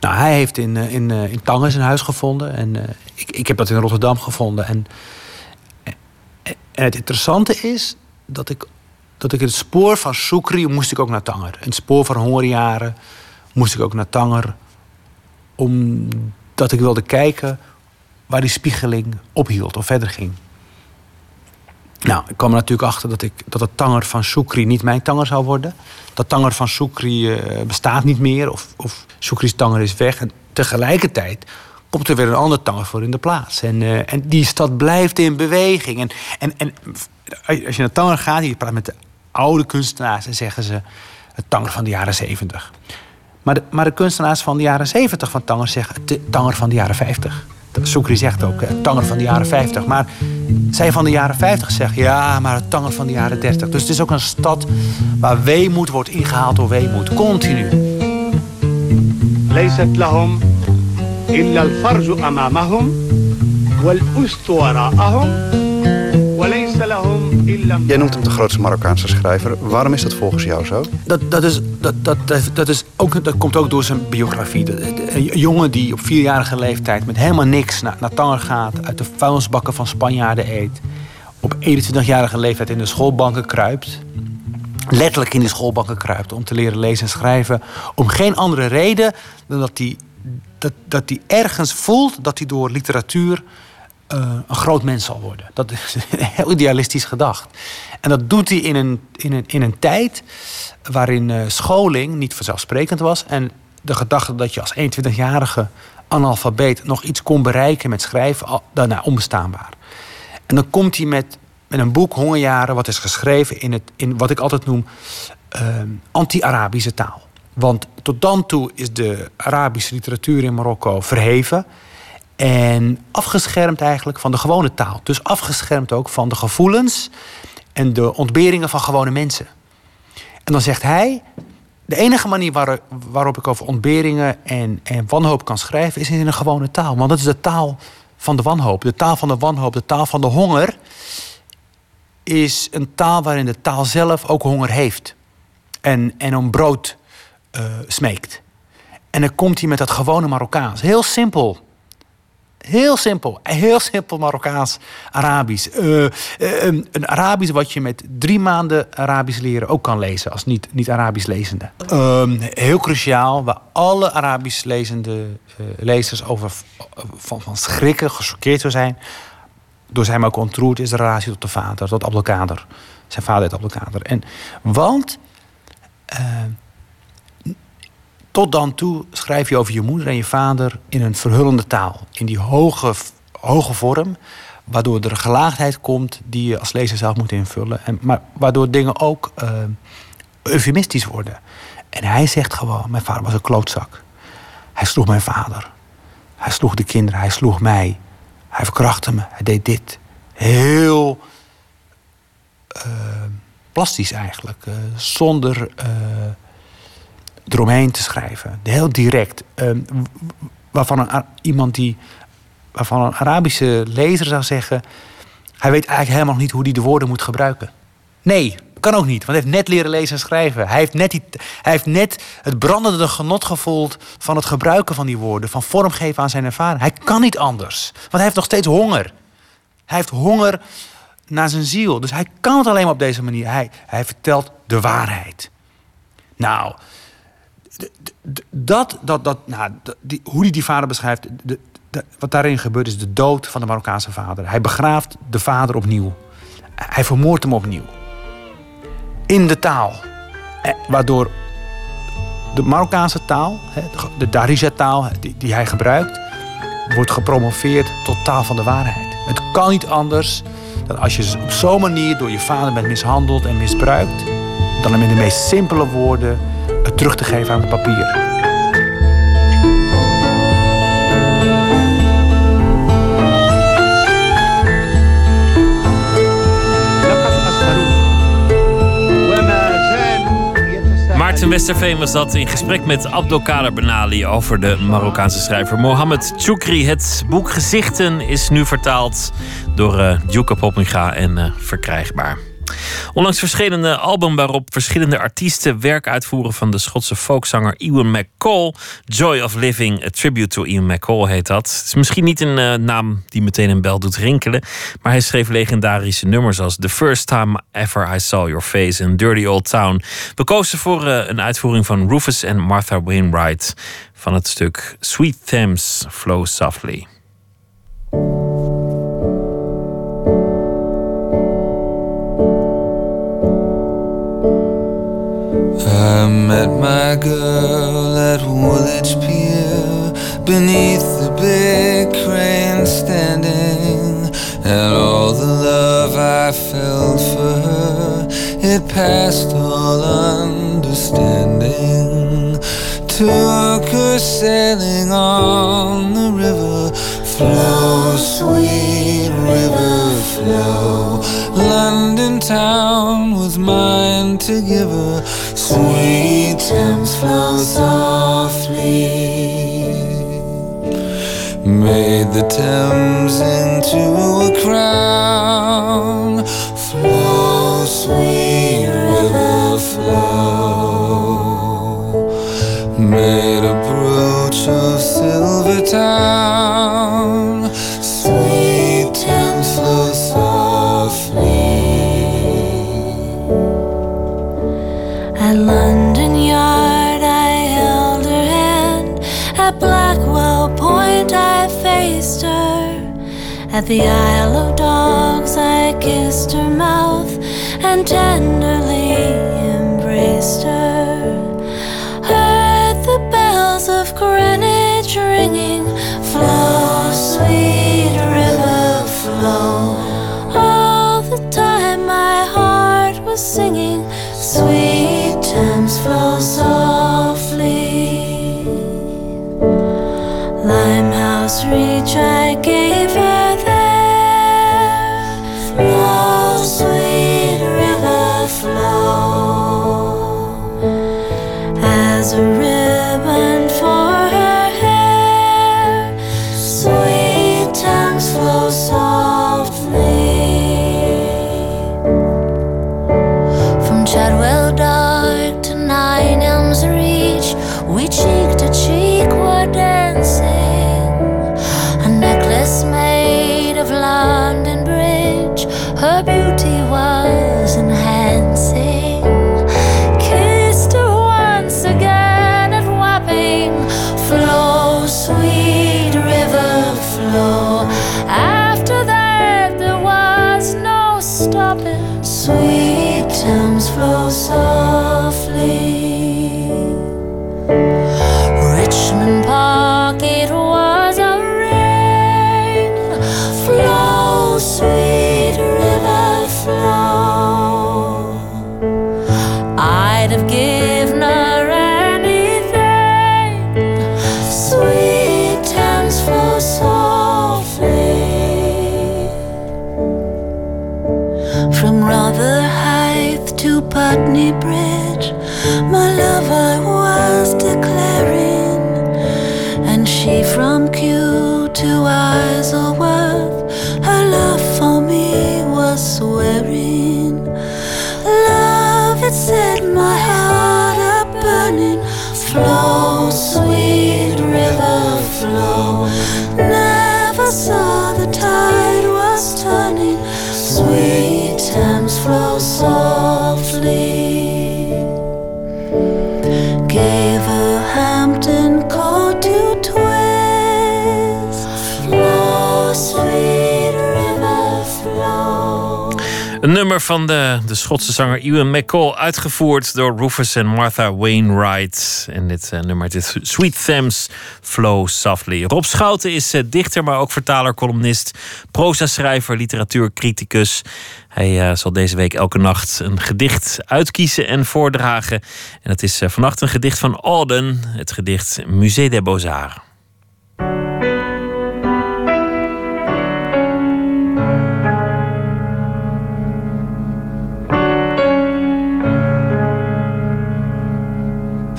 Nou, hij heeft in, in, in Tanger zijn huis gevonden. En ik, ik heb dat in Rotterdam gevonden. En, het interessante is dat ik, dat ik het spoor van Soekri moest ik ook naar Tanger. Het spoor van hongerjaren moest ik ook naar Tanger. Omdat ik wilde kijken waar die spiegeling ophield of verder ging. Nou, ik kwam er natuurlijk achter dat, ik, dat Tanger van Soekri niet mijn Tanger zou worden. Dat Tanger van Soekri uh, bestaat niet meer of, of Soekri's Tanger is weg. En tegelijkertijd komt er weer een ander Tanger voor in de plaats. En, uh, en die stad blijft in beweging. En, en, en als je naar Tanger gaat, je praat met de oude kunstenaars... en zeggen ze het Tanger van de jaren zeventig. Maar de, maar de kunstenaars van de jaren zeventig van Tanger zeggen... het Tanger van de jaren vijftig. Soekri zegt ook het Tanger van de jaren 50. Maar zij van de jaren 50 zeggen ja, maar het Tanger van de jaren 30. Dus het is ook een stad waar weemoed wordt ingehaald door weemoed. Continu. ليست لهم إلا الفرج أمامهم والأست وراءهم وليس لهم إلا Jij noemt hem de grootste Marokkaanse schrijver. Waarom is dat volgens jou zo? Dat, dat, is, dat, dat, dat, is ook, dat komt ook door zijn biografie. Een jongen die op vierjarige leeftijd met helemaal niks naar, naar Tanger gaat... uit de vuilnisbakken van Spanjaarden eet... op 21-jarige leeftijd in de schoolbanken kruipt... letterlijk in de schoolbanken kruipt om te leren lezen en schrijven... om geen andere reden dan dat hij, dat, dat ergens voelt... dat hij door literatuur uh, een groot mens zal worden. Dat is heel idealistisch gedacht. En dat doet hij in een, in een, in een tijd waarin uh, scholing niet vanzelfsprekend was. En de gedachte dat je als 21-jarige analfabeet nog iets kon bereiken met schrijven, daarna onbestaanbaar. En dan komt hij met, met een boek, Hongerjaren, wat is geschreven in, het, in wat ik altijd noem uh, anti-Arabische taal. Want tot dan toe is de Arabische literatuur in Marokko verheven. En afgeschermd eigenlijk van de gewone taal. Dus afgeschermd ook van de gevoelens en de ontberingen van gewone mensen. En dan zegt hij: de enige manier waar, waarop ik over ontberingen en, en wanhoop kan schrijven, is in een gewone taal. Want dat is de taal van de wanhoop. De taal van de wanhoop, de taal van de honger, is een taal waarin de taal zelf ook honger heeft. En, en om brood uh, smeekt. En dan komt hij met dat gewone Marokkaans. Heel simpel. Heel simpel. Heel simpel Marokkaans Arabisch. Uh, uh, een Arabisch wat je met drie maanden Arabisch leren ook kan lezen. Als niet, niet Arabisch lezende. Uh, heel cruciaal. Waar alle Arabisch lezende uh, lezers over van, van schrikken, gechoqueerd zou zijn. Door zijn ook ontroerd is de relatie tot de vader. Tot Abdelkader. Zijn vader heet Abdelkader. En, want... Tot dan toe schrijf je over je moeder en je vader in een verhullende taal. In die hoge, hoge vorm, waardoor er een gelaagdheid komt die je als lezer zelf moet invullen. En, maar waardoor dingen ook uh, eufemistisch worden. En hij zegt gewoon, mijn vader was een klootzak. Hij sloeg mijn vader. Hij sloeg de kinderen. Hij sloeg mij. Hij verkrachtte me. Hij deed dit. Heel eh, plastisch eigenlijk. eh, zonder eromheen te schrijven. Heel direct. Eh, w- waarvan een, iemand die... Waarvan een Arabische lezer zou zeggen... Hij weet eigenlijk helemaal niet hoe hij de woorden moet gebruiken. Nee, kan ook niet, want hij heeft net leren lezen en schrijven. Hij heeft net, die, hij heeft net het brandende genot gevoeld van het gebruiken van die woorden, van vormgeven aan zijn ervaring. Hij kan niet anders, want hij heeft nog steeds honger. Hij heeft honger naar zijn ziel, dus hij kan het alleen maar op deze manier. Hij, hij vertelt de waarheid. Nou, dat, dat, dat, nou, die, hoe hij die vader beschrijft, de, wat daarin gebeurt is de dood van de Marokkaanse vader. Hij begraaft de vader opnieuw. Hij vermoordt hem opnieuw. In de taal. Eh, Waardoor de Marokkaanse taal, de- Darija-taal die, die hij gebruikt, wordt gepromoveerd tot taal van de waarheid. Het kan niet anders dan als je op zo'n manier door je vader bent mishandeld en misbruikt, dan hem in de meest simpele woorden terug te geven aan het papier. Maarten Westerveen was dat in gesprek met Abdelkader Benali over de Marokkaanse schrijver Mohamed Choukri. Het boek Gezichten is nu vertaald door uh, Djuka Poppinga en eh, verkrijgbaar. Onlangs verscheen een album waarop verschillende artiesten werk uitvoeren van de Schotse folkzanger Ewan McCall. Joy of Living, a tribute to Ewan McCall heet dat. Het is misschien niet een eh, naam die meteen een bel doet rinkelen, maar hij schreef legendarische nummers als The First Time Ever I Saw Your Face en Dirty Old Town. We kozen voor eh, een uitvoering van Rufus en Martha Wainwright van het stuk Sweet Thames Flow Softly. I met my girl at Woolwich Pier beneath the big crane standing, and all the love I felt for her it passed all understanding. Took her sailing on the river, flow, sweet river, flow. London town was mine to give her. Sweet Thames flow softly. Made the Thames into a crown. Sweet river, flow. Made a brooch of silver town. At the Isle of Dogs, I kissed her mouth and tenderly embraced her. Heard the bells of Greenwich ringing. Flow, sweet river, flow. All the time my heart was singing. Sweet Thames flow softly. corazón. Nummer van de, de Schotse zanger Ewan McCall, uitgevoerd door Rufus en Martha Wainwright. En dit eh, nummer dit Sweet Thames Flow Softly. Rob Schouten is eh, dichter, maar ook vertaler, columnist, proza-schrijver, literatuurcriticus. Hij eh, zal deze week elke nacht een gedicht uitkiezen en voordragen. En het is vannacht een gedicht van Auden, het gedicht Musée des Beaux-Arts.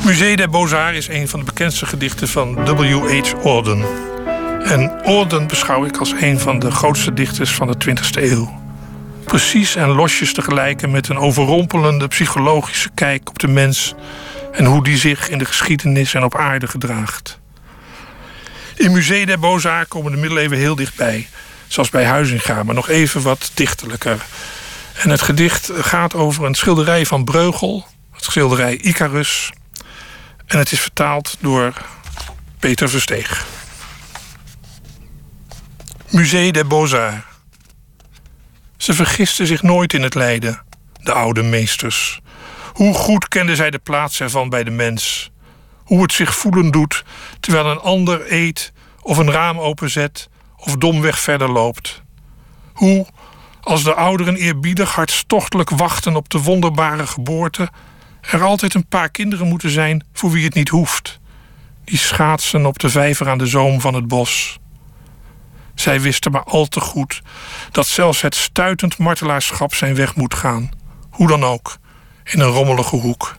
Musée des Beaux-Arts is een van de bekendste gedichten van W.H. Auden. En Auden beschouw ik als een van de grootste dichters van de 20e eeuw. Precies en losjes tegelijk met een overrompelende psychologische kijk op de mens en hoe die zich in de geschiedenis en op aarde gedraagt. In Musée des Beaux-Arts komen de middeleeuwen heel dichtbij, zoals bij Huizinga, maar nog even wat dichterlijker. En het gedicht gaat over een schilderij van Breugel, het schilderij Icarus. En het is vertaald door Peter Versteeg. Musée des Beaux-Arts. Ze vergisten zich nooit in het lijden, de oude meesters. Hoe goed kenden zij de plaats ervan bij de mens? Hoe het zich voelen doet terwijl een ander eet of een raam openzet of domweg verder loopt. Hoe, als de ouderen eerbiedig hartstochtelijk wachten op de wonderbare geboorte, er altijd een paar kinderen moeten zijn voor wie het niet hoeft. Die schaatsen op de vijver aan de zoom van het bos. Zij wisten maar al te goed dat zelfs het stuitend martelaarschap zijn weg moet gaan. Hoe dan ook, in een rommelige hoek.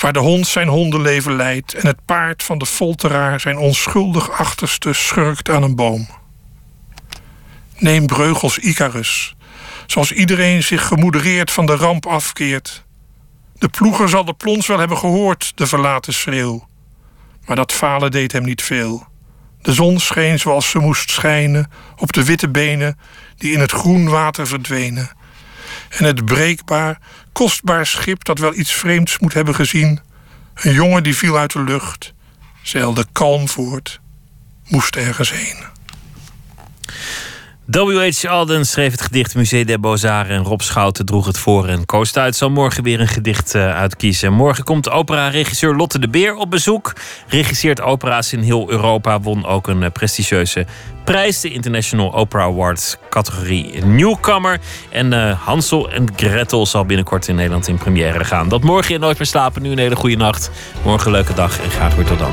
Waar de hond zijn hondenleven leidt en het paard van de folteraar zijn onschuldig achterste schurkt aan een boom. Neem Breugels Icarus, zoals iedereen zich gemoedereerd van de ramp afkeert. De ploeger zal de plons wel hebben gehoord, de verlaten schreeuw. Maar dat falen deed hem niet veel. De zon scheen zoals ze moest schijnen op de witte benen die in het groen water verdwenen. En het breekbaar, kostbaar schip dat wel iets vreemds moet hebben gezien, een jongen die viel uit de lucht, zeilde kalm voort, moest ergens heen. W.H. Alden schreef het gedicht Musée des Beaux-Arts en Rob Schouten droeg het voor. En Koos Tuit zal morgen weer een gedicht eh, uitkiezen. Morgen komt opera-regisseur Lotte de Beer op bezoek. Regisseert opera's in heel Europa. Won ook een eh, prestigieuze prijs. De International Opera Awards categorie Newcomer. En eh, Hansel en Gretel zal binnenkort in Nederland in première gaan. Dat morgen in Nooit meer slapen. Nu een hele goede nacht. Morgen een leuke dag en graag weer tot dan.